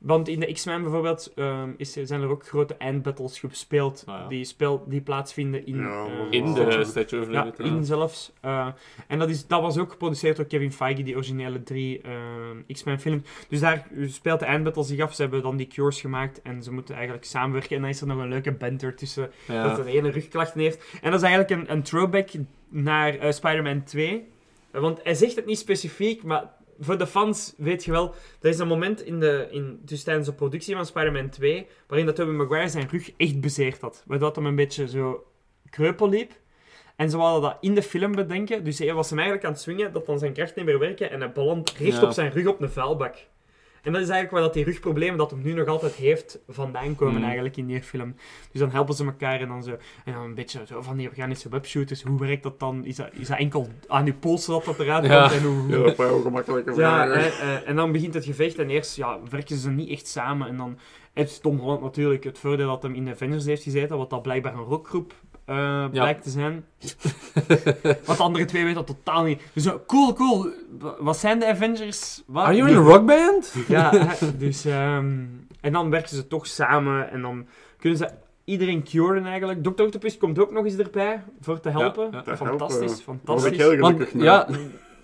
Want in de X-Men bijvoorbeeld ehm, is, er- zijn er ook grote eindbattles gespeeld Ah, ja. die, speel, die plaatsvinden in, Ja, eh, In de Statue of Ja, Liberty. in zelfs. Eh, en dat, is, dat was ook geproduceerd door Kevin Feige, die originele drie eh, X-Men films. Dus daar speelt de eindbattle zich af. Ze hebben dan die cures gemaakt en ze moeten eigenlijk samenwerken. En dan is er nog een leuke banter tussen Ja. dat de ene rugklachten heeft. En dat is eigenlijk een, een throwback naar Spider-Man 2. Eh, Want hij zegt het niet specifiek, maar voor de fans weet je wel... Er is een moment in de, in, dus tijdens de productie van Spider-Man 2 waarin dat Tobey Maguire zijn rug echt bezeerd had. Waardoor dat hem een beetje zo kreupel liep. En ze wilden dat in de film bedenken. Dus hij was hem eigenlijk aan het swingen, dat dan zijn kracht niet meer werken. En hij belandt recht Ja. op zijn rug op een vuilbak. En dat is eigenlijk waar dat die rugproblemen dat hem nu nog altijd heeft vandaan komen Hmm. eigenlijk in die film. Dus dan helpen ze elkaar en dan zo... En dan een beetje zo van die organische webshooters. Hoe werkt dat dan? Is dat, is dat enkel aan je polsen dat dat eruit Ja. komt? En hoe, hoe- Ja, een paar ongemakkelijke ja, vragen. eh, en dan begint het gevecht en eerst ja, werken ze niet echt samen. En dan heeft Tom Holland natuurlijk het voordeel dat hem in de Avengers heeft gezeten, wat dat blijkbaar een rockgroep eh, blijkt te zijn. wat de andere twee weten dat totaal niet. Dus zo, cool, cool. Wa- Wat zijn de Avengers? Wat? Are you in a rockband? Ja, hè, dus... ehm, en dan werken ze toch samen en dan kunnen ze iedereen curen eigenlijk. Dr. Octopus komt ook nog eens erbij voor te helpen. ja. Fantastisch, helpen. Fantastisch. ik heel Want, gelukkig mee. ja,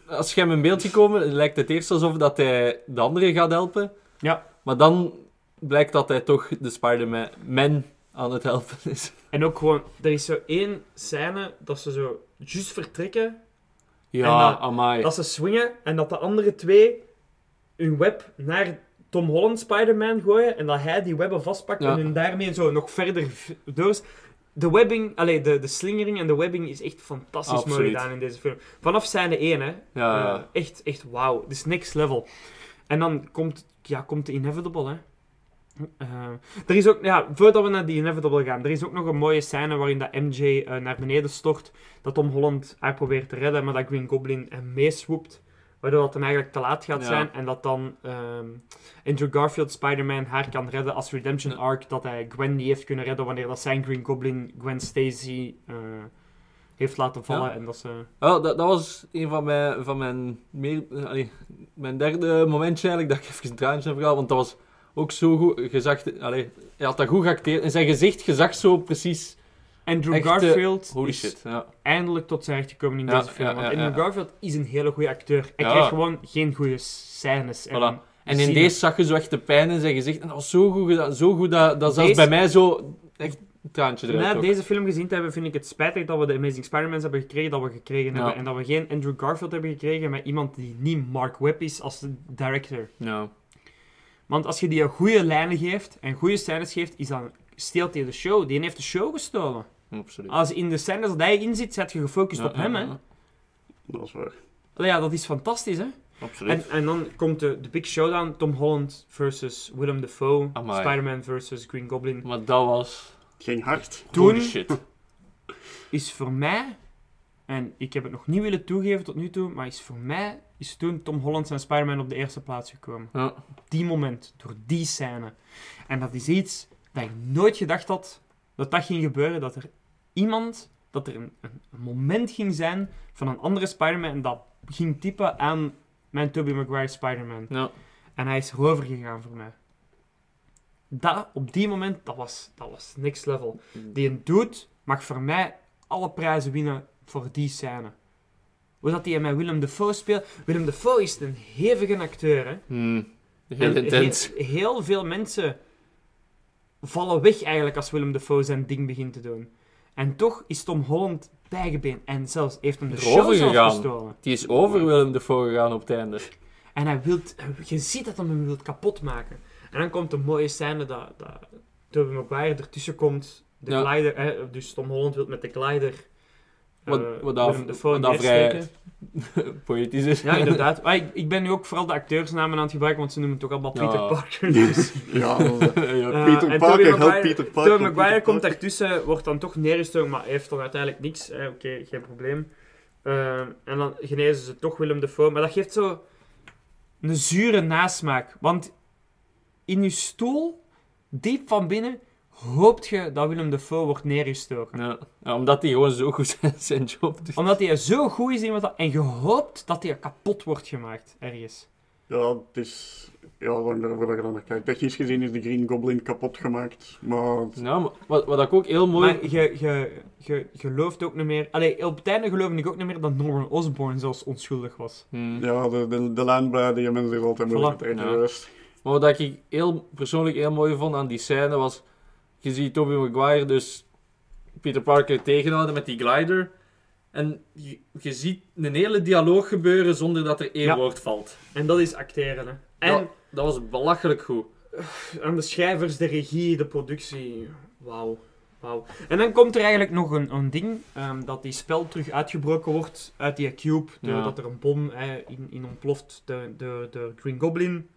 als je hem in beeld ziet komen, lijkt het eerst alsof dat hij de andere gaat helpen. Ja. Maar dan blijkt dat hij toch de Spider-Man man aan het helpen is. En ook gewoon, er is zo één scène dat ze zo juist vertrekken, Ja, dat- amai. dat ze swingen en dat de andere twee hun web naar Tom Holland Spider-Man gooien en dat hij die webben vastpakt Ja. en hun daarmee zo nog verder door. De webbing, allee, de, de slingering en de webbing is echt fantastisch mooi gedaan in deze film. Vanaf scène 1, hè. ja, ja. Eh, echt, echt wauw. Het is next level. En dan komt, ja, komt de Inevitable, hè. Eh, er is ook, ja, voordat we naar die Inevitable gaan, er is ook nog een mooie scène waarin dat MJ eh, naar beneden stort, dat Tom Holland haar probeert te redden, maar dat Green Goblin hem meeswoept, waardoor dat hem eigenlijk te laat gaat Ja. zijn en dat dan ehm, Andrew Garfield Spider-Man haar kan redden als redemption Ja. arc, dat hij Gwen niet heeft kunnen redden wanneer dat zijn Green Goblin Gwen Stacy eh, heeft laten vallen Ja. en dat ze... Oh, dat, dat was een van mijn, van mijn, meer, allee, mijn derde momentje eigenlijk, dat ik even een traantje heb gehad, want dat was ook zo goed, allee, hij had dat goed geacteerd, in zijn gezicht, je zag zo precies, Andrew eh, Garfield holy is shit, ja. eindelijk tot zijn recht gekomen in Ja, deze film. ja, Want Andrew. Garfield is een hele goede acteur. Hij krijgt gewoon geen goede scènes. En, Voilà. En in deze zag je zo echt de pijn in zijn gezicht, en dat was zo goed gedaan, zo goed dat, dat zelfs Deze- bij mij zo echt een traantje eruit Na deze film gezien te hebben, vind ik het spijtig dat we de Amazing Spider-Mans hebben gekregen dat we gekregen hebben. En dat we geen Andrew Garfield hebben gekregen met iemand die niet Mark Webb is als de director. Ja. Want als je die een goede lijnen geeft en goede scènes geeft, is dan steelt hij de show. Die heeft de show gestolen. Absoluut. Als in de scènes dat hij in zit, zet je gefocust Ja, op hem. ja, Hè? ja. Dat is waar. Allee, Ja, dat is fantastisch, hè? Absoluut. En, en dan komt de, de big showdown: Tom Holland versus Willem Dafoe, Amai. Spider-Man versus Green Goblin. Maar dat was... Ging hard. Toen- shit. Is voor mij, en ik heb het nog niet willen toegeven tot nu toe, maar is voor mij is toen Tom Holland en Spider-Man op de eerste plaats gekomen. Ja. Op die moment, door die scène. En dat is iets dat ik nooit gedacht had dat dat ging gebeuren. Dat er iemand, dat er een, een, moment ging zijn van een andere Spider-Man dat ging typen aan mijn Tobey Maguire Spider-Man. Ja. En hij is erover gegaan voor mij. Dat, op die moment, dat was, dat was next level. Die een dude mag voor mij alle prijzen winnen voor die scène. Hoe dat hij met Willem Dafoe speelt. Willem Dafoe is een hevige acteur, hè. Hmm. Heel En intens. he- heel veel mensen vallen weg eigenlijk als Willem Dafoe zijn ding begint te doen. En toch is Tom Holland bijgebeen. En zelfs heeft hem de show zelf gestolen. Die is over Willem Dafoe gegaan op het einde. En hij wilt, je ziet dat hij hem wil kapot maken. En dan komt een mooie scène dat, dat Tobey Maguire ertussen komt. De Ja. glider, hè, dus Tom Holland wil met de glider Wat- eh, wat dat- Willem Dafoe wat dat neersteken. Poëtisch is. Ja, inderdaad. Maar ik, ik ben nu ook vooral de acteursnamen aan het gebruiken, want ze noemen toch allemaal Ja. Peter Parker. Dus. Ja, ja. Eh, Peter en Parker, help Peter Parker. Tobey Maguire Peter komt daartussen, wordt dan toch neergestoken, maar heeft dan uiteindelijk niks. Eh, Oké, geen probleem. Eh, en dan genezen ze toch Willem Dafoe. Maar dat geeft zo een zure nasmaak. Want in je stoel, diep van binnen, hoopt je dat Willem Dafoe wordt neergestoken. Ja. Ja, omdat hij gewoon zo goed zijn, zijn job doet. Omdat hij zo goed is in wat dat... En je hoopt dat hij kapot wordt gemaakt, ergens. Ja, het is... Ja, lang daarvoor dat je dan naar kijkt. Technisch gezien is de Green Goblin kapot gemaakt, maar... Ja, maar wat, wat ik ook heel mooi... Maar je, je, je gelooft ook niet meer... Allee, op het einde geloofde ik ook niet meer dat Norman Osborn zelfs onschuldig was. Hmm. Ja, de, de, de lijn die mensen is altijd moeilijk Ja. Maar wat ik heel, persoonlijk heel mooi vond aan die scène was... Je ziet Tobey Maguire dus Peter Parker tegenhouden met die glider. En je, je ziet een hele dialoog gebeuren zonder dat er één Ja. woord valt. En dat is acteren, hè. En Ja. Dat was belachelijk goed. aan de schrijvers, de regie, de productie. Wauw. Wauw. En dan komt er eigenlijk nog een, een ding, ehm, dat die spel terug uitgebroken wordt uit die cube, Ja. doordat er een bom in, in ontploft, de, de, de Green Goblin.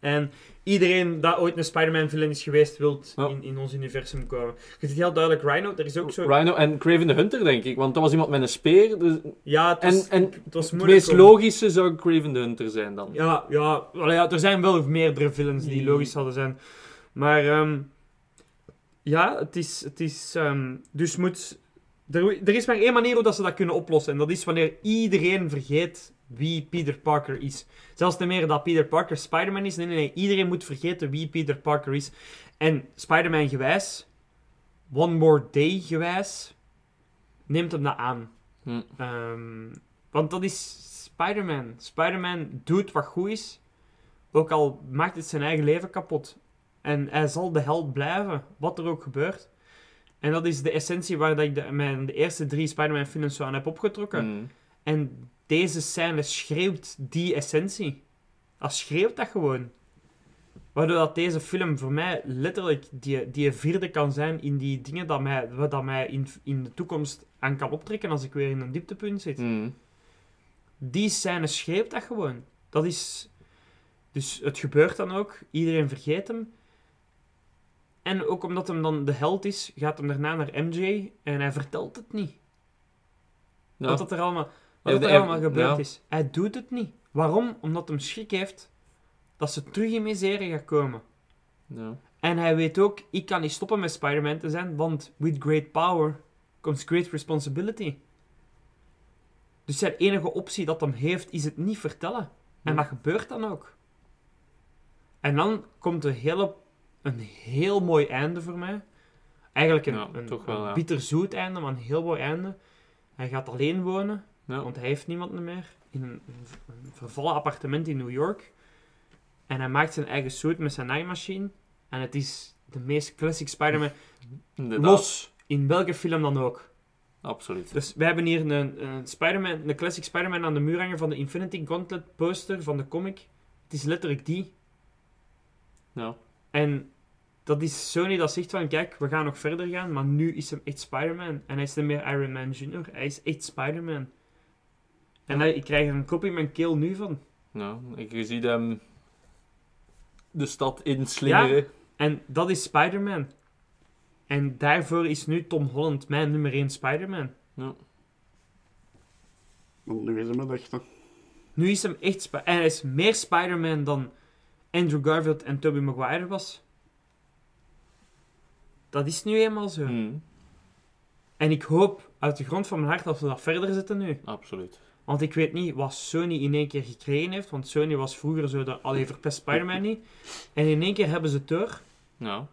En iedereen dat ooit een Spider-Man villain is geweest, wil Ja. in, in ons universum komen. Je ziet heel duidelijk Rhino, er is ook zo... Rhino en Craven the Hunter, denk ik. Want dat was iemand met een speer. Dus Ja, het was, en het was het moeilijk meest om- logische zou Craven the Hunter zijn dan. Ja, ja, ja, er zijn wel meerdere villains die Mm. logisch zouden zijn. Maar ehm, ja, het is. Het is ehm, dus moet. Er, er is maar één manier hoe dat ze dat kunnen oplossen. En dat is wanneer iedereen vergeet wie Peter Parker is. Zelfs niet meer dat Peter Parker Spider-Man is. Nee, nee, nee. Iedereen moet vergeten wie Peter Parker is. En Spider-Man gewijs, One More Day gewijs, neemt hem dat aan. Hm. Ehm, want dat is Spider-Man. Spider-Man doet wat goed is, ook al maakt het zijn eigen leven kapot. En hij zal de held blijven, wat er ook gebeurt. En dat is de essentie waar dat ik de, mijn, de eerste drie Spider-Man films zo aan heb opgetrokken. Hmm. En deze scène schreeuwt die essentie. Dat schreeuwt dat gewoon. Waardoor dat deze film voor mij letterlijk die, die vierde kan zijn in die dingen dat mij, dat mij in, in de toekomst aan kan optrekken als ik weer in een dieptepunt zit. Hmm. Die scène schreeuwt dat gewoon. Dat is... Dus het gebeurt dan ook. Iedereen vergeet hem. En ook omdat hem dan de held is, gaat hem daarna naar MJ en hij vertelt het niet. Ja. Wat dat er allemaal, wat er allemaal gebeurd ja. is. Hij doet het niet. Waarom? Omdat hem schrik heeft dat ze terug in miserie gaat komen. Ja. En hij weet ook, ik kan niet stoppen met Spider-Man te zijn, want with great power comes great responsibility. Dus zijn enige optie dat hem heeft, is het niet vertellen. En dat gebeurt dan ook. En dan komt een, hele, een heel mooi einde voor mij. Eigenlijk een, Ja, een, wel, bitterzoet einde, maar een heel mooi einde. Hij gaat alleen wonen, Ja. want hij heeft niemand meer. In een, een vervallen appartement in New York. En hij maakt zijn eigen suit met zijn naaimachine. En het is de meest classic Spider-Man. Los, in welke film dan ook. Absoluut. Dus wij hebben hier een, een, Spider-Man, een classic Spider-Man aan de muur hangen van de Infinity Gauntlet poster van de comic. Het is letterlijk die. Ja. En dat is Sony dat zegt van, kijk, we gaan nog verder gaan, maar nu is hem echt Spider-Man. En hij is niet meer Iron Man Jr., hij is echt Spider-Man. En hij, ik krijg er een kop in mijn keel nu van. Ja, ik- je ziet hem de stad inslingeren. En dat is Spider-Man. En daarvoor is nu Tom Holland mijn nummer 1 Spider-Man. Want nu is hem het echt. Nu is hem echt... Spi- en hij is meer Spider-Man dan Andrew Garfield en Tobey Maguire was. Dat is nu eenmaal zo. Hmm, En ik hoop uit de grond van mijn hart dat we dat verder zetten nu. absoluut. Want ik weet niet wat Sony in één keer gekregen heeft. Want Sony was vroeger zo de... Allee, verpest Spider-Man niet. En in één keer hebben ze het door. Ja.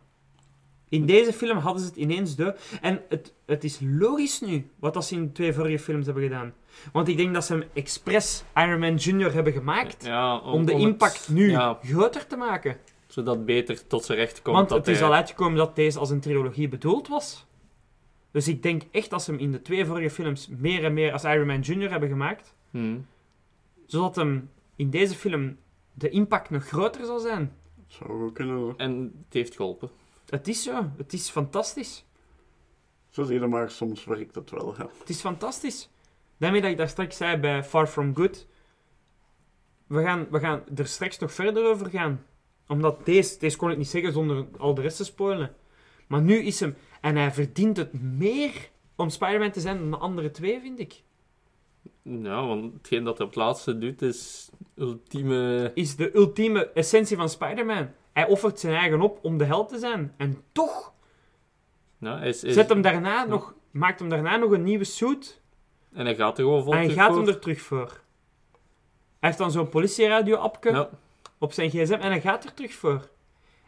In deze film hadden ze het ineens door. En het, het is logisch nu, wat dat ze in de twee vorige films hebben gedaan. Want ik denk dat ze hem expres Iron Man Jr. hebben gemaakt. ja om de impact nu Ja, groter te maken. zodat beter tot zijn recht komt. Want het is al uitgekomen dat deze als een trilogie bedoeld was. Dus ik denk echt dat ze hem in de twee vorige films meer en meer als Iron Man Jr. hebben gemaakt. Hmm, Zodat hem in deze film de impact nog groter zal zijn. Zou goed kunnen, zo. En het heeft geholpen. Het is zo. Het is fantastisch. Zo zie je maar, soms werkt het wel, ja. Het is fantastisch. Daarmee dat ik daar straks zei bij Far From Good. We gaan, we gaan er straks nog verder over gaan. Omdat deze, deze kon ik niet zeggen zonder al de rest te spoilen. Maar nu is hem... En hij verdient het meer om Spider-Man te zijn dan de andere twee, vind ik. Ja, want hetgeen dat hij op het laatste doet is ultieme... Is de ultieme essentie van Spider-Man. Hij offert zijn eigen op om de held te zijn. En toch Ja, hij is, is- zet hem daarna nog, maakt hem daarna nog een nieuwe suit. En hij gaat er gewoon vol En hij gaat voor. hem er terug voor. Hij heeft dan zo'n politieradio-appje Ja. op zijn gsm en hij gaat er terug voor.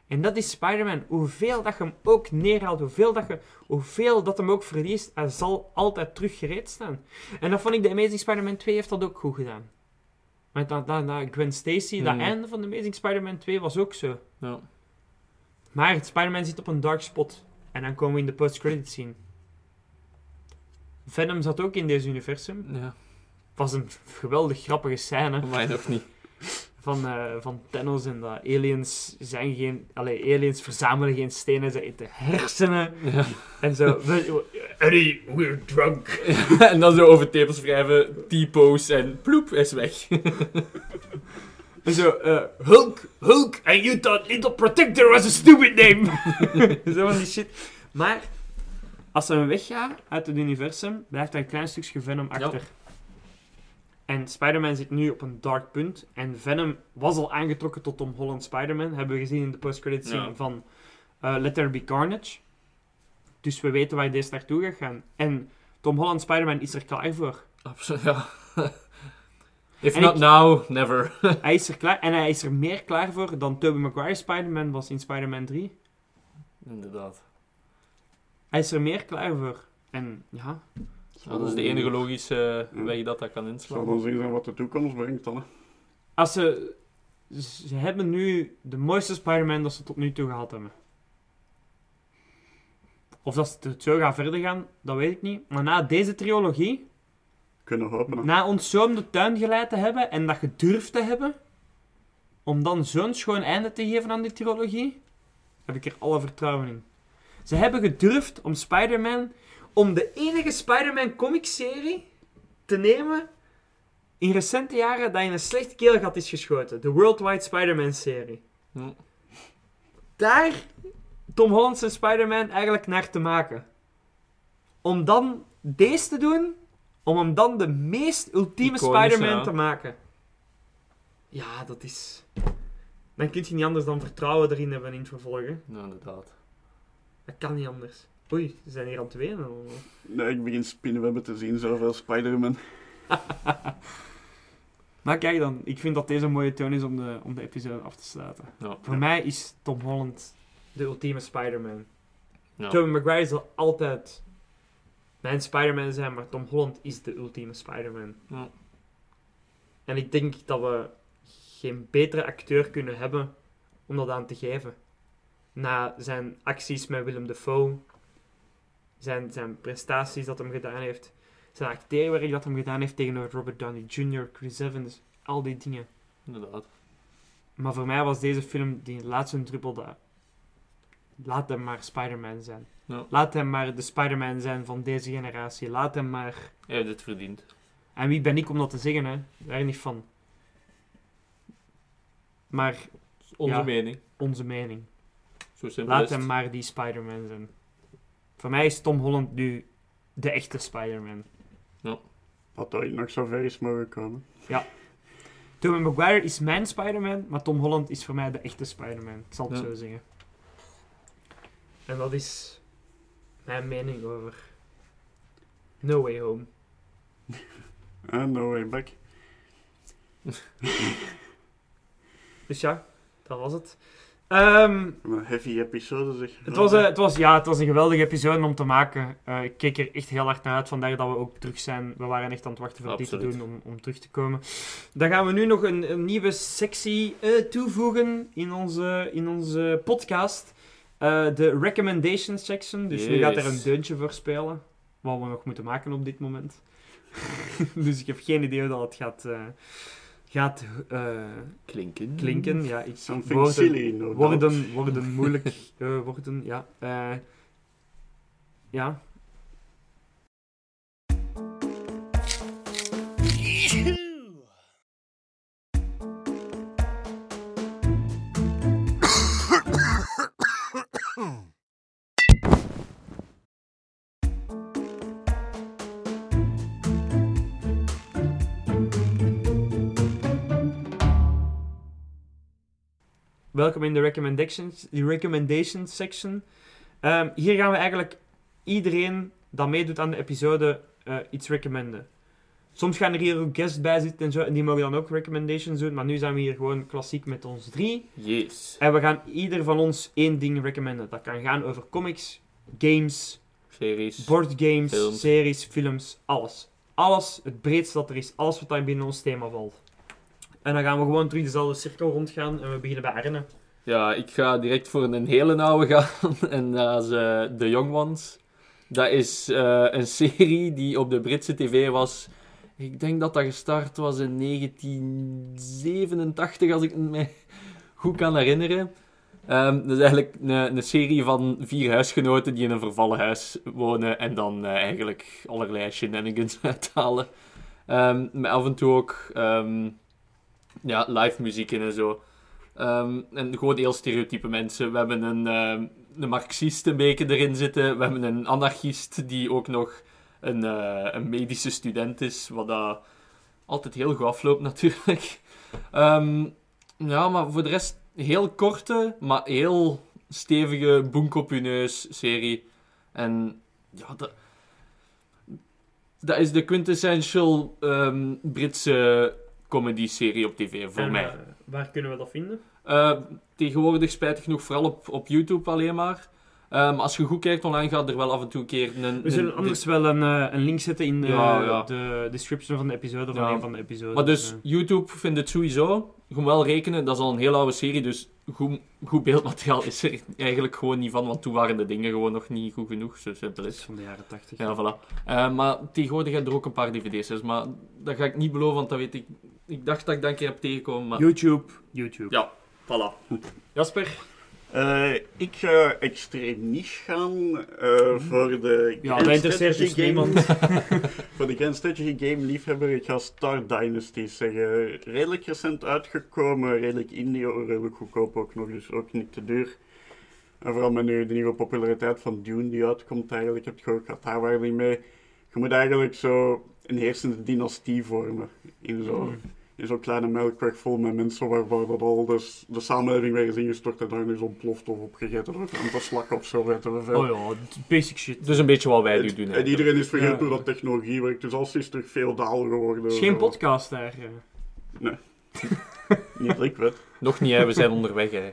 En dat is Spider-Man. Hoeveel dat je hem ook neerhaalt, hoeveel dat, je, hoeveel dat hem ook verliest, hij zal altijd terug gereed staan. En dat vond ik, de Amazing Spider-Man 2 heeft dat ook goed gedaan. Met dat, dat, dat Gwen Stacy, dat Hmm. einde van de Amazing Spider-Man 2 was ook zo. Ja. Maar Spider-Man zit op een dark spot. En dan komen we in de post-credit scene. Venom zat ook in deze universum. ja, Het was een geweldig grappige scène voor mij nog niet. Van, eh, van Thanos en dat aliens zijn geen... Allee, aliens verzamelen geen stenen, ze eten hersenen. Ja. En zo... we- Eddie, we're drunk. en dan zo over tepels wrijven, typo's en ploep, is weg. En zo, eh, Hulk, Hulk, and you thought Little Protector was a stupid name. zo van die shit. Maar, als ze weggaan uit het universum, blijft er een klein stukje Venom achter. En Spider-Man zit nu op een dark punt. En Venom was al aangetrokken tot Tom Holland Spider-Man. Hebben we gezien in de post-credit scene Ja. van eh Let There Be Carnage. Dus we weten waar deze naartoe gaat gaan. En Tom Holland Spider-Man is er klaar voor. Absoluut, ja. If En not ik- now, never. Hij is er klaar. En hij is er meer klaar voor dan Tobey Maguire Spider-Man was in Spider-Man 3. Inderdaad. Hij is er meer klaar voor. En Ja, dat is de enige logische Ja. weg dat dat kan Het zal inslaan. dan zien zijn wat de toekomst brengt dan. hè. als ze... Ze hebben nu de mooiste Spider-Man dat ze tot nu toe gehad hebben. Of dat ze het zo gaan verder gaan, dat weet ik niet. Maar na deze trilogie, Kunnen hopen. hè. na ons zo om de tuin geleid te hebben en dat gedurfd te hebben, om dan zo'n schoon einde te geven aan die trilogie, heb ik er alle vertrouwen in. Ze hebben gedurfd om Spider-Man, om de enige Spider-Man comicserie te nemen in recente jaren dat in een slecht keelgat is geschoten. De Worldwide Spider-Man serie. Hm. Daar Tom Holland's en Spider-Man eigenlijk naar te maken. Om dan deze te doen, om hem dan de meest ultieme Spider-Man ja. te maken. Ja, dat is... Dan kun je niet anders dan vertrouwen erin hebben in het vervolg. hè. Ja, inderdaad. Dat kan niet anders. Oei, ze zijn hier aan het wenen. Nee, ik begin spinnenwebben te zien, zoveel Spider-Man. Maar kijk dan, ik vind dat deze een mooie toon is om de, om de episode af te sluiten. Ja. Voor mij is Tom Holland de ultieme Spider-Man. Ja. Tobey Maguire zal altijd mijn Spider-Man zijn, maar Tom Holland is de ultieme Spider-Man. Ja. En ik denk dat we geen betere acteur kunnen hebben om dat aan te geven. Na zijn acties met Willem Dafoe, zijn, zijn prestaties dat hem gedaan heeft, zijn acteerwerk dat hem gedaan heeft tegenover Robert Downey Jr., Chris Evans, al die dingen. Inderdaad. Maar voor mij was deze film die laatste druppel. Laat hem maar Spider-Man zijn. Ja. Laat hem maar de Spider-Man zijn van deze generatie. Laat hem maar... Hij heeft het verdiend. En wie ben ik om dat te zeggen, hè? Daar niet van. Maar Onze Ja. mening. onze mening. Zo simpel Laat hem maar die Spider-Man zijn. Voor mij is Tom Holland nu de echte Spider-Man. Dat ooit nog zo ver is mogen komen. Tobey Maguire is mijn Spider-Man, maar Tom Holland is voor mij de echte Spider-Man. Ik zal het Ja. zo zeggen. En dat is mijn mening over No Way Home. Ah, no way back. Dus ja, dat was het. Ehm, Een heavy episode zeg. het, was, eh, het, was, ja, het was een geweldige episode om te maken. Eh, ik keek er echt heel hard naar uit. Vandaar dat we ook terug zijn. We waren echt aan het wachten voor dit te doen om, om terug te komen. Dan gaan we nu nog een, een nieuwe sectie eh, toevoegen in onze, in onze podcast. Eh, de recommendation section. Dus nu gaat er een deuntje voor spelen. Wat we nog moeten maken op dit moment. dus ik heb geen idee hoe dat het gaat, eh, gaat eh, Klinken. klinken. Ja, ik, Something woorden- silly, no worden, worden moeilijk eh, worden, ja. Eh, ja. Welkom in de recommendations, de recommendations section. Ehm, hier gaan we eigenlijk iedereen dat meedoet aan de episode eh, iets recommenden. Soms gaan er hier ook guests bij zitten en zo, en die mogen dan ook recommendations doen. Maar nu zijn we hier gewoon klassiek met ons drie. Yes. En we gaan ieder van ons één ding recommenden. Dat kan gaan over comics, games, Series. boardgames, Films. series, films, alles. Alles, het breedste dat er is. Alles wat daar binnen ons thema valt. En dan gaan we gewoon terug dezelfde cirkel rondgaan en we beginnen bij Arne. Ja, ik ga direct voor een hele oude gaan. En dat is eh, The Young Ones. Dat is eh, een serie die op de Britse tv was. Ik denk dat dat gestart was in 1987, als ik me goed kan herinneren. Ehm, dat is eigenlijk een, een serie van vier huisgenoten die in een vervallen huis wonen en dan eh, eigenlijk allerlei shenanigans uithalen. Ehm, met af en toe ook ehm, ja, live muziek in en zo. Ehm, en gewoon heel stereotype mensen. We hebben een, ehm, een marxist een beetje erin zitten. We hebben een anarchist die ook nog een, eh, een medische student is. Wat altijd heel goed afloopt natuurlijk. Ehm, ja, maar voor de rest heel korte, maar heel stevige boenk op neus serie. En ja, dat, dat is de quintessential Britse comedy-serie op tv voor En, mij. eh, waar kunnen we dat vinden? Eh, tegenwoordig spijtig genoeg vooral op, op YouTube alleen maar. Eh, maar als je goed kijkt online gaat er wel af en toe een keer een... We zullen een- anders wel een, eh, een link zetten in de, Ja, ja. de description van de episode, Ja. een van de episodes. Maar dus eh. YouTube vindt het sowieso. Je moet wel rekenen, dat is al een heel oude serie, dus goed, goed beeldmateriaal is er eigenlijk gewoon niet van, want toen waren de dingen gewoon nog niet goed genoeg, zo simpel is is. van de jaren 80. Ja, voilà. Eh, maar tegenwoordig heb je er ook een paar dvd's, dus, maar dat ga ik niet beloven, want dat weet ik... Ik dacht dat ik dat een keer heb tegengekomen, maar... YouTube. YouTube. Ja, voilà. Jasper? Eh, ik ga extreem niche gaan eh, voor de Ja, dat interesseert dus niemand. voor de Grand Strategy Game liefhebber, ik ga Star Dynasty zeggen. Redelijk recent uitgekomen, redelijk indie, redelijk goedkoop ook nog, dus ook niet te duur. En vooral met nu de nieuwe populariteit van Dune die uitkomt eigenlijk, heb je ook, gaat daar waar niet mee. Je moet eigenlijk zo een heersende dynastie vormen in zo'n Hmm. In zo'n kleine melkweg vol met mensen waar, waar dat al dus de samenleving weer is ingestort en daar zo ontploft of opgegeten door een aantal slakken of zo, weten we veel. Oh ja, basic shit. Dus een beetje wat wij nu En- doen. en iedereen is vergeten Ja. hoe dat technologie werkt, dus alles is terug feodaal geworden. Het is geen podcast daar. eh. Niet dat ik weet. Nog niet, hè. we zijn onderweg. Hè.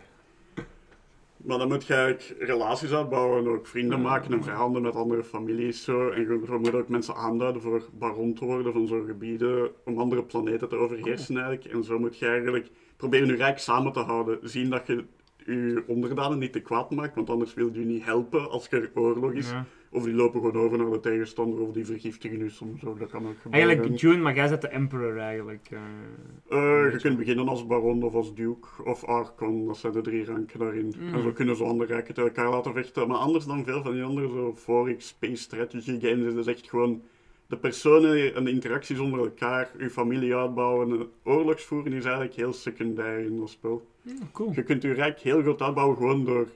Maar dan moet je eigenlijk relaties uitbouwen en ook vrienden maken en verhandelen met andere families. Zo. En je, je moet ook mensen aanduiden voor baron te worden van zo'n gebieden, om andere planeten te overheersen eigenlijk. En zo moet je eigenlijk proberen je rijk samen te houden. Zien dat je je onderdanen niet te kwaad maakt, want anders wil je niet helpen als er oorlog is. Ja. Of die lopen gewoon over naar de tegenstander, of die vergiftigen je soms ook. Dat kan ook gebeuren. Eigenlijk June, maar jij zet de Emperor eigenlijk. eh. Eh, je kunt beginnen als baron of als duke of archon, dat zijn de drie ranken daarin. Mm. En zo kunnen ze andere rijken tegen elkaar laten vechten. Maar anders dan veel van die andere zo 4X space strategy games is het echt gewoon de personen en de interacties onder elkaar, je familie uitbouwen. en Oorlogs voeren is eigenlijk heel secundair in dat spel. cool. Je kunt je rijk heel goed uitbouwen gewoon door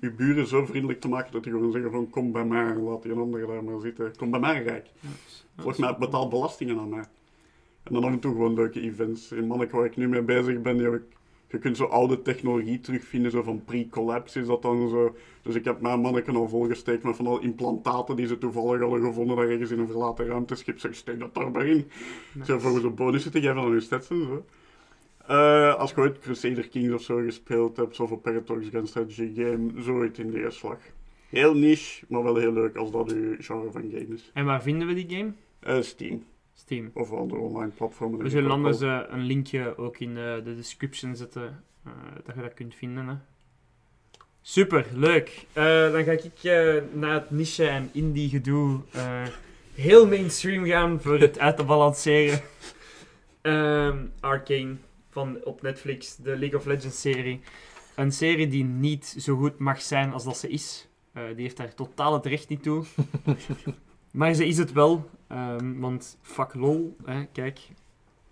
je buren zo vriendelijk te maken dat die gewoon zeggen van kom bij mij en laat die een ander daar maar zitten. Kom bij mij rijk. Volgens mij betaal belastingen aan mij. En dan af en toe gewoon leuke events. In Manneke waar ik nu mee bezig ben, die heb ik, je kunt zo oude technologie terugvinden, zo van pre-collapse is dat dan zo. Dus ik heb mijn Manneke al volgesteken met van al implantaten die ze toevallig hadden gevonden daar ergens in een verlaten ruimteschip. Zeg, steek dat daar maar in. Zo voor zo'n bonussen te geven aan je stats en zo. Eh, als je ooit Crusader Kings of zo gespeeld hebt, of een Paradox Grand Strategy game, zoiets in de slag. Heel niche, maar wel heel leuk als dat je genre van game is. En waar vinden we die game? Eh, Steam. Steam. Of andere online platformen. We zullen anders eh, een linkje ook in eh, de description zetten, eh, dat je dat kunt vinden. Hè. Super, leuk. Dan ga ik eh, na het niche en indie gedoe heel mainstream gaan voor het uit te balanceren. Ehm, Arcane van, op Netflix, de League of Legends serie. Een serie die niet zo goed mag zijn als dat ze is. Die heeft daar totaal het recht niet toe. maar ze is het wel, ehm, want fuck lol, hè, kijk.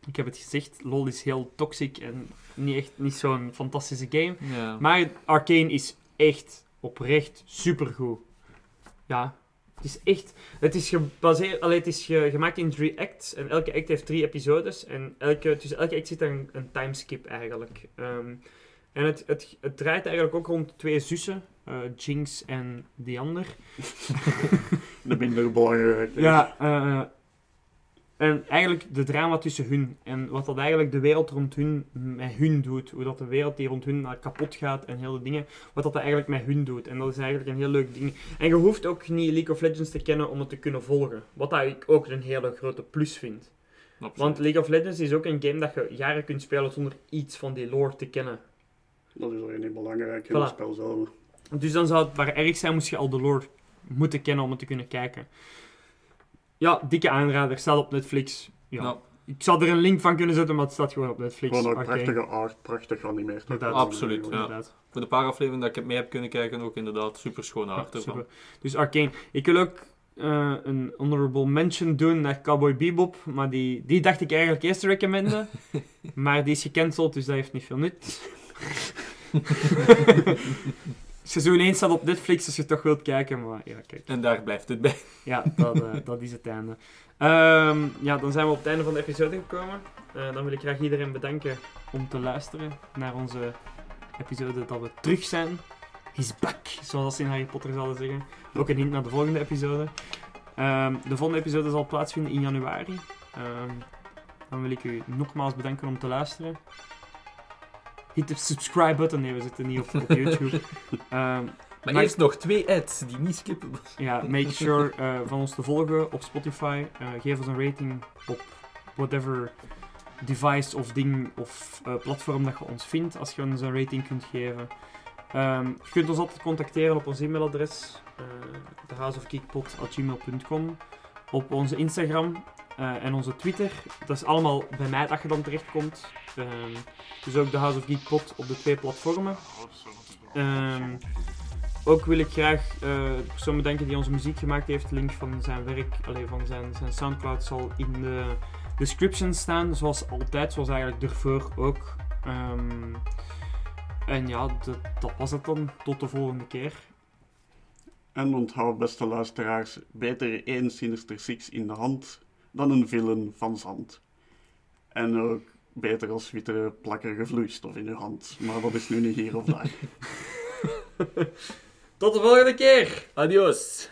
Ik heb het gezegd, LoL is heel toxic en niet echt niet zo'n fantastische game. Ja. Maar Arcane is echt oprecht supergoed. Ja, het is echt... Het is gebaseerd... Allee, het is ge- gemaakt in drie acts en elke act heeft drie episodes. En elke, tussen elke act zit er een, een timeskip eigenlijk. Ehm, en het, het, het draait eigenlijk ook rond twee zussen. eh, Jinx en die ander. De. Ja, eh, En eigenlijk de drama tussen hun. En wat dat eigenlijk de wereld rond hun met hun doet. Hoe dat de wereld die rond hun kapot gaat en hele dingen. Wat dat eigenlijk met hun doet. En dat is eigenlijk een heel leuk ding. En je hoeft ook niet League of Legends te kennen om het te kunnen volgen. Wat dat ik ook een hele grote plus vind. Absoluut. Want League of Legends is ook een game dat je jaren kunt spelen zonder iets van die lore te kennen. Dat is alleen niet belangrijk in Voilà. het spel zelf. Dus dan zou het maar erg zijn moest je al de lore moeten kennen om het te kunnen kijken. Ja, dikke aanrader. Staat op Netflix. Ja. Ja. Ik zou er een link van kunnen zetten, maar het staat gewoon op Netflix. Gewoon ook prachtige art, prachtig geanimeerd. Inderdaad. Absoluut, ja. Inderdaad. Voor de paar afleveringen dat ik het mee heb kunnen kijken, ook inderdaad super schone art Ja, ervan. super. Dus Arcane. Ik wil ook eh, een honorable mention doen naar Cowboy Bebop, maar die, die dacht ik eigenlijk eerst te recommenden. maar die is gecanceld, dus dat heeft niet veel nut. Seizoen 1 staat op Netflix als je toch wilt kijken, maar ja, kijk. En daar blijft het bij. Ja, dat, eh, dat is het einde. Ehm, ja, dan zijn we op het einde van de episode gekomen. Eh, dan wil ik graag iedereen bedanken om te luisteren naar onze episode dat we terug zijn. He's back, zoals ze in Harry Potter zouden zeggen. Ook een hint naar de volgende episode. Ehm, de volgende episode zal plaatsvinden in januari. Ehm, dan wil ik u nogmaals bedanken om te luisteren. Hit de subscribe button. Nee, we zitten niet op, op YouTube. Ehm, Maar Maar- eerst nog twee ads die niet skippen. ja, make sure eh, van ons te volgen op Spotify. Eh, geef ons een rating op whatever device of ding of eh, platform dat je ons vindt, als je ons een rating kunt geven. Ehm, je kunt ons altijd contacteren op ons e-mailadres, uh, thehouseofgeekpot.gmail.com op onze Instagram eh, en onze Twitter. Dat is allemaal bij mij dat je dan terechtkomt. Ehm, dus ook de House of Geek Pot op de twee platformen. Ehm, ook wil ik graag eh, de persoon die onze muziek gemaakt heeft. De link van zijn werk, alleen van zijn, zijn Soundcloud zal in de description staan. Zoals altijd, zoals eigenlijk ervoor ook. Ehm, en ja, dat, dat was het dan. Tot de volgende keer. En onthoud, beste luisteraars, beter één Sinister Six in de hand dan een villain van zand. En ook beter als wittere plakkerige vloeistof in uw hand. Maar dat is nu niet hier of daar. Tot de volgende keer! Adios.